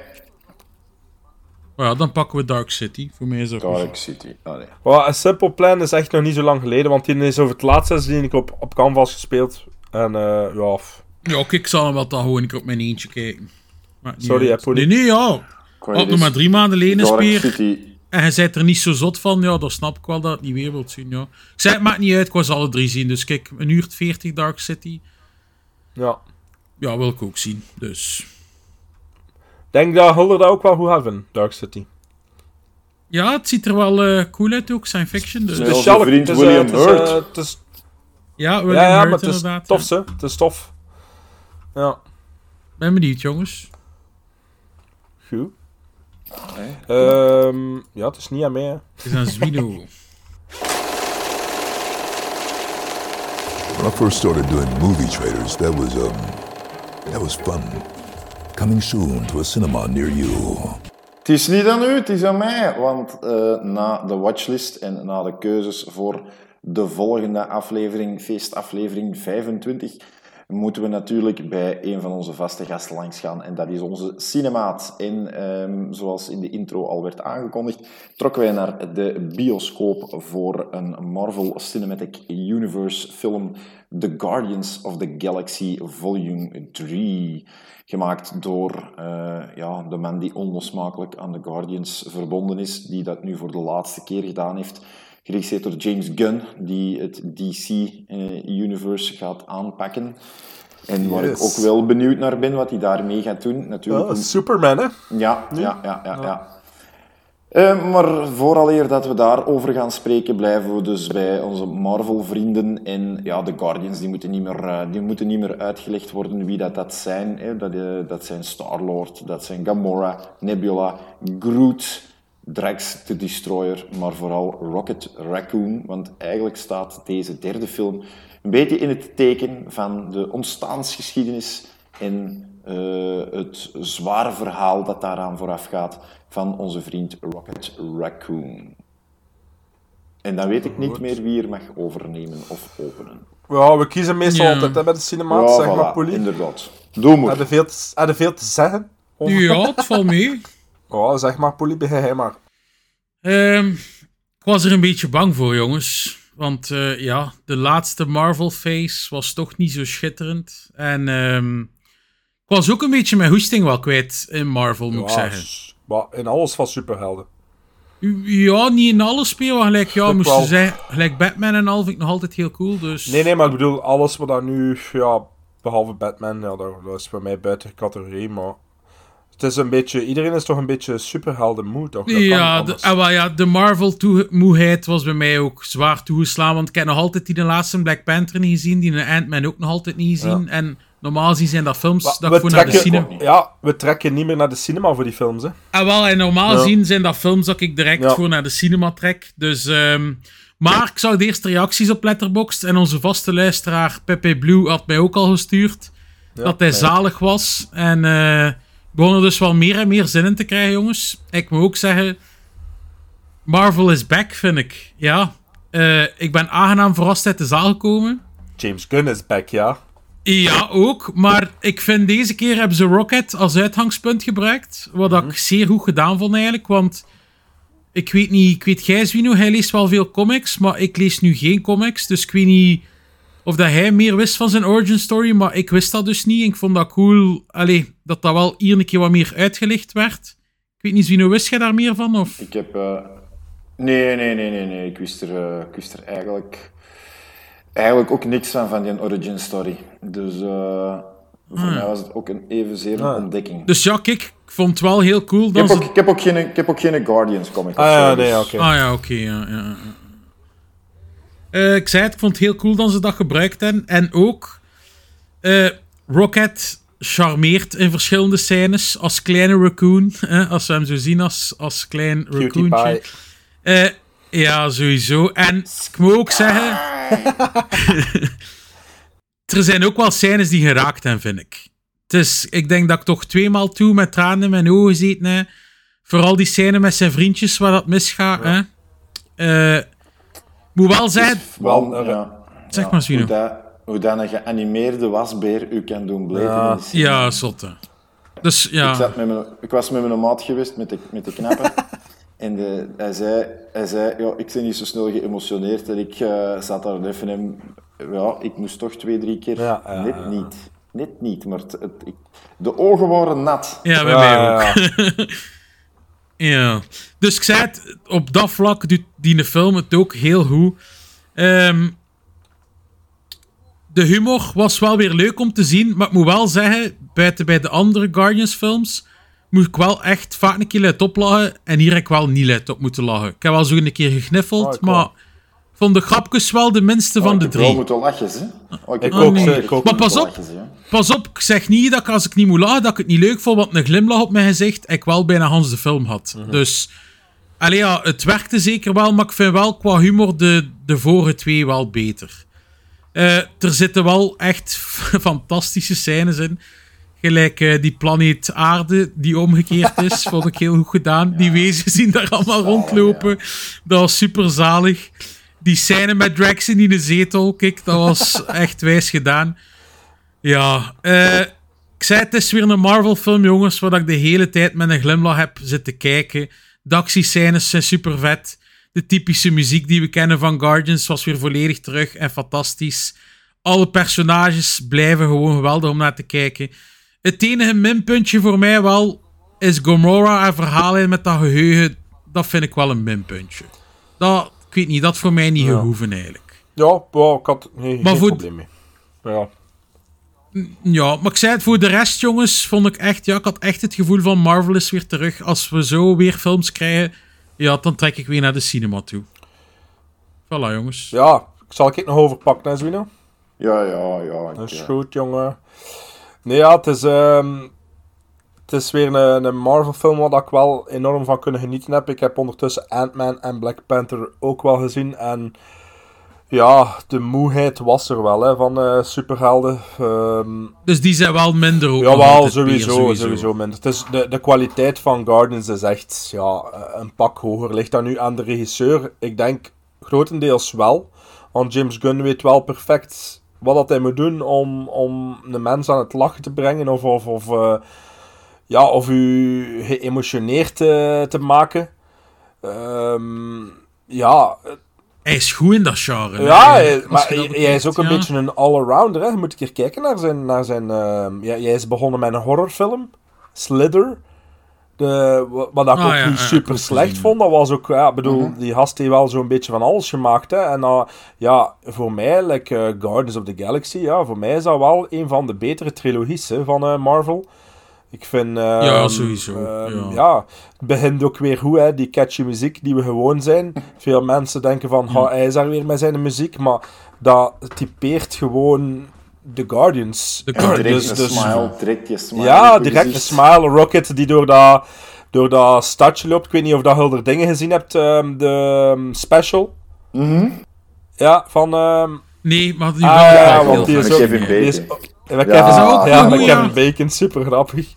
Maar ja, dan pakken we Dark City. Voor mij is dat
Dark
goed.
City. Allee.
Well, A Simple Plan is echt nog niet zo lang geleden, want die is over het laatste die ik op, op Canvas gespeeld. En eh ja,
Ja, oké, ik zal hem wel dan gewoon een keer op mijn eentje kijken.
Sorry, hè.
Nee, nee, ja. Had nog maar drie maanden geleden is
Dark
weer.
City.
En hij zei er niet zo zot van. Ja, dan snap ik wel dat het niet weer wilt zien, ja. Ik zei, het maakt niet uit, ik was alle drie zien. Dus kijk, een uur 40 Dark City.
ja.
Ja, wil ik ook zien. Dus...
denk dat Hulder dat ook wel goed hebben, Dark City.
Ja, het ziet er wel eh, cool uit ook, science fiction. Dus.
De vriend
het is, eh,
William
het is,
Hurt.
eh, het is-
Ja,
ja,
William
ja,
Hurt
maar het is
inderdaad.
tof,
ja.
Het is tof. Ja,
Ben benieuwd, jongens.
goed. Ehm, ja, het is niet aan mij, hè.
Het is aan Zwino.
When I first started doing movie trailers, that was um, that was fun. Coming soon to a cinema near you.
Het is niet aan u, het is aan mij. Want eh, na de watchlist en na de keuzes voor de volgende aflevering, feestaflevering 25, moeten we natuurlijk bij een van onze vaste gasten langs gaan. En dat is onze cinemaat. En ehm, zoals in de intro al werd aangekondigd, trokken wij naar de bioscoop voor een Marvel Cinematic Universe film The Guardians of the Galaxy Volume 3. Gemaakt door eh, ja, de man die onlosmakelijk aan de Guardians verbonden is, die dat nu voor de laatste keer gedaan heeft. Geregisseerd door James Gunn, die het DC-universe gaat aanpakken. En waar ik ook wel benieuwd naar ben wat hij daarmee gaat doen. Natuurlijk,
Superman, hè.
ja, ja, ja, ja. ja. Eh, maar vooraleer dat we daarover gaan spreken, blijven we dus bij onze Marvel-vrienden. En ja, de Guardians, die moeten niet meer, eh, die moeten niet meer uitgelegd worden wie dat, dat zijn. Hè. Dat, eh, dat zijn Star-Lord, dat zijn Gamora, Nebula, Groot, Drax, de Destroyer, maar vooral Rocket Raccoon. Want eigenlijk staat deze derde film een beetje in het teken van de ontstaansgeschiedenis en eh, het zware verhaal dat daaraan vooraf gaat van onze vriend Rocket Raccoon. En dan weet ik niet meer wie er mag overnemen of openen.
Ja, we kiezen meestal
Ja.
altijd hè, bij de cinemaat,
Ja,
zeg
voilà,
maar, Poelie.
inderdaad. Doe maar.
Heb je veel te, veel te zeggen? over-
Ja, het valt mee.
Oh, zeg maar, Poelie, begin jij maar.
Ehm, ik was er een beetje bang voor, jongens. Want uh, ja, de laatste Marvel face was toch niet zo schitterend. En um, ik was ook een beetje mijn hoesting wel kwijt in Marvel, moet
ja,
ik zeggen.
Maar in alles van superhelden.
Ja, niet in alles spelen, gelijk, ja, moest je zeggen, gelijk Batman en al vind ik nog altijd heel cool. Dus...
Nee, nee, maar ik bedoel, alles wat daar nu, ja, behalve Batman, ja, dat, dat is voor mij buiten categorie, maar het is een beetje, iedereen is toch een beetje superhelden toch? Dat
ja, de, ah, well, ja, de Marvel-moeheid was bij mij ook zwaar toegeslaan, want ik heb nog altijd die de laatste Black Panther niet gezien, die de Ant-Man ook nog altijd niet gezien, ja. en normaal gezien zijn dat films maar, dat ik voor naar de cinema...
Ja, we trekken niet meer naar de cinema voor die films, hè.
Ah, wel, en normaal gezien zijn dat films dat ik direct voor naar de cinema trek, dus... Um, maar ik zag de eerste reacties op Letterboxd en onze vaste luisteraar Pepe Blue had mij ook al gestuurd dat hij zalig was. En uh, begonnen dus wel meer en meer zin in te krijgen, jongens. Ik moet ook zeggen, Marvel is back, vind ik. Ja, uh, ik ben aangenaam verrast uit de zaal gekomen.
James Gunn is back, ja.
Ja, ook. Maar ik vind deze keer hebben ze Rocket als uitgangspunt gebruikt. Wat mm -hmm. ik zeer goed gedaan vond eigenlijk. Want ik weet niet, ik weet Gijswino, hij leest wel veel comics. Maar ik lees nu geen comics. Dus ik weet niet of dat hij meer wist van zijn origin story, maar ik wist dat dus niet. Ik vond dat cool allee, dat dat wel hier een keer wat meer uitgelicht werd. Ik weet niet, Zwino, wist jij daar meer van? Of?
Ik heb... Uh... Nee, nee, nee, nee, nee. Ik wist er, uh, ik wist er eigenlijk, eigenlijk ook niks van, van die origin story. Dus uh, voor hmm. mij was het ook een evenzeer een ontdekking.
Dus ja, kijk, ik vond het wel heel cool.
Dat ik, heb ook, ik, heb ook geen, ik heb ook geen Guardians comic.
Ah ja, nee, oké.
Okay. Ah ja, oké, okay, ja, ja. Uh, ik zei het, ik vond het heel cool dat ze dat gebruikt hebben. En ook, uh, Rocket charmeert in verschillende scènes als kleine raccoon. Als we hem zo zien als, als klein raccoontje. Uh, ja, sowieso. En ik moet ook zeggen... [laughs] er zijn ook wel scènes die geraakt hebben, vind ik. Dus ik denk dat ik toch tweemaal toe met tranen in mijn ogen zit. Hè. Vooral die scène met zijn vriendjes waar dat misgaat. Ja. Hè. Moet wel zijn.
Wel, ja.
Zeg ja, maar, Swino.
Hoe dat, hoe dat een geanimeerde wasbeer u kan doen blijven.
Ja, ja zotte. Dus, ja.
Ik, zat met mijn, ik was met mijn maat geweest met de, met de knappen. [laughs] en de, hij zei, hij zei ja, ik ben niet zo snel geëmotioneerd. En ik uh, zat daar even en ja, ik moest toch twee, drie keer. Ja, ja, net niet. Net niet, maar het, het, ik, de ogen waren nat.
Ja, bij mij ook. [laughs] Ja. Dus ik zei het, op dat vlak doet die film het ook heel goed. Um, de humor was wel weer leuk om te zien, maar ik moet wel zeggen, buiten bij de andere Guardians films, moet ik wel echt vaak een keer let oplachen en hier heb ik wel niet let op moeten lachen. Ik heb wel zo een keer gegniffeld, oh, maar vond de grapjes wel de minste van
oh,
de drie. Ik
moet wel lachen, hè?
Oh, ik, ik, ook, nee. ik ook.
Maar pas op, pas op, ik zeg niet dat ik, als ik niet moet lachen, dat ik het niet leuk vond, want een glimlach op mijn gezicht ik wel bijna Hans de film had. Mm -hmm. Dus, allee, ja, het werkte zeker wel, maar ik vind wel qua humor de, de vorige twee wel beter. Uh, er zitten wel echt [laughs] fantastische scènes in. Gelijk uh, die planeet Aarde die omgekeerd is, vond ik heel goed gedaan. [laughs] Ja. Die wezens zien daar allemaal rondlopen. Ja. Dat was super zalig die scène met Drax in de zetel, kijk, dat was echt wijs gedaan. Ja, uh, ik zei het is weer een Marvel-film, jongens, waar ik de hele tijd met een glimlach heb zitten kijken. De actiescènes zijn super vet. De typische muziek die we kennen van Guardians was weer volledig terug en fantastisch. Alle personages blijven gewoon geweldig om naar te kijken. Het enige minpuntje voor mij wel is Gomorrah haar verhaal met dat geheugen. Dat vind ik wel een minpuntje. Dat, weet niet, dat voor mij niet ja. gehoeven eigenlijk.
Ja, wow, ik had nee, maar geen voor... probleem mee. Ja.
Ja, maar ik zei het voor de rest, jongens, vond ik echt, ja, ik had echt het gevoel van Marvel is weer terug. Als we zo weer films krijgen, ja, dan trek ik weer naar de cinema toe. Voilà, jongens.
Ja, zal ik het nog overpakken, hè, Zwino?
Ja, ja, ja.
Dat is ja. goed, jongen. Nee, ja, het is, um, het is weer een, een Marvel-film waar ik wel enorm van kunnen genieten heb. Ik heb ondertussen Ant-Man en Black Panther ook wel gezien. En ja, de moeheid was er wel hè, van uh, superhelden. Um,
dus die zijn wel minder ook.
Ja, wel sowieso, sowieso, sowieso. minder. Het is de, de kwaliteit van Guardians is echt ja, een pak hoger. Ligt dat nu aan de regisseur? Ik denk grotendeels wel. Want James Gunn weet wel perfect wat dat hij moet doen om, om de mens aan het lachen te brengen. Of, of, of uh, ja, of u geëmotioneerd te, te maken. Um, ja,
Hij is goed in dat genre.
Ja,
hè.
hij- maar hij, hij is ook een
ja.
beetje een all-arounder. Hè. Je moet een keer kijken naar zijn... Naar zijn ehm, ja, jij is begonnen met een horrorfilm. Slither. De, wa- wat ik
Ah,
ook
ja,
niet
ja,
super slecht vond. Dat was ook... Ja, ik bedoel,
Mhm.
die gast heeft wel zo'n beetje van alles gemaakt. Hè. En uh, ja, voor mij, like eh, Guardians of the Galaxy, ja, voor mij is dat wel een van de betere trilogies hè, van eh, Marvel. Ik vind... ehm,
Ja, sowieso,
ehm,
ja.
ja, het begint ook weer goed, hè, die catchy muziek die we gewoon zijn. Veel mensen denken van, ha, hij is daar weer met zijn muziek, maar dat typeert gewoon de Guardians.
De
Direct
Dus- dus-
smile, direct je smile.
ja, direct een smile. Rocket die door dat, door dat stadje loopt. Ik weet niet of dat Hulder dingen gezien hebt, ehm, de special.
Mhm.
Ja, van... ehm,
Nee, maar die
ah, ja, want die is ook... Die is,
Bacon.
Ja, met
Ja,
Kevin, ja,
goed,
met
ja?
Kevin Bacon, super grappig.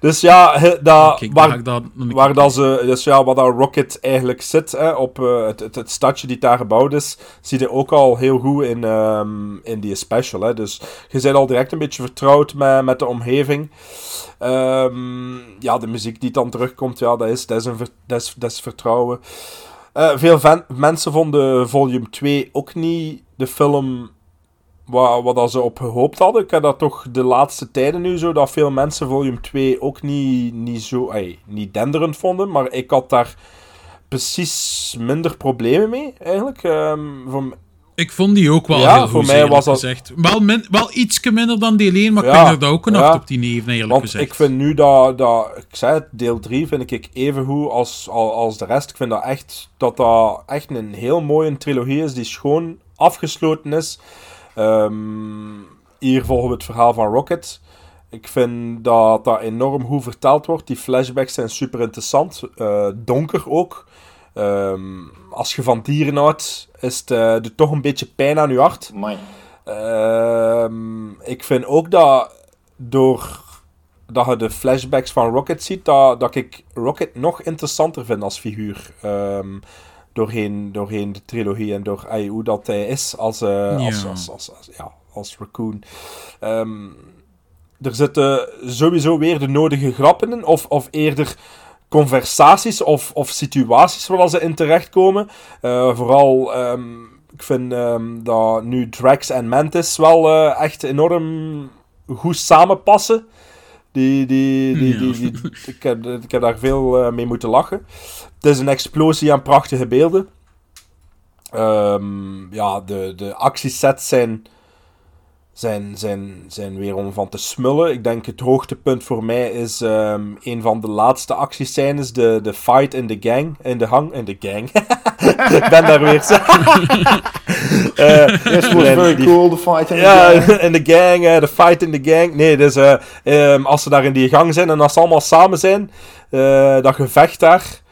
Dus ja, he- dat,
Kijk, daar ga
waar,
dat
waar dat ze, dus ja, waar dat Rocket eigenlijk zit, hè, op eh, het, het, het stadje die daar gebouwd is, zie je ook al heel goed in, ehm, in die special. Hè. Dus je bent al direct een beetje vertrouwd met, met de omgeving. Ehm, ja, de muziek die dan terugkomt, ja, dat is, dat is, een, dat is, dat is vertrouwen. Eh, veel mensen vonden volume 2 ook niet de film wat dat ze op gehoopt hadden. Ik heb dat toch de laatste tijden nu zo, dat veel mensen volume 2 ook niet, niet zo, ey, niet denderend vonden. Maar ik had daar precies minder problemen mee, eigenlijk. Ehm, voor,
Ik vond die ook wel
Ja,
heel
voor
goed,
mij
eerlijk
was dat-
gezegd. Wel, min, wel ietsje minder dan deel 1, maar ik
Ja,
ik dat ook een
ja.
8 op 10 even, eerlijk
Want
gezegd.
ik vind nu dat, dat ik zei het, deel 3 vind ik even goed als, als, als de rest. Ik vind dat echt, dat dat echt een heel mooie trilogie is, die schoon afgesloten is. Ehm, hier volgen we het verhaal van Rocket. Ik vind dat dat enorm goed verteld wordt. Die flashbacks zijn super interessant. Eh, donker ook. Ehm, als je van dieren houdt, is het eh, toch een beetje pijn aan je hart. Ehm, ik vind ook dat door dat je de flashbacks van Rocket ziet, dat, dat ik Rocket nog interessanter vind als figuur. Doorheen, doorheen de trilogie en door hoe dat hij is als, eh,
Ja.
als, als, als, als- ja, als raccoon. Ehm, er zitten sowieso weer de nodige grappen in, of, of eerder conversaties of, of situaties waar ze in terechtkomen. Eh, vooral, ehm, ik vind ehm, dat nu Drax en Mantis wel eh, echt enorm goed samenpassen. Die, die, die, die, die- ik, heb, ik heb daar veel mee moeten lachen. Het is een explosie aan prachtige beelden. Ehm, ja, de, de actiesets zijn, zijn, zijn, zijn weer om van te smullen. Ik denk het hoogtepunt voor mij is ehm, een van de laatste actiescènes. De, de fight in de gang. In de hang. In de gang. [laughs] ik ben daar weer. [laughs] Eh,
Yes, was very
die-
cool, the fight in the
ja,
gang. [laughs]
in de gang, de fight in de gang. Nee, dus eh, ehm, als ze daar in die gang zijn en als ze allemaal samen zijn, eh, dat gevecht daar,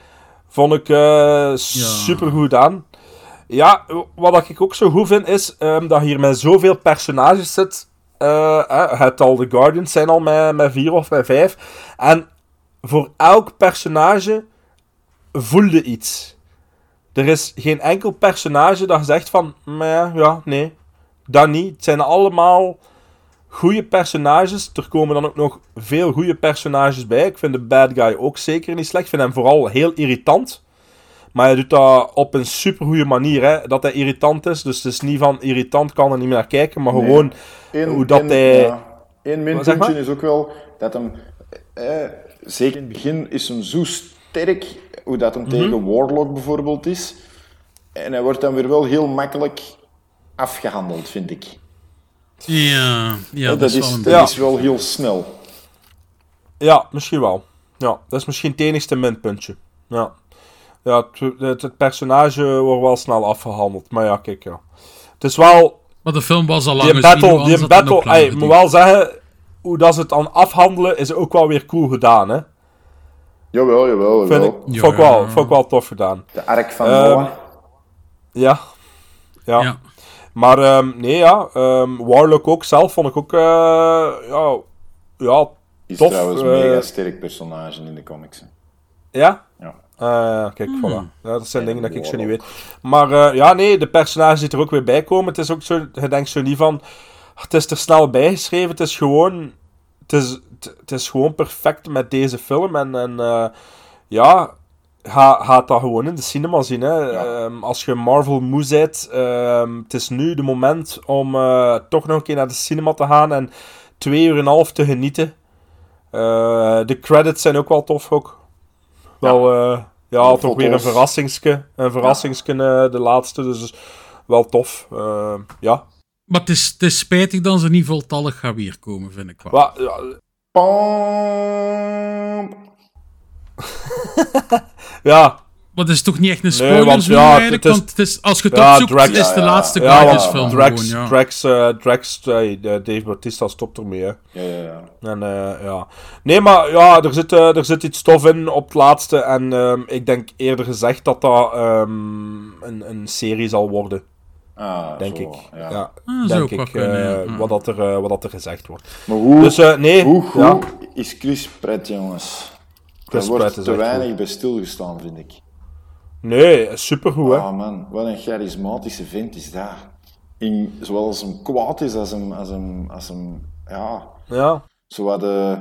vond ik eh super goed aan. Ja, wat ik ook zo goed vind is ehm, dat hier met zoveel personages zit. eh, het al de Guardians zijn al met, met vier of met vijf. En voor elk personage voelde iets. Er is geen enkel personage dat zegt van, "Meh, ja, nee, dat niet. Het zijn allemaal goede personages. Er komen dan ook nog veel goede personages bij. Ik vind de bad guy ook zeker niet slecht. Ik vind hem vooral heel irritant. Maar hij doet dat op een supergoeie manier, hè. Dat hij irritant is. Dus het is niet van irritant, kan er niet meer naar kijken. Maar
Nee.
gewoon
Eén-
hoe dat hij...
ja. Eén minpuntje
maar?
is ook wel dat hem... Eh, zeker in het begin is hem zo sterk, hoe dat hem
Mhm.
tegen Warlock bijvoorbeeld is. En hij wordt dan weer wel heel makkelijk afgehandeld, vind ik.
Ja, ja
dat,
dat is wel een
dat is wel heel snel.
Ja, misschien wel. Ja, dat is misschien het enigste minpuntje. Ja. Ja, het, het, het personage wordt wel snel afgehandeld. Maar ja, kijk, ja. Het is wel...
Maar de film was al lang
Die battle, die battle ey, ik moet wel zeggen, hoe dat ze het aan afhandelen, is ook wel weer cool gedaan, hè.
Jawel, jawel,
Vind
jawel.
ik, vond, ik wel, vond ik wel tof gedaan.
De ark van
Ehm,
Noah.
Ja. Ja.
Ja.
Maar ehm, nee, ja. ehm, Warlock ook zelf vond ik ook, eh, ja, ja,
Is
tof.
trouwens een
eh,
mega sterk personage in de comics. hè.
Ja?
Ja.
Eh, kijk,
Hmm.
voilà. Ja, dat zijn
En
dingen dat ik zo niet weet. Maar eh, ja, nee, de personages die er ook weer bij komen. Het is ook zo, je denkt zo niet van, het is er snel bijgeschreven. Het is gewoon, het is, het, het is gewoon perfect met deze film. En, en eh, ja, ga, ga dat gewoon in de cinema zien. Hè. Ehm, als je Marvel moe bent, ehm, het is nu de moment om eh, toch nog een keer naar de cinema te gaan en twee uur en een half te genieten. Eh, de credits zijn ook wel tof ook. Wel, ja, ja
De
toch weer een verrassingske. Een verrassingske, eh, de laatste, dus wel tof. Eh, ja.
Maar het is, het is spijtig dat ze niet voltallig gaan weerkomen, vind ik wel.
Wa- ja, [laughs] ja.
Maar het is toch niet echt een
Nee,
spoiler
want
zo
ja,
eigenlijk?
het is-
want het is, als je het
Ja,
opzoekt,
Drax-
is de
ja,
laatste
ja,
Guardians
want
film
Drax,
gewoon, ja.
Drax, eh, Drax de- Dave Bautista stopt ermee, hè.
Ja, ja, ja.
En, eh, ja. Nee, maar ja, er zit, er zit iets tof in op het laatste. En ehm, ik denk eerder gezegd dat dat ehm, een, een serie zal worden.
Ah,
denk
zo,
ik.
ja.
Ja,
Ah,
denk ik.
kunnen,
eh,
ja.
wat, dat er, eh, wat dat er gezegd wordt.
Maar hoe,
Dus eh, nee,
hoe goed
ja.
is Chris Pratt, jongens?
Pratt
wordt te weinig
goed.
bij stilgestaan, vind ik.
Nee, supergoed, hè.
Ah man, wat een charismatische vent is dat. In, zowel als hem kwaad is, als hem, als hem, als hem ja...
Ja.
Zo wat, eh,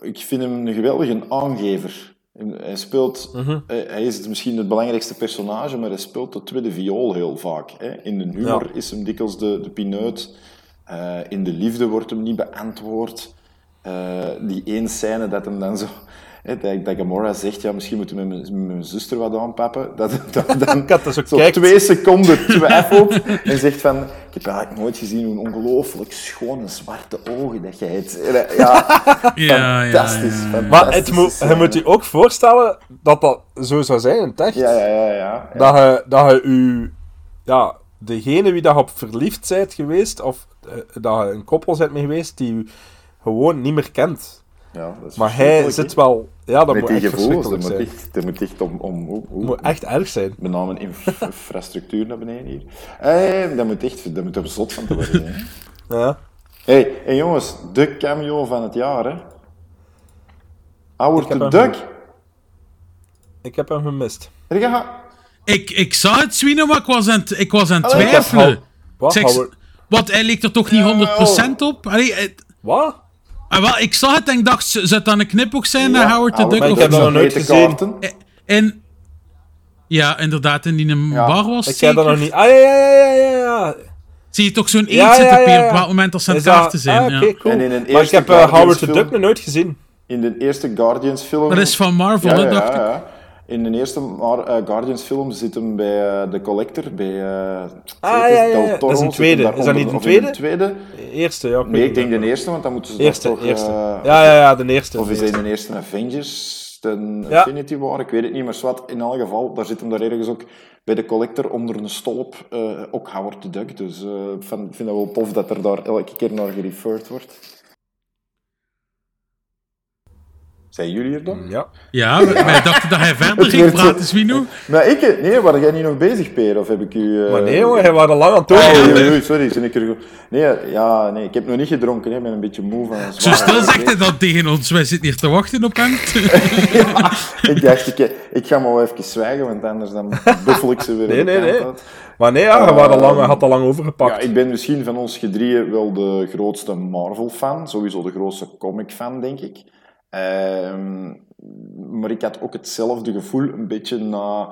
ik vind hem een geweldige aangever. Hij speelt,
Mhm.
hij, hij is misschien het belangrijkste personage, maar hij speelt de tweede viool heel vaak. Hè. In de humor
Ja.
is hem dikwijls de, de pineut. Eh, in de liefde wordt hem niet beantwoord. Eh, die één scène dat hem dan zo... Hè, dat, dat Gamora zegt, ja, misschien moeten we met mijn, zuster wat aanpappen. [laughs] Dat, dat, dan
Ik had dat zo
twee seconden twijfelt en zegt van... Ik heb eigenlijk nooit gezien hoe ongelooflijk schone zwarte ogen dat jij hebt. Ja, [laughs]
Ja, ja,
fantastisch.
ja, ja.
Maar het moet, je moet je ook voorstellen dat dat zo zou zijn in het echt.
Ja, ja, ja. ja, ja.
Dat je, dat je u, ja, degene wie dat je op verliefd bent geweest, of eh, dat je een koppel bent mee geweest, die u gewoon niet meer kent.
Ja, dat is
Maar hij zit wel, ja, dat
Met
moet
die
echt
gevoelens, dat moet, echt, dat moet echt om... om hoe, hoe,
Dat moet echt erg zijn.
Met name inf- [laughs] infrastructuur naar beneden hier. Eh, dat moet echt... Dat moet er zot van te worden, hè. [laughs]
Ja.
hey, en jongens, de cameo van het jaar, hè. Howard the
hem
Duck.
Ik heb hem gemist.
Ik, ik zag het, Swino, maar ik was aan het, ik was aan het twijfelen.
Wat? Howard-
wat, hij leek er toch niet 100% op? Allee, het-
Wat?
Ah, wel, ik zag het en ik dacht, zou het dan een knipoog zijn naar Howard the Duck?
Maar ik
of
heb dat nog nooit gezien.
kaarten.
En, ja, inderdaad, in die een
Ja,
bar was
Ik
zeker.
heb dat nog niet... Ah, ja, ja, ja, ja, ja.
Zie je toch zo'n eend zitten
ja,
peer
ja.
op welk moment als ze aan het
dat-
kaarten zijn.
Ah,
ja.
oké, cool.
En in een
Maar ik heb eh, Howard the Duck nog nooit gezien.
In de eerste Guardians film...
Dat is van Marvel, hè,
ja,
dacht ik.
In de eerste eh, Guardians film zit hem bij eh, de Collector, bij eh
Ah, ja, ja,
Del
ja.
Toro,
Dat is een tweede. Is dat niet een tweede?
tweede?
Eerste, ja.
Nee, ik denk de eerste, want dan moeten ze
Eerste,
dat toch...
eerste.
eh,
Ja, ja, ja, de eerste.
Of is hij in de eerste Avengers, de
Ja.
Infinity War? Ik weet het niet, maar zwart, in elk geval, daar zit hem daar ergens ook bij de Collector onder een stolp, eh, ook Howard the Duck. Dus eh, ik vind ik vind dat wel tof dat er daar elke keer naar gereferred wordt. Zijn jullie er dan?
Ja.
Ja, wij, dachten dat hij verder ging praten, Swino.
Maar ik, nee, waren jij niet nog bezig, Peer? Of heb ik u... eh,
Maar nee, hoor, hij was al lang aan het
Oh, oei, sorry, ik er goed. Nee, ja, nee, ik heb nog niet gedronken, hè. ik ben een beetje moe van
Zo stil zegt hij dat tegen ons. Wij zitten hier te wachten op hem. [laughs]
Ik dacht, ik, ik ga maar wel even zwijgen, want anders dan buffel ik ze weer
Nee, nee, nee.
uit.
Maar nee, ja, hij was al lang,
Ehm,
had al lang overgepakt.
Ja, ik ben misschien van ons gedrieën wel de grootste Marvel-fan. Sowieso de grootste comic-fan, denk ik. Ehm, maar ik had ook hetzelfde gevoel een beetje na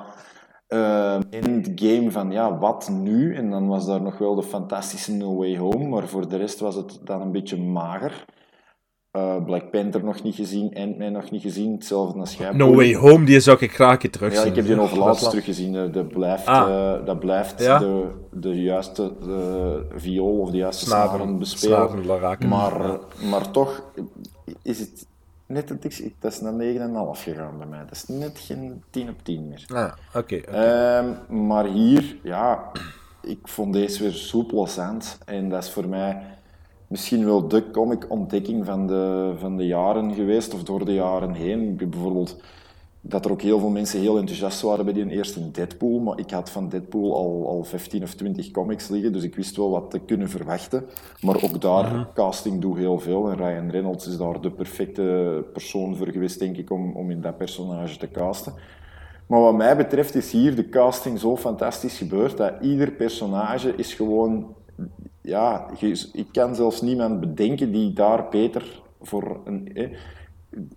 ehm, Endgame van ja, wat nu? En dan was daar nog wel de fantastische No Way Home, maar voor de rest was het dan een beetje mager. Eh, Black Panther nog niet gezien, Ant-Man nog niet gezien, hetzelfde als jij.
No Way Home, die zou ik graag een keer
Ja,
terugzien.
ik heb die
Dat
laatst teruggezien. Eh, Dat blijft,
Ah.
eh, dat blijft
Ja?
de, de juiste eh, viool of de juiste
Snaren-
snaren bespelen. Maar, maar toch is het net een tikje- Dat is naar 9,5 gegaan bij mij. Dat is net geen 10 op 10 meer.
Ah, oké.
Ehm, maar hier, ja, ik vond deze weer soepel zand. En dat is voor mij misschien wel de comic-ontdekking van de, van de jaren geweest, of door de jaren heen. Bijvoorbeeld dat er ook heel veel mensen heel enthousiast waren bij die eerste Deadpool, maar ik had van Deadpool al, al 15 of 20 comics liggen, dus ik wist wel wat te kunnen verwachten. Maar ook daar,
Mhm.
casting doet heel veel en Ryan Reynolds is daar de perfecte persoon voor geweest, denk ik, om, om in dat personage te casten. Maar wat mij betreft is hier de casting zo fantastisch gebeurd dat ieder personage is gewoon... Ja, ik kan zelfs niemand bedenken die daar beter voor een... eh,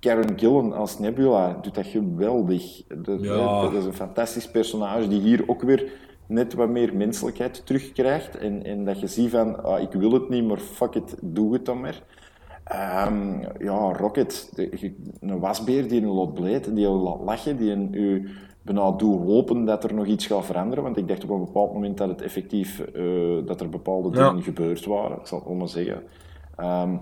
Karen Gillan als Nebula doet dat geweldig. Dat,
Ja.
dat is een fantastisch personage die hier ook weer net wat meer menselijkheid terugkrijgt. En, en dat je ziet van, ah, ik wil het niet, maar fuck it, doe het dan maar. Ehm, ja, Rocket, de- een wasbeer die een lot bleed, die je laat lachen, die een, u bijna doet hopen dat er nog iets gaat veranderen. Want ik dacht op een bepaald moment dat het effectief, eh, dat er bepaalde
Ja.
dingen gebeurd waren, ik zal het wel maar zeggen. Ehm,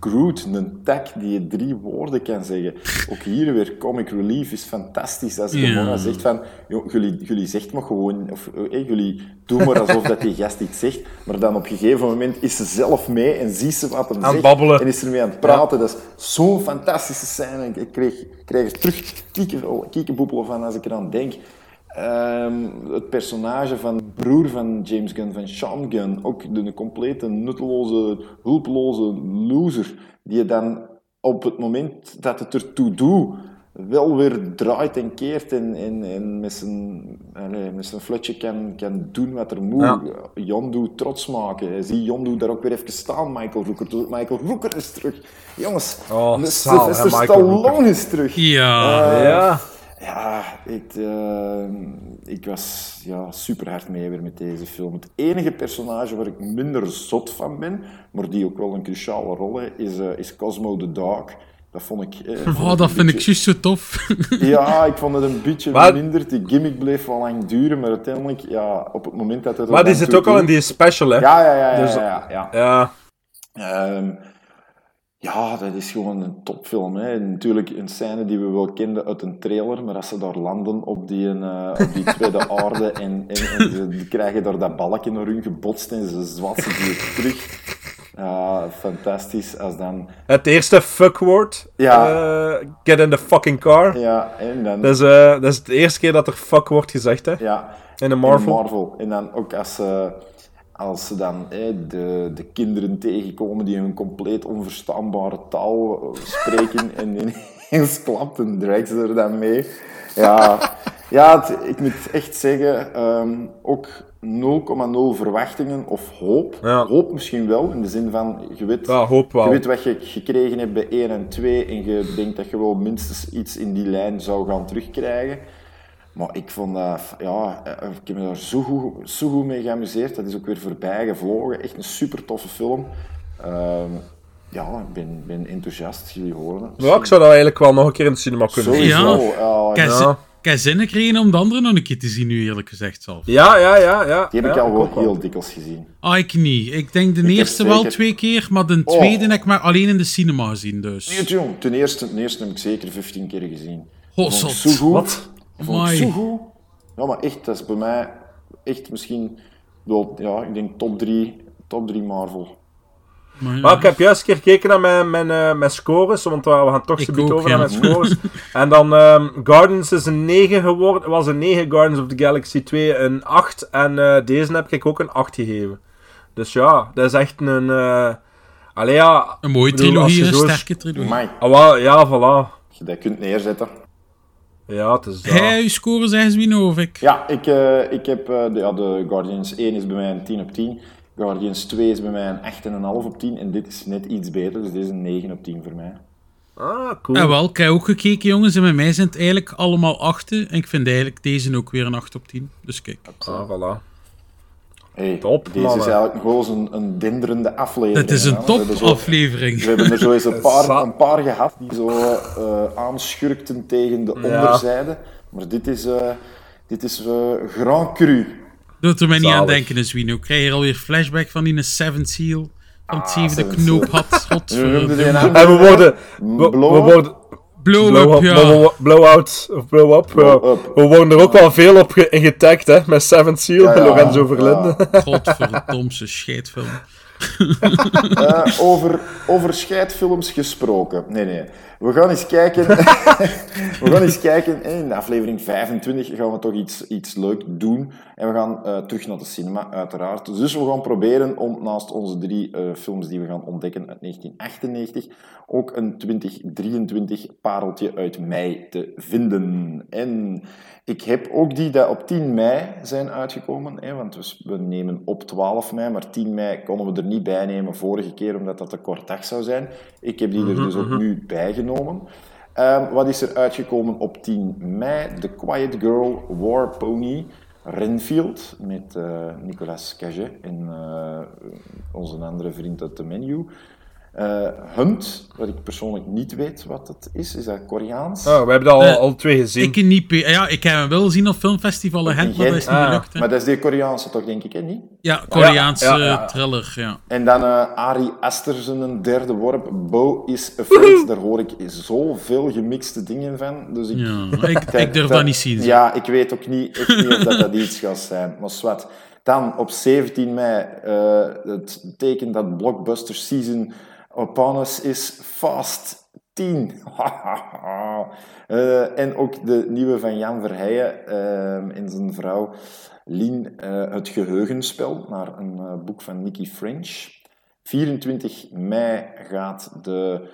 Groot, een tag die je drie woorden kan zeggen. Ook hier weer, comic relief is fantastisch. Als gewoon zegt van, joh, jullie, jullie zegt maar gewoon, of eh, jullie doen maar alsof dat die gast iets zegt, maar dan op een gegeven moment is ze zelf mee en ziet ze wat hem
Aan
zegt
babbelen.
en is er mee aan het praten. Dat is zo'n fantastische scène. Ik kreeg, ik kreeg er terug kieken- kiekenboepelen van als ik eraan denk. Ehm, het personage van de broer van James Gunn, van Sean Gunn, ook de, complete nutteloze, hulpeloze loser, die je dan op het moment dat het ertoe doet, wel weer draait en keert en, en, en met, zijn, allee, met zijn flutje kan, kan doen wat er moet.
Ja.
Yondu trots maken. Zie Yondu daar ook weer even staan, Michael Rooker. Michael Rooker is terug. Jongens,
Oh,
Sylvester Stallone
Rooker.
is terug.
Ja.
Eh,
Ja.
Ja, ik, eh, ik was ja, super hard mee weer met deze film. Het enige personage waar ik minder zot van ben, maar die ook wel een cruciale rol heeft, is, eh, is Cosmo the Dog. Dat vond ik... eh, vond
Oh,
ik
dat vind ik juist zo tof. [laughs]
Ja, ik vond het een beetje
Maar-
minder. Die gimmick bleef wel lang duren, maar uiteindelijk, ja, op het moment dat het...
Maar die zit ook al in die special, hè?
Ja, ja, ja. ja,
Dus-
ja, ja, ja.
Ja.
Ja, dat is gewoon een topfilm. Hè. En natuurlijk een scène die we wel kenden uit een trailer, maar als ze daar landen op die, eh, op die [laughs] tweede aarde en, en, en ze krijgen daar dat balkje naar hun gebotst en ze zwatsen die [laughs] terug. Ja, fantastisch. Als dan...
Het eerste fuckwoord.
Ja.
eh, get in the fucking car.
Ja, en dan...
Dat is, eh, dat is de eerste keer dat er fuck wordt gezegd, hè?
Ja.
In de Marvel.
In Marvel. En dan ook als ze, als ze dan hè, de, de kinderen tegenkomen die een compleet onverstaanbare taal eh, spreken [laughs] en ineens klapt en draagt ze er dan mee. Ja, ja het- ik moet echt zeggen, ehm, ook 0,0 verwachtingen of hoop.
Ja.
Hoop misschien wel, in de zin van, je weet,
Ja, hoop wel.
je weet wat je gekregen hebt bij 1 en 2 en je denkt dat je wel minstens iets in die lijn zou gaan terugkrijgen. Maar ik vond dat, ja, eh, ik heb me daar zo goed, zo goed mee geamuseerd. Dat is ook weer voorbij gevlogen. Echt een super toffe film. Ehm, ja, ik ben, ben enthousiast. Jullie horen het.
Ja, ik zou dat eigenlijk wel nog een keer in de cinema kunnen zien.
Sowieso.
Ja.
ja.
Ik heb zin- ik heb zin gekregen om de andere nog een keer te zien, nu eerlijk gezegd zelf.
Ja, ja, ja. ja.
Die heb ik
Ja,
al wel heel dikwijls gezien.
Ah, ik niet. Ik denk de
Ik
eerste wel
zeker-
twee keer, maar de
Oh.
tweede heb ik maar alleen in de cinema gezien, dus.
Nee, jong. Ten eerste, ten eerste heb ik zeker 15 keer gezien.
Oh, zot.
Zo goed.
Wat?
Vond ik zo goed. Ja, maar echt, dat is bij mij echt misschien wel, ja, ik denk top 3, top 3 Marvel.
Maar, ja.
Maar ik heb juist een keer gekeken naar mijn, mijn, eh, mijn scores, want we we gaan toch zo over
ja.
naar mijn scores. [laughs] en dan ehm Guardians is een 9 geworden, was een 9, Guardians of the Galaxy 2 een 8 en eh, deze heb ik ook een 8 gegeven. Dus ja, dat is echt een... eh allee, ja...
Een mooie
bedoel,
trilogie, een sterke trilogie.
Ah, wel, ja, voilà.
je dat kunt neerzetten.
Ja, het is dat.
Hij, uw score zeggen ze wie of ik?
Ja, ik, eh, ik heb eh, de, ja, de Guardians 1 is bij mij een 10 op 10. Guardians 2 is bij mij een 8,5 op 10. En dit is net iets beter, dus dit is een 9 op 10 voor mij.
Ah, cool.
En wel, ik heb ook gekeken, jongens, en bij mij zijn het eigenlijk allemaal achten. En ik vind eigenlijk deze ook weer een 8 op 10. Dus kijk.
Ah, voilà.
Hey,
Top,
deze
mannen.
is eigenlijk nog wel eens een, een denderende aflevering.
Het is een
hè. We hebben zo-
topaflevering.
We hebben er zo eens een [laughs] paar, een paar gehad die zo eh, aanschurkten tegen de
Ja.
onderzijde. Maar dit is, eh, dit is eh, Grand Cru.
Doet er mij niet aan denken, is Wino. Ik krijg hier alweer flashback van die Seven Seal. Van het
Ah,
zevende
een [laughs]
Godverdomme.
andere,
En we worden... We, we worden...
Blow
Blow,
up, ja.
blow, blow-out of blow-up.
Blow up.
we worden er ook wel veel op ge- in getagd, hè, met Seven Seal,
Ja, ja,
Lorenzo
ja. [laughs]
Verlinde.
Godverdomse scheidfilm.
Eh, over, over scheidfilms gesproken. Nee, nee. We gaan eens kijken. [laughs] we gaan eens kijken. In aflevering 25 gaan we toch iets, iets leuk doen. En we gaan eh, terug naar de cinema, uiteraard. Dus we gaan proberen om naast onze drie eh, films die we gaan ontdekken uit 1998 ook een 2023 pareltje uit mei te vinden. En ik heb ook die dat op 10 mei zijn uitgekomen, hè, want we, we nemen op 12 mei, maar 10 mei konden we er niet bij nemen vorige keer, omdat dat te kort dag zou zijn. Ik heb die er
Mhm,
dus ook
mhm.
nu bijgenomen. Ehm, wat is er uitgekomen op 10 mei? The Quiet Girl War Pony Renfield met eh, Nicolas Cage en eh, onze andere vriend uit de menu. Eh, Hunt, wat ik persoonlijk niet weet wat het is, is dat Koreaans?
Oh, we hebben dat al,
Eh,
al twee gezien.
Ik niet... Ja, ik heb hem wel gezien op filmfestival in Gent, maar dat is niet
Ah.
gelukt. hè.
Maar dat is die Koreaanse toch, denk ik, hè? Niet?
Ja, Koreaanse
Ja, ja, ja.
thriller, ja.
En dan eh Ari Aster zijn derde worp, Bo is Afraid. Daar hoor ik zoveel gemixte dingen van. Dus ik,
Ja, [laughs] ik- ik durf dat niet zien.
Ja, ik weet ook niet, echt niet of dat, dat iets gaat zijn. Maar zwart. Dan op 17 mei eh, het teken dat Blockbuster Season upon us is Fast 10. [laughs] Eh, en ook de nieuwe van Jan Verheijen eh, en zijn vrouw Lien, eh, Het Geheugenspel, naar een eh, boek van Nicky French. 24 mei gaat de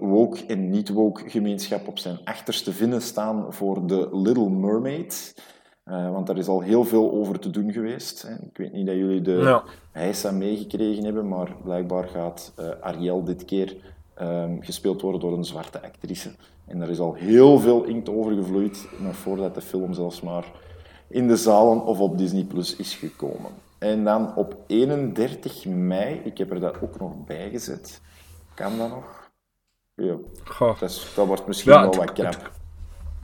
woke en niet-woke gemeenschap op zijn achterste vinnen staan voor de Little Mermaid. Eh, want daar is al heel veel over te doen geweest. Hè. Ik weet niet dat jullie de
Ja.
heisa meegekregen hebben, maar blijkbaar gaat eh, Ariel dit keer ehm, gespeeld worden door een zwarte actrice. En er is al heel veel inkt over gevloeid, nog voordat de film zelfs maar in de zalen of op Disney Plus is gekomen. En dan op 31 mei, ik heb er dat ook nog bij gezet. Kan dat nog? Ja, dat, is- dat wordt misschien
Ja,
wel wat krap.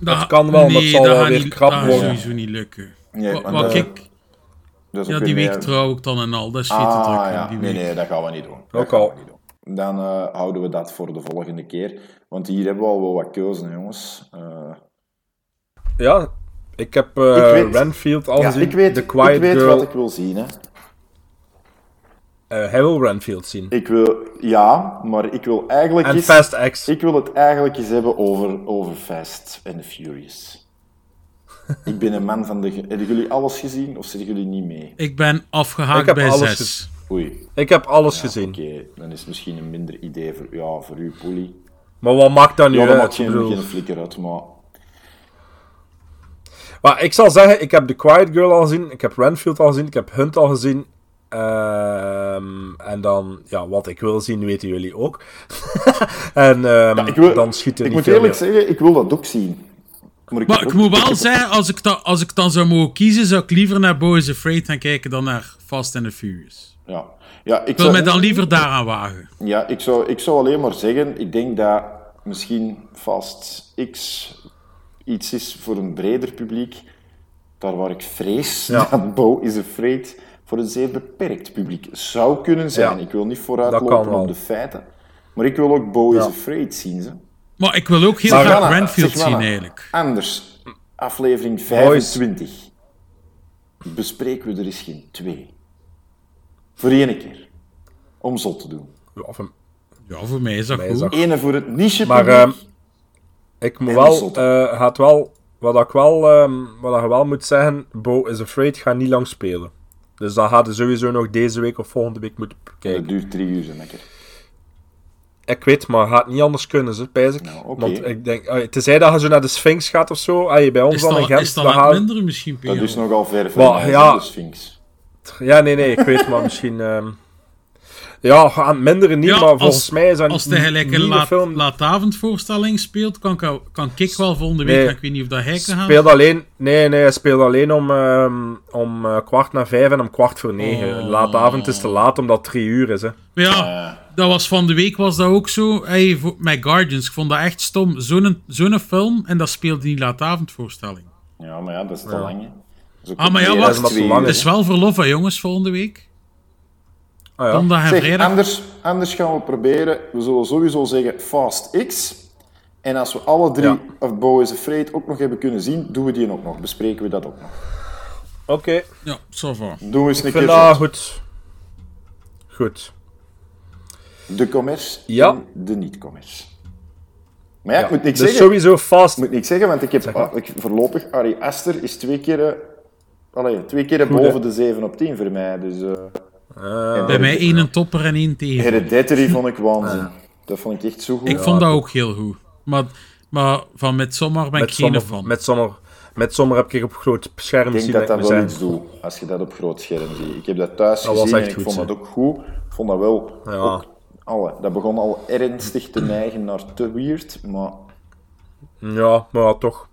Dat kan wel, maar het zal wel weer
niet-
krap
dat gaat
worden.
sowieso niet lukken.
Nee,
Wat- ik... Ja, die week
meer-
trouw ik dan en al. Dat is te
Ah,
druk.
ja.
die
Nee,
week.
nee, dat gaan we niet doen. Dat
Ook
gaan
al.
we niet doen. Dan eh, houden we dat voor de volgende keer. Want hier hebben we al wel wat keuze, hè, jongens. Eh,
Ja, ik heb eh,
Ik weet-
Renfield al
ja,
gezien.
ik weet,
The Quiet
ik weet
Girl.
wat ik wil zien. Hè.
Eh, hij wil Renfield zien.
Ik wil, ja, maar ik wil eigenlijk
En
eens,
Fast X.
Ik wil het eigenlijk eens hebben over, over Fast and the Furious. [laughs] ik ben een man van de... Hebben jullie alles gezien of zitten jullie niet mee?
Ik ben afgehaakt
Ik heb
bij
alles
6.
gezien.
Oei.
Ik heb alles
Ja,
gezien.
Oké, dan is het misschien een minder idee voor, ja, voor u, Poelie.
Maar wat maakt dat nu
Ja, dat
uit?
maakt geen, geen flikker uit, maar...
Maar ik zal zeggen, ik heb The Quiet Girl al gezien, ik heb Renfield al gezien, ik heb Hunt al gezien. Ehm, en dan, ja, wat ik wil zien, weten jullie ook. [laughs] en ehm,
ik wil-
dan schiet er
Ik
niet
moet
veel
eerlijk
meer.
zeggen, ik wil dat ook zien. Maar ik,
Maar
heb
ik
ook-
moet wel zeggen, als ik, dan, als ik dan zou mogen kiezen, zou ik liever naar Boys Afraid gaan kijken dan naar Fast and the Furious.
Ja, ja ik
Ik wil
zou-
mij dan liever daaraan wagen.
Ja, ik zou, ik zou alleen maar zeggen, ik denk dat misschien Fast X iets is voor een breder publiek. Daar waar ik vrees
Ja. [laughs]
dat Bo is Afraid voor een zeer beperkt publiek zou kunnen zijn.
Ja.
Ik wil niet vooruitlopen op de feiten. Maar ik wil ook Bo is
Ja.
Afraid zien. Ze.
Maar ik wil ook heel
Maar
graag Renfield zien, eigenlijk.
Anders, aflevering 25. Bespreken we er eens geen twee. Voor één keer. Om zot te doen.
Ja, van-
Ja, voor mij is dat
Mij is
goed.
dat
Ene voor het niche
Maar
publiek.
ehm, ik moet wel,
zotte.
eh, gaat wel, wat ik wel, ehm, wat je wel moet zeggen, Bo is Afraid gaat niet lang spelen. Dus dat gaat sowieso nog deze week of volgende week moeten kijken.
Dat duurt drie uur, zo lekker.
Ik weet, maar gaat niet anders kunnen, ze, pijs ik.
Nou.
Want ik denk, allee, tenzij dat je zo naar de Sphinx gaat of zo, allee, bij ons
Is
dan in
dat,
Gent,
is dat
gaat-
minderen misschien,
Dat
Pio?
is nogal ver van
Maar,
mij,
ja.
de Sphinx.
Ja, nee, nee, ik weet, maar [laughs] misschien... ehm, Ja, aan het minderen niet,
Ja,
maar
als-
volgens mij is dat
Als
niet
hij gelijk een laat,
film.
laatavondvoorstelling speelt, kan, ik- kan ik wel volgende week,
Nee.
ik weet niet of dat hij kan gaan.
Speelt alleen, nee, nee, hij speelt alleen om, ehm, om eh, kwart na vijf en om kwart voor negen.
Oh.
Laat avond is te laat, omdat het drie uur is. Hè.
Maar ja, dat was van de week was dat ook zo. Hey, voor- met Guardians, ik vond dat echt stom. Zo'n zo'n film, en dat speelde die laatavondvoorstelling.
Ja, maar ja, dat is te lang. hè.
Ah, maar ja, wacht. Het is wel verlof, hè, jongens, volgende week.
Ah, ja.
Donderdag en
Zeg,
vrijdag.
anders, anders gaan we proberen. We zullen sowieso zeggen Fast X. En als we alle drie
Ja.
of Bo is Afraid ook nog hebben kunnen zien, doen we die ook nog. Bespreken we dat ook nog.
Oké,
Ja, so far.
Doen we eens
ik
een
vind
keer
dat goed. Goed.
de commerce
Ja.
en de niet-commerce. Maar ja, ik moet niks
dus
zeggen.
sowieso vast.
Ik moet niks zeggen, want ik heb
Zeg maar.
ah, ik, voorlopig Ari Aster is twee keer, eh, allee, twee keer boven de 7 op 10 voor mij. Dus, eh, en
Bij mij één een topper en één tegen.
Hereditary vond ik [laughs] waanzin. Dat vond ik echt zo goed.
Ik vond dat ook heel goed. Maar, maar van Midsommar ben ik geen
Midsommar-. Midsommar, met zomer heb ik op groot scherm
Ik denk dat dat wel iets doet, als je dat op groot scherm ziet. Ik heb dat thuis
Dat
gezien en ik
goed,
vond dat ook goed. Ik vond dat wel...
Ja.
ook- alle, dat begon al ernstig te neigen naar te weird, maar...
Ja, maar toch.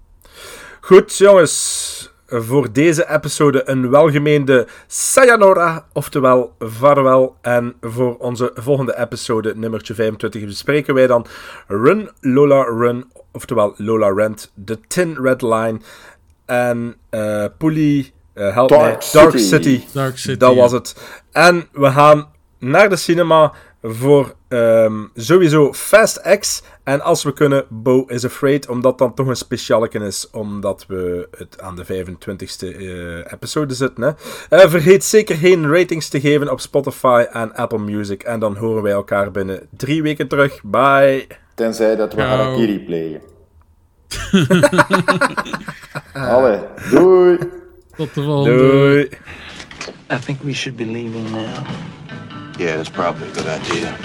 Goed, jongens. Voor deze episode een welgemeende sayonara, oftewel vaarwel. En voor onze volgende episode, nummertje 25, bespreken wij dan Run Lola Run, oftewel Lola Rent, The Tin Red Line en eh Puli, eh help
Dark
mij, Dark
City.
City.
Dark City,
Dat was het. En we gaan naar de cinema voor ehm, sowieso Fast X. En als we kunnen, Bo is Afraid. Omdat dan toch een specialeke is. Omdat we het aan de 25ste eh, episode zitten. Hè. Eh, vergeet zeker geen ratings te geven op Spotify en Apple Music. En dan horen wij elkaar binnen drie weken terug. Bye.
Tenzij dat we harakiri plegen. [laughs] Allee, doei!
Tot de volgende.
Doei.
I think we should be leaving now.
Yeah, that's probably a good idea.